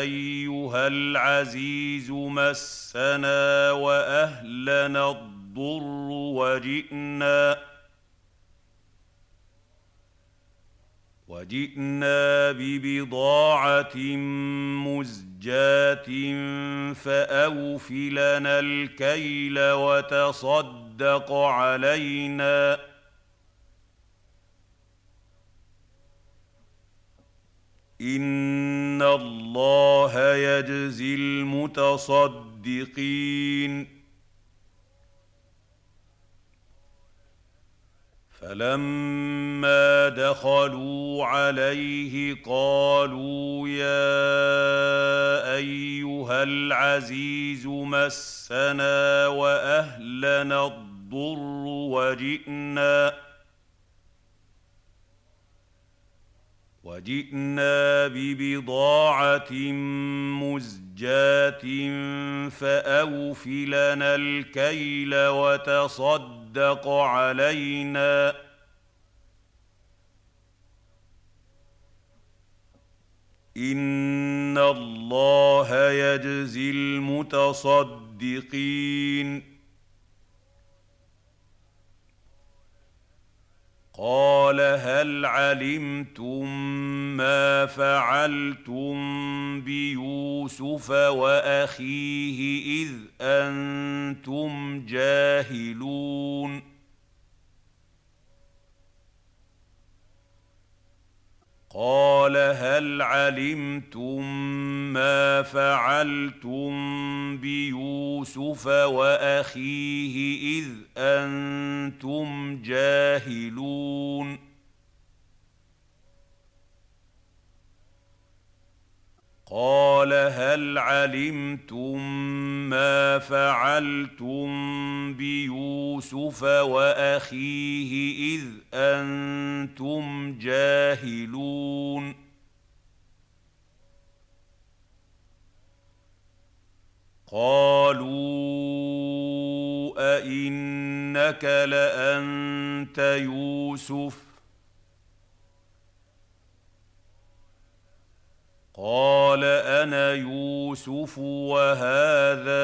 A: ايها العزيز مسنا واهلنا الضر وجئنا وجئنا ببضاعه مزجاه فاوف لنا الكيل وتصدق تصدق علينا. إن الله يجزي المتصدقين. فلما دخلوا عليه قالوا يا أيها العزيز مسنا وأهلنا الضر الضر وجئنا وجئنا ببضاعة مزجاة فأوف لنا الكيل وتصدق علينا إن الله يجزي المتصدقين قال هل علمتم ما فعلتم بيوسف وأخيه إذ أنتم جاهلون قال هل علمتم ما فعلتم بيوسف وأخيه إذ أنتم جاهلون قال هل علمتم ما فعلتم بيوسف وأخيه إذ أنتم جاهلون؟ قالوا أئنك لأنت يوسف؟ قال أنا يوسف وهذا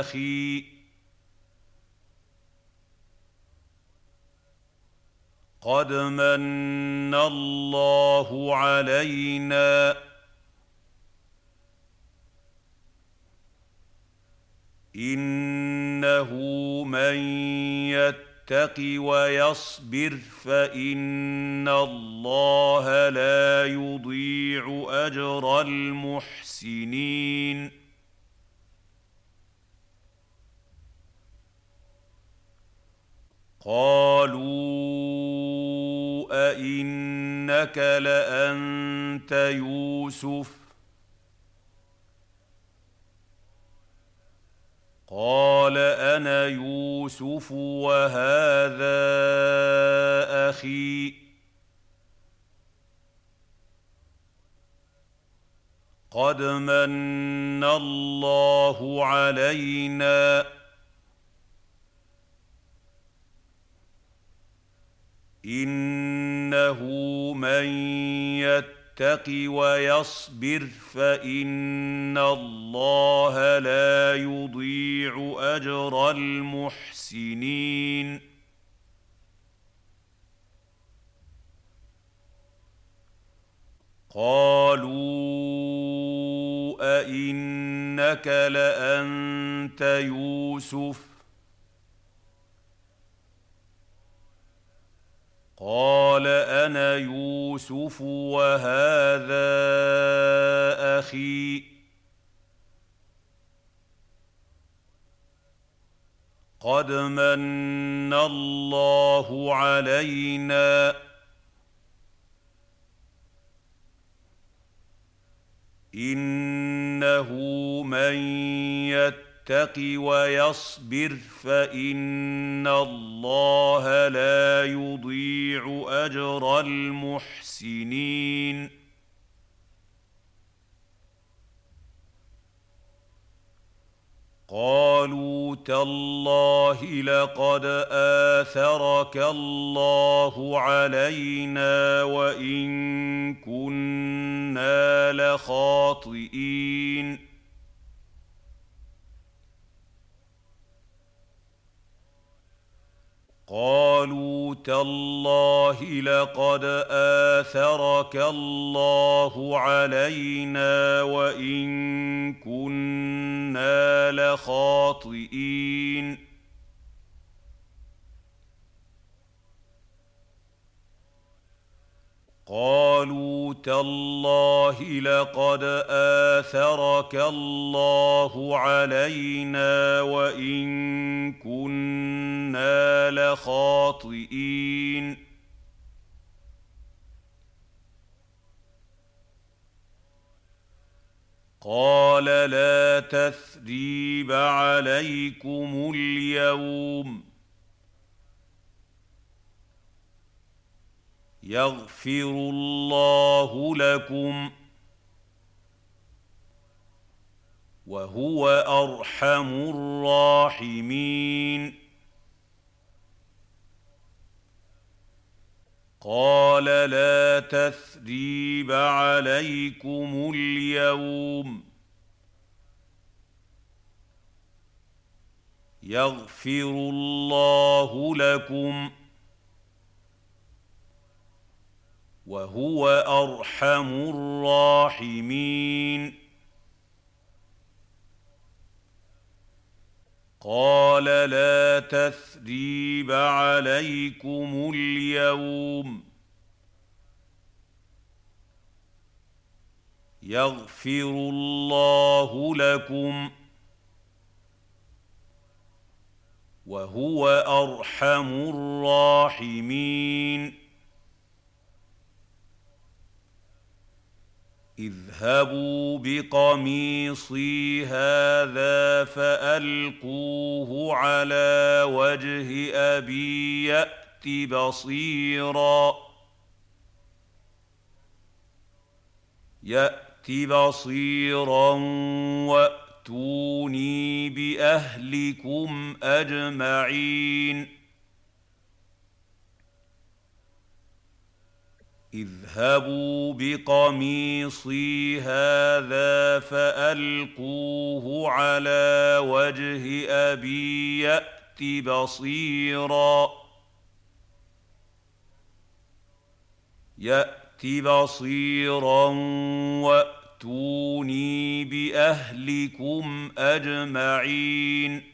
A: أخي. قد من الله علينا. إنه من يتق يتق ويصبر فإن الله لا يضيع أجر المحسنين. قالوا أئنك لأنت يوسف؟ قال أنا يوسف وهذا أخي. قد من الله علينا. إنه من يتق يتق ويصبر فإن الله لا يضيع أجر المحسنين. قالوا أئنك لأنت يوسف؟ قال أنا يوسف وهذا أخي. قد من الله علينا. إنه من يتق يتق ويصبر فإن الله لا يضيع أجر المحسنين. قالوا تالله لقد آثرك الله علينا وإن كنا لخاطئين. قالوا تالله لقد آثرك الله علينا وإن كنا لخاطئين. قالوا تالله لقد آثرك الله علينا وإن كنا لخاطئين. قال لا تثريب عليكم اليوم. يغفر الله لكم وهو أرحم الراحمين. قال لا تثريب عليكم اليوم. يغفر الله لكم وهو أرحم الراحمين. قال لا تثريب عليكم اليوم. يغفر الله لكم وهو أرحم الراحمين. اذهبوا بقميصي هذا فألقوه على وجه أبي يأت بصيرا. يأت بصيرا وأتوني بأهلكم أجمعين. اذهبوا بقميصي هذا فألقوه على وجه أبي يأت بصيرا. يأت بصيرا وأتوني بأهلكم أجمعين.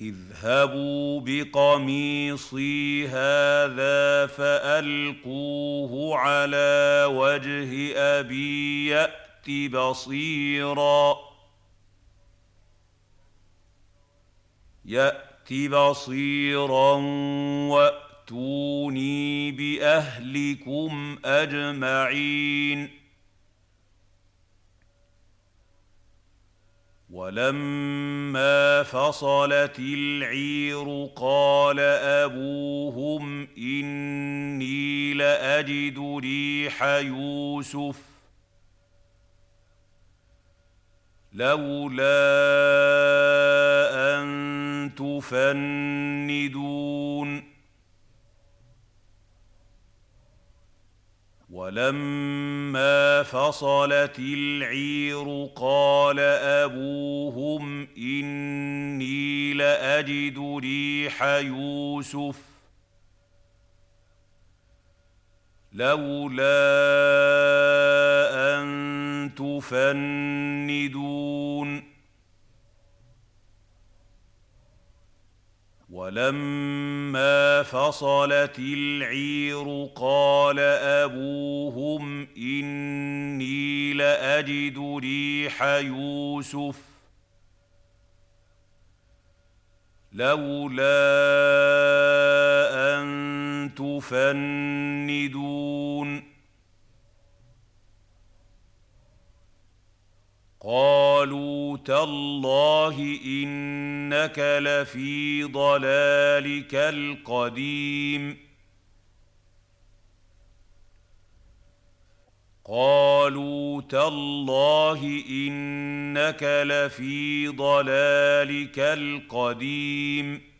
A: اذهبوا بقميصي هذا فألقوه على وجه أبي يأت بصيرا. يأت بصيرا وأتوني بأهلكم أجمعين. ولما فصلت العير قال أبوهم إني لأجد ريح يوسف. لولا أن تفندون. ولما فصلت العير قال أبوهم إني لأجد ريح يوسف. لولا أن تفندون. ولما فصلت العير قال أبوهم إني لأجد ريح يوسف. لولا أن تفندون. قالوا تالله إنك لفي ضلالك القديم. قالوا تالله إنك لفي ضلالك القديم.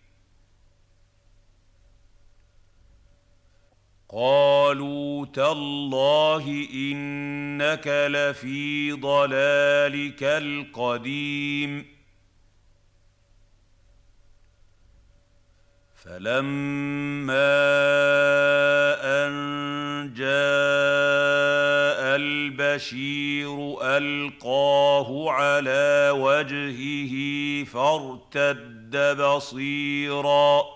A: قالوا تالله إنك لفي ضلالك القديم. فلما أن جاء البشير ألقاه على وجهه فارتد بصيرا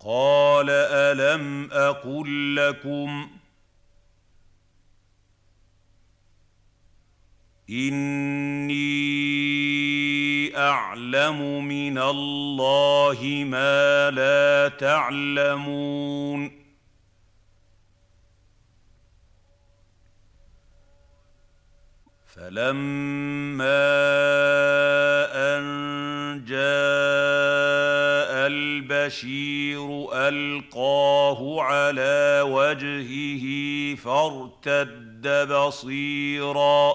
A: قال ألم أقل لكم إني أعلم من الله ما لا تعلمون فلما أن جاء البشير ألقاه على وجهه فارتد بصيرا.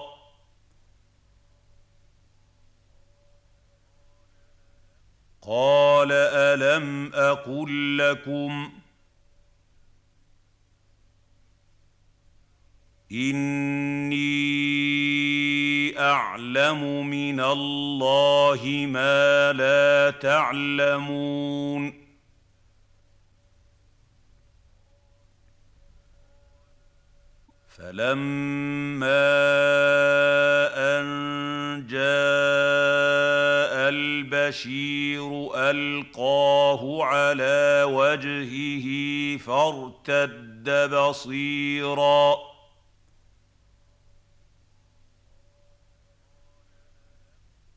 A: قال ألم أقل لكم إني أعلم من الله ما لا تعلمون. فلما أن جاء البشير ألقاه على وجهه فارتد بصيرا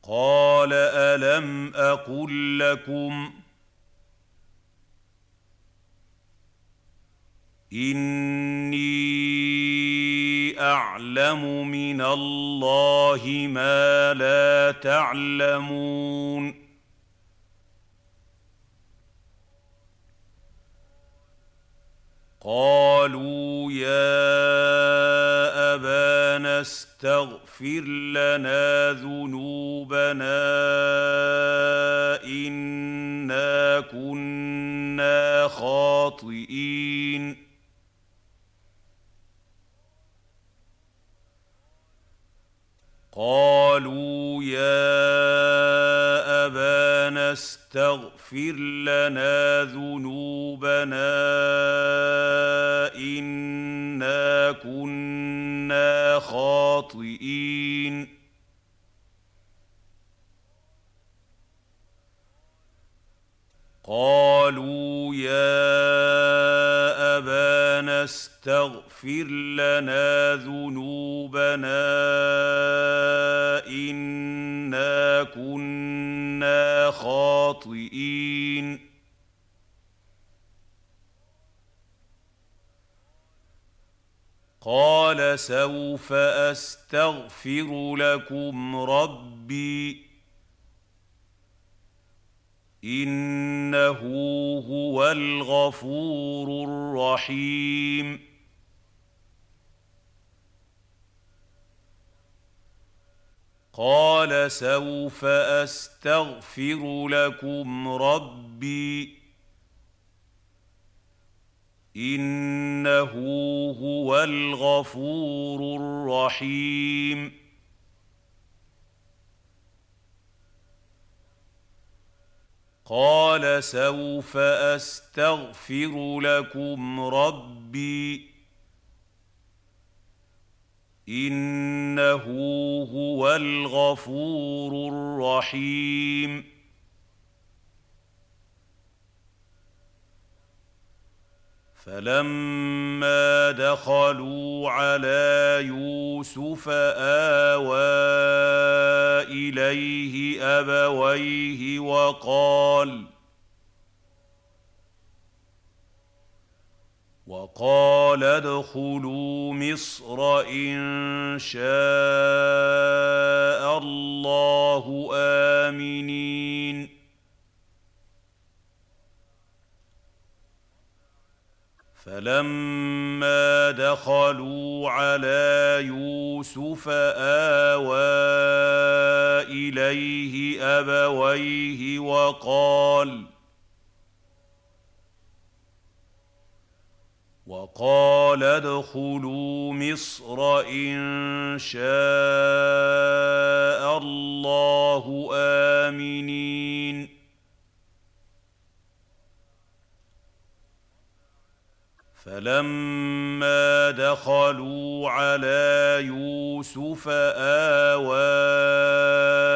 A: قال ألم أقل لكم إني أعلم من الله ما لا تعلمون قالوا يا أبانا استغفر لنا ذنوبنا إنا كنا خاطئين. قالوا يا أبانا استغفر لنا ذنوبنا إنا كنا خاطئين. قالوا يا أبانا استغفر لنا ذنوبنا إنا كنا خاطئين. قال سوف أستغفر لكم ربي. إنه هو الغفور الرحيم. قال سوف أستغفر لكم ربي. إنه هو الغفور الرحيم. قال سوف أستغفر لكم ربي إنه هو الغفور الرحيم فلما دخلوا على يوسف آوى إليه أبويه وقال وقال ادخلوا مصر إن شاء الله آمنين. فلما دخلوا على يوسف آوى إليه أبويه وقال وقال ادخلوا مصر إن شاء الله آمنين. فلما دخلوا على يوسف آوى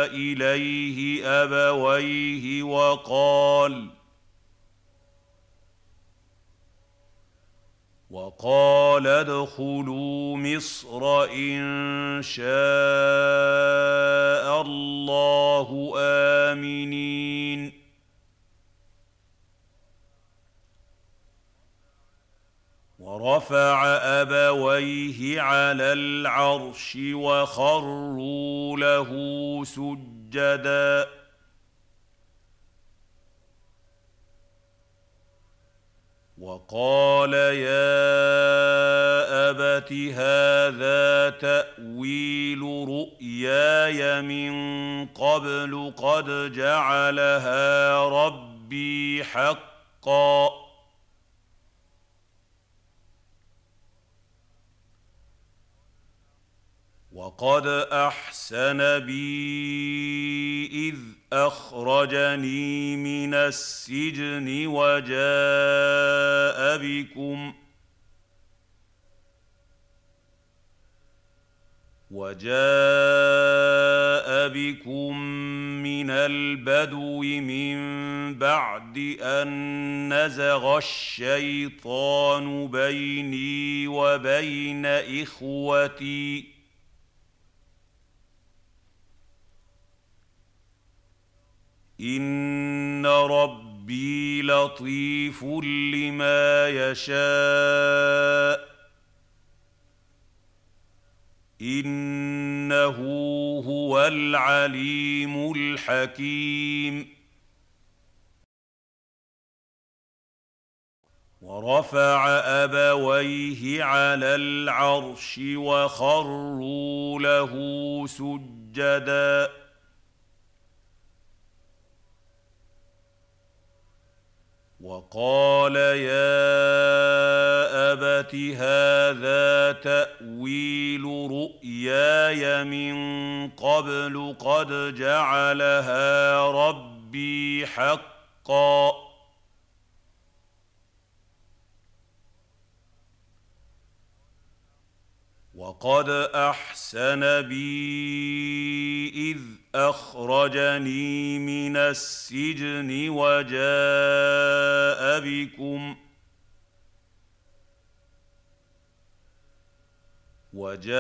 A: إليه أبويه وقال وقال ادخلوا مصر إن شاء الله آمنين. ورفع أبويه على العرش وخروا له سجدا. وقال يا أبت هذا تأويل رؤياي من قبل قد جعلها ربي حقا. وقد أحسن بي إذ أخرجني من السجن وجاء بكم وجاء بكم من البدو من بعد أن نزغ الشيطان بيني وبين إخوتي ان ربي لطيف لما يشاء انه هو العليم الحكيم ورفع ابويه على العرش وخروا له سجدا وقال يا أبت هذا تأويل رؤياي من قبل قد جعلها ربي حقا. وقد أحسن بي إذ أخرجني من السجن وجاء بكم وجاء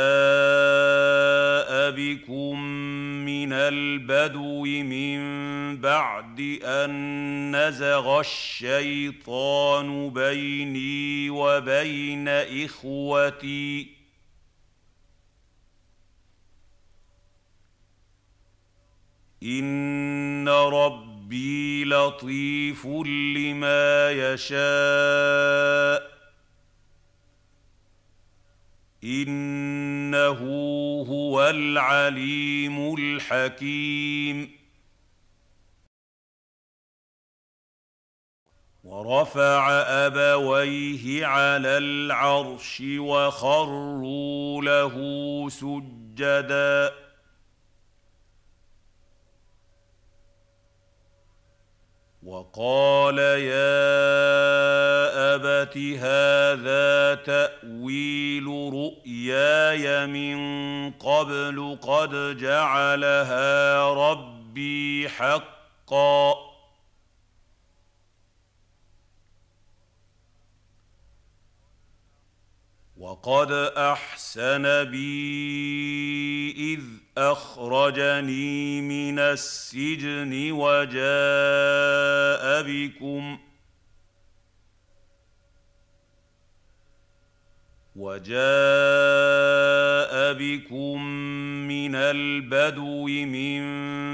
A: بكم من البدو من بعد أن نزغ الشيطان بيني وبين إخوتي ان ربي لطيف لما يشاء انه هو العليم الحكيم ورفع ابويه على العرش وخروا له سجدا وقال يا أبت هذا تأويل رؤياي من قبل قد جعلها ربي حقا. وقد أحسن بي إذ أخرجني من السجن وجاء بكم. وجاء بكم من البدو من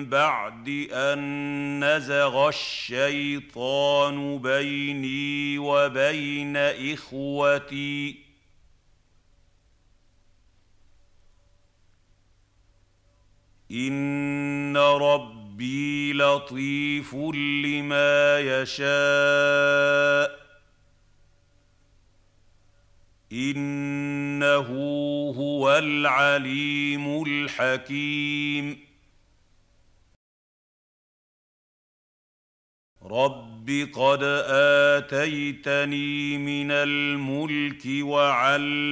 A: بعد أن نزغ الشيطان بيني وبين إخوتي. ان ربي لطيف لما يشاء انه هو العليم الحكيم رب قد آتيتني من الملك وعلمتني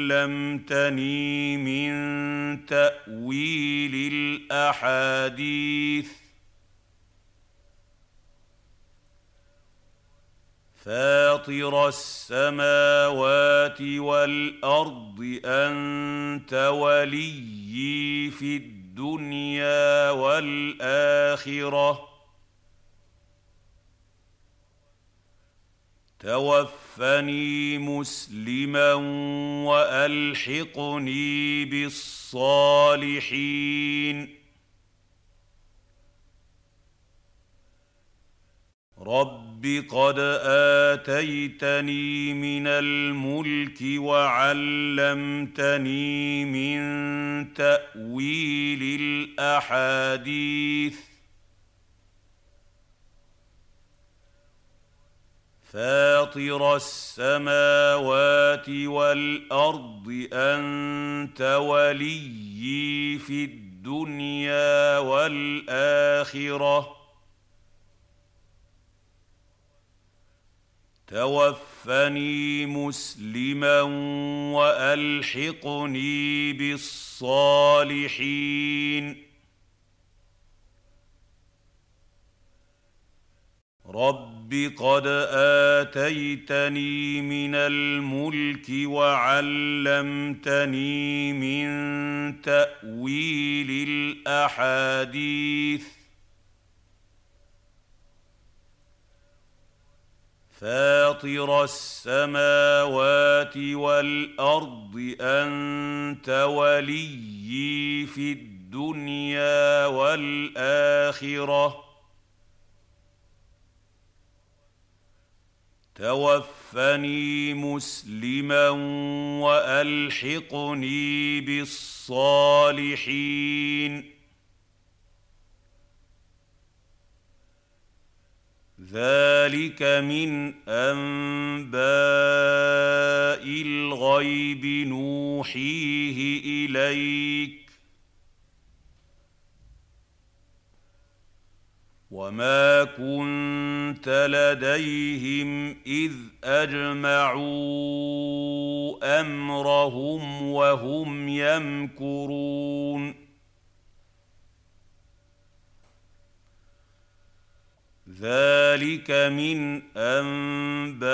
A: من تأويل الأحاديث. فاطر السماوات والأرض أنت وليي في الدنيا والآخرة. توفني مسلما وألحقني بالصالحين. رب قد آتيتني من الملك وعلمتني من تأويل الأحاديث. فاطر السماوات والأرض أنت وليي في الدنيا والآخرة. توفني مسلما وألحقني بالصالحين. رب قد آتيتني من الملك وعلمتني من تأويل الأحاديث. فاطر السماوات والأرض أنت وليي في الدنيا والآخرة. توفني مسلما وألحقني بالصالحين. ذلك من أنباء الغيب نوحيه إليك. وما كنت لديهم اذ اجمعوا امرهم وهم يمكرون ذلك من انباء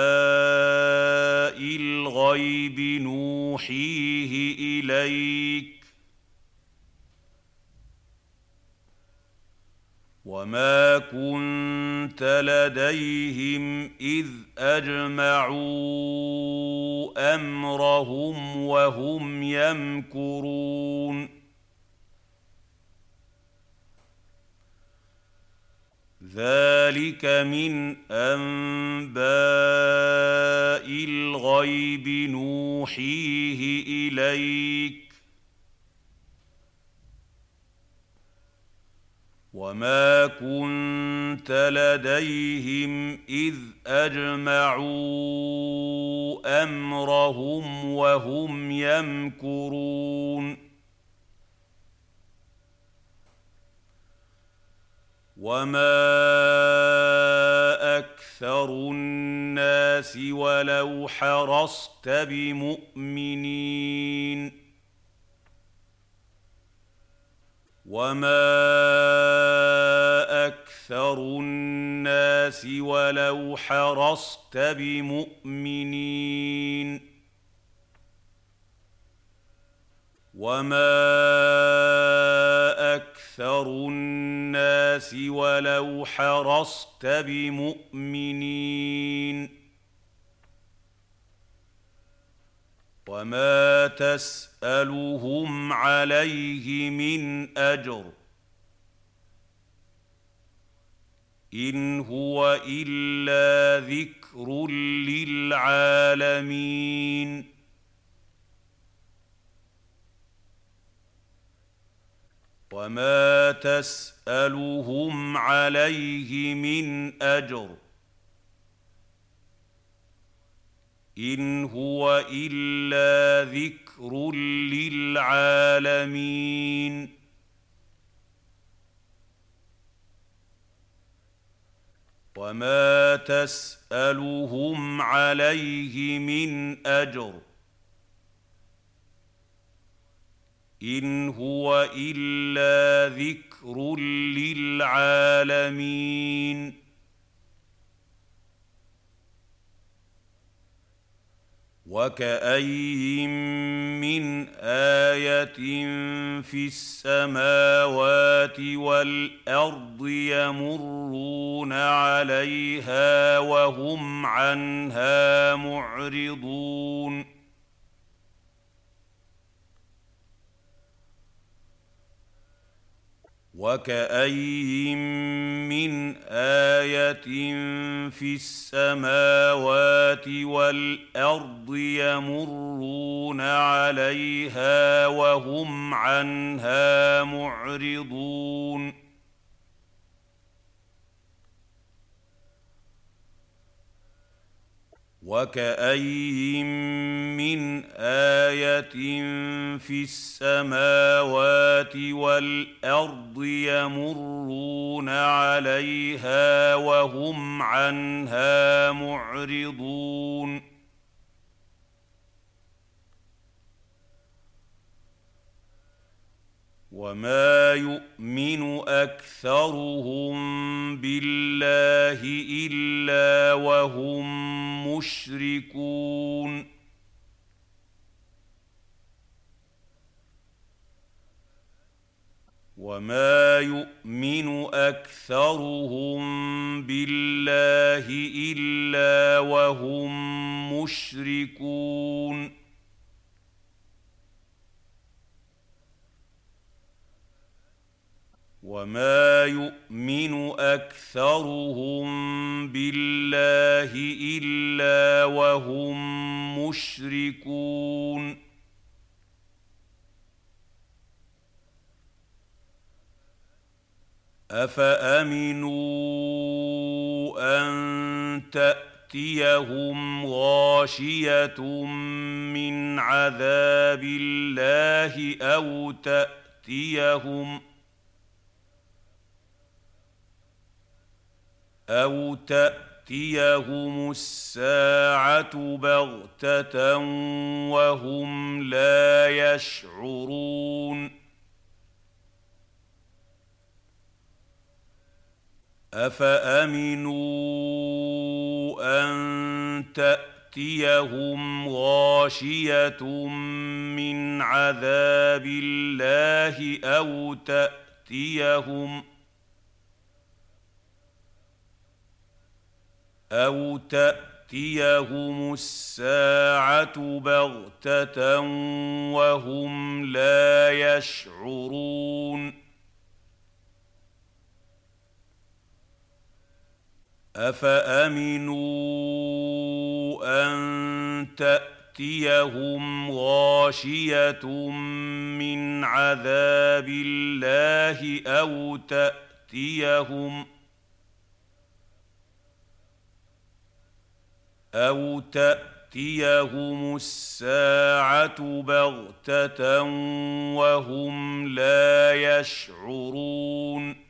A: الغيب نوحيه اليك وما كنت لديهم اذ اجمعوا امرهم وهم يمكرون ذلك من انباء الغيب نوحيه اليك وما كنت لديهم اذ اجمعوا امرهم وهم يمكرون وما أكثر الناس ولو حرصت بمؤمنين وما أكثر الناس ولو حرصت بمؤمنين وما أكثر الناس ولو حرصت بمؤمنين وما تسالهم عليه من اجر ان هو الا ذكر للعالمين وما تسالهم عليه من اجر إن هو إلا ذكر للعالمين. وما تسألهم عليه من أجر. إن هو إلا ذكر للعالمين. وكاين من إيه في السماوات والارض يمرون عليها وهم عنها معرضون وكاين من إيه في السماوات والارض يمرون عليها وهم عنها معرضون وكاين من إيه في السماوات والارض يمرون عليها وهم عنها معرضون وما يؤمن اكثرهم بالله الا وهم مشركون وما يؤمن اكثرهم بالله الا وهم مشركون وما يؤمن اكثرهم بالله الا وهم مشركون افامنوا ان تاتيهم غاشيه من عذاب الله أو تاتيهم ۖ أو تاتيهم الساعة بغته وهم لا يشعرون افامنوا ان تاتيهم غاشيه من عذاب الله أو تاتيهم أو تاتيهم الساعة بغته وهم لا يشعرون افامنوا ان تاتيهم غاشيه من عذاب الله أو تاتيهم أو تاتيهم الساعة بغته وهم لا يشعرون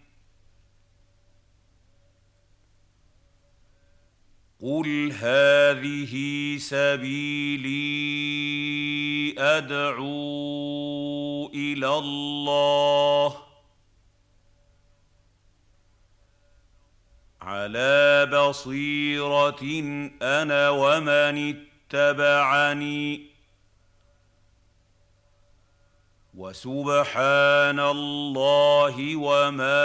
A: قل هذه سبيلي ادعو إلى الله على بصيرة أنا ومن اتبعني. وسبحان الله وما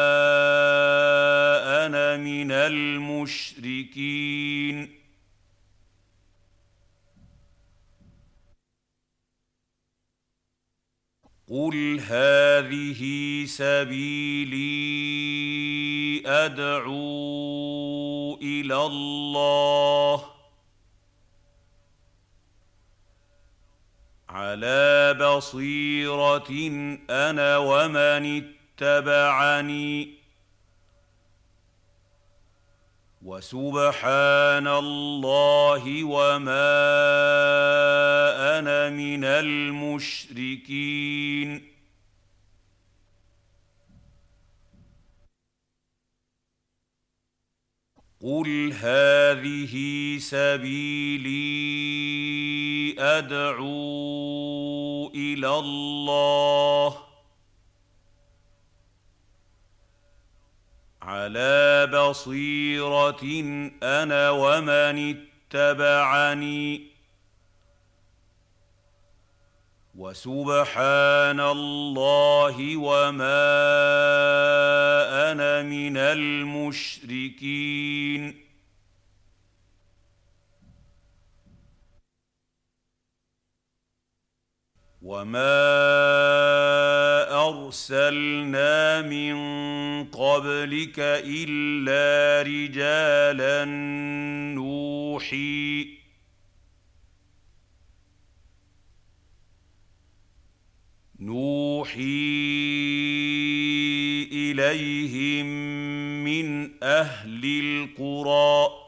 A: أنا من المشركين. قل هذه سبيلي ادعو إلى الله على بصيره أنا ومن اتبعني وسبحان الله وما أنا من المشركين. قل هذه سبيلي أدعو إلى الله. على بصيرة أنا ومن اتبعني. وسبحان الله وما أنا من المشركين. وما ارسلنا من قبلك الا رجالا نوحي نوحي اليهم من أهل القرى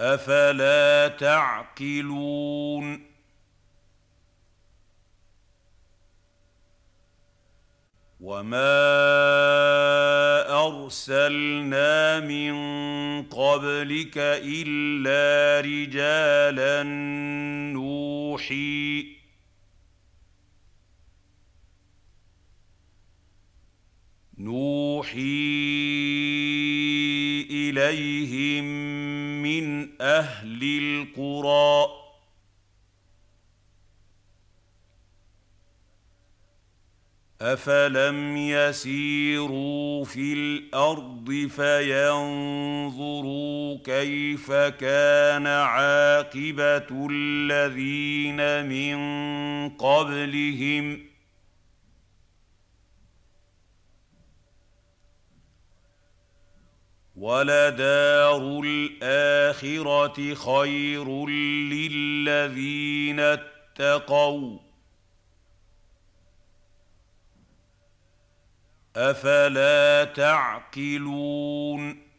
A: أفلا تعقلون؟ وما أرسلنا من قبلك إلا رجالا نوحي نوحي إليهم من أهل القرى. أفلم يسيروا في الأرض فينظروا كيف كان عاقبة الذين من قبلهم؟ ولدار الاخره خير للذين اتقوا. أفلا تعقلون؟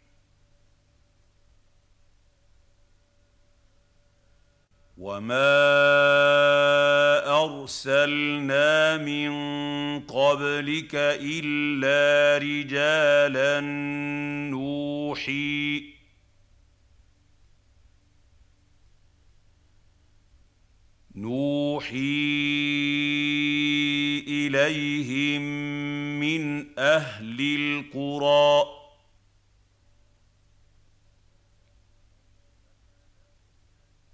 A: وما ارسلنا من قبلك الا رجالا نوحي نوحي اليهم من أهل القرى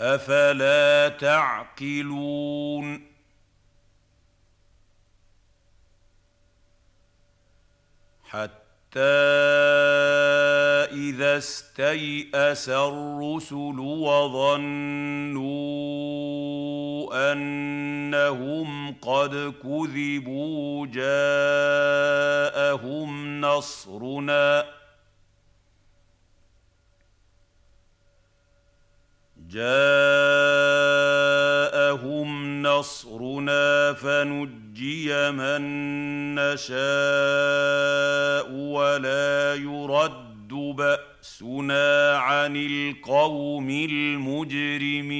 A: أفلا تعقلون؟ حتى إذا استيأس الرسل وظنوا أنهم قد كذبوا جاءهم نصرنا. جاءهم نصرنا فنجي من نشاء ولا يرد بأسنا عن القوم المجرمين.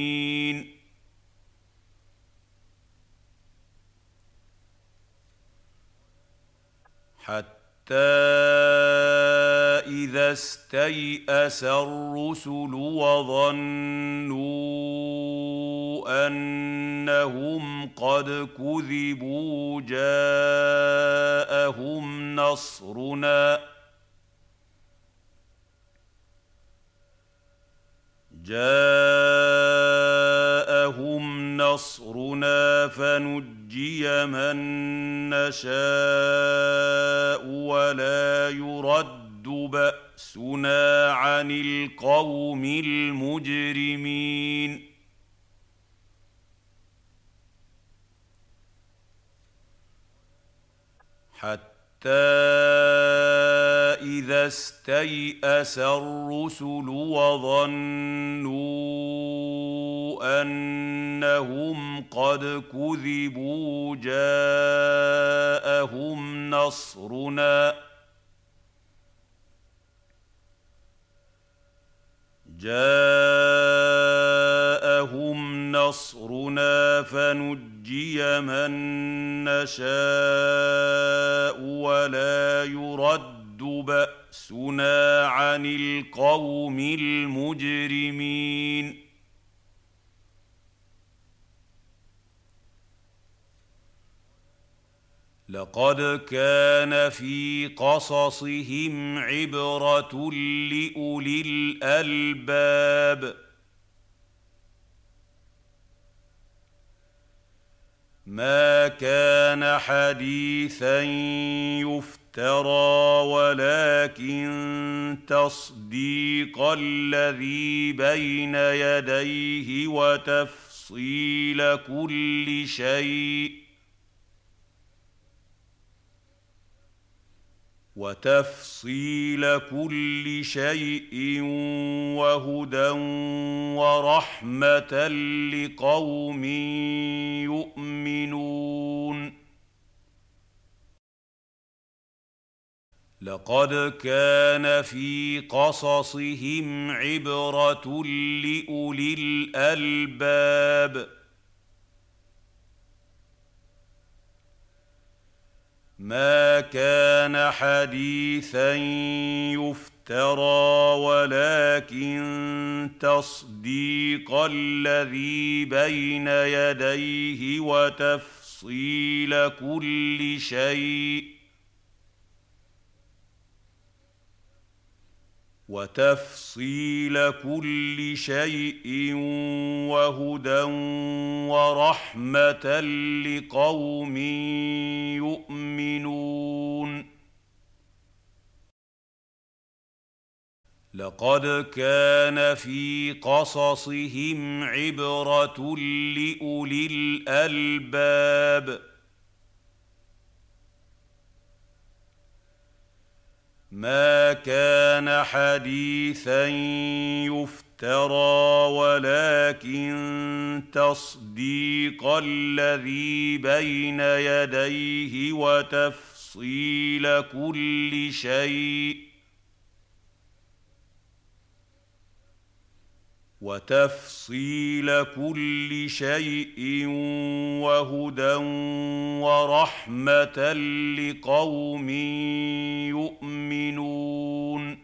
A: حتى إذا استيأس الرسل وظنوا أنهم قد كذبوا جاءهم نصرنا جاءهم نصرنا فنجي من نشاء ولا يرد بأسنا عن القوم المجرمين. حتى اذا استيأس الرسل وظنوا انهم قد كذبوا جاءهم نصرنا جاءهم نصرنا فنجي من نشاء ولا يرد باس بأسنا عن القوم المجرمين. لقد كان في قصصهم عبرة لأولي الألباب. ما كان حديثا يفترى ولكن تصديق الذي بين يديه وتفصيل كل شيء وتفصيل كل شيء وهدى ورحمة لقوم يؤمنون. لقد كان في قصصهم عبرة لأولي الألباب. ما كان حديثا يفترى ولكن تصديق الذي بين يديه وتفصيل كل شيء وتفصيل كل شيء وهدى ورحمة لقوم يؤمنون. لقد كان في قصصهم عبرة لأولي الألباب. ما كان حديثا يفترى ولكن تصديق الذي بين يديه وتفصيل كل شيء وتفصيل كل شيء وهدى ورحمة لقوم يؤمنون.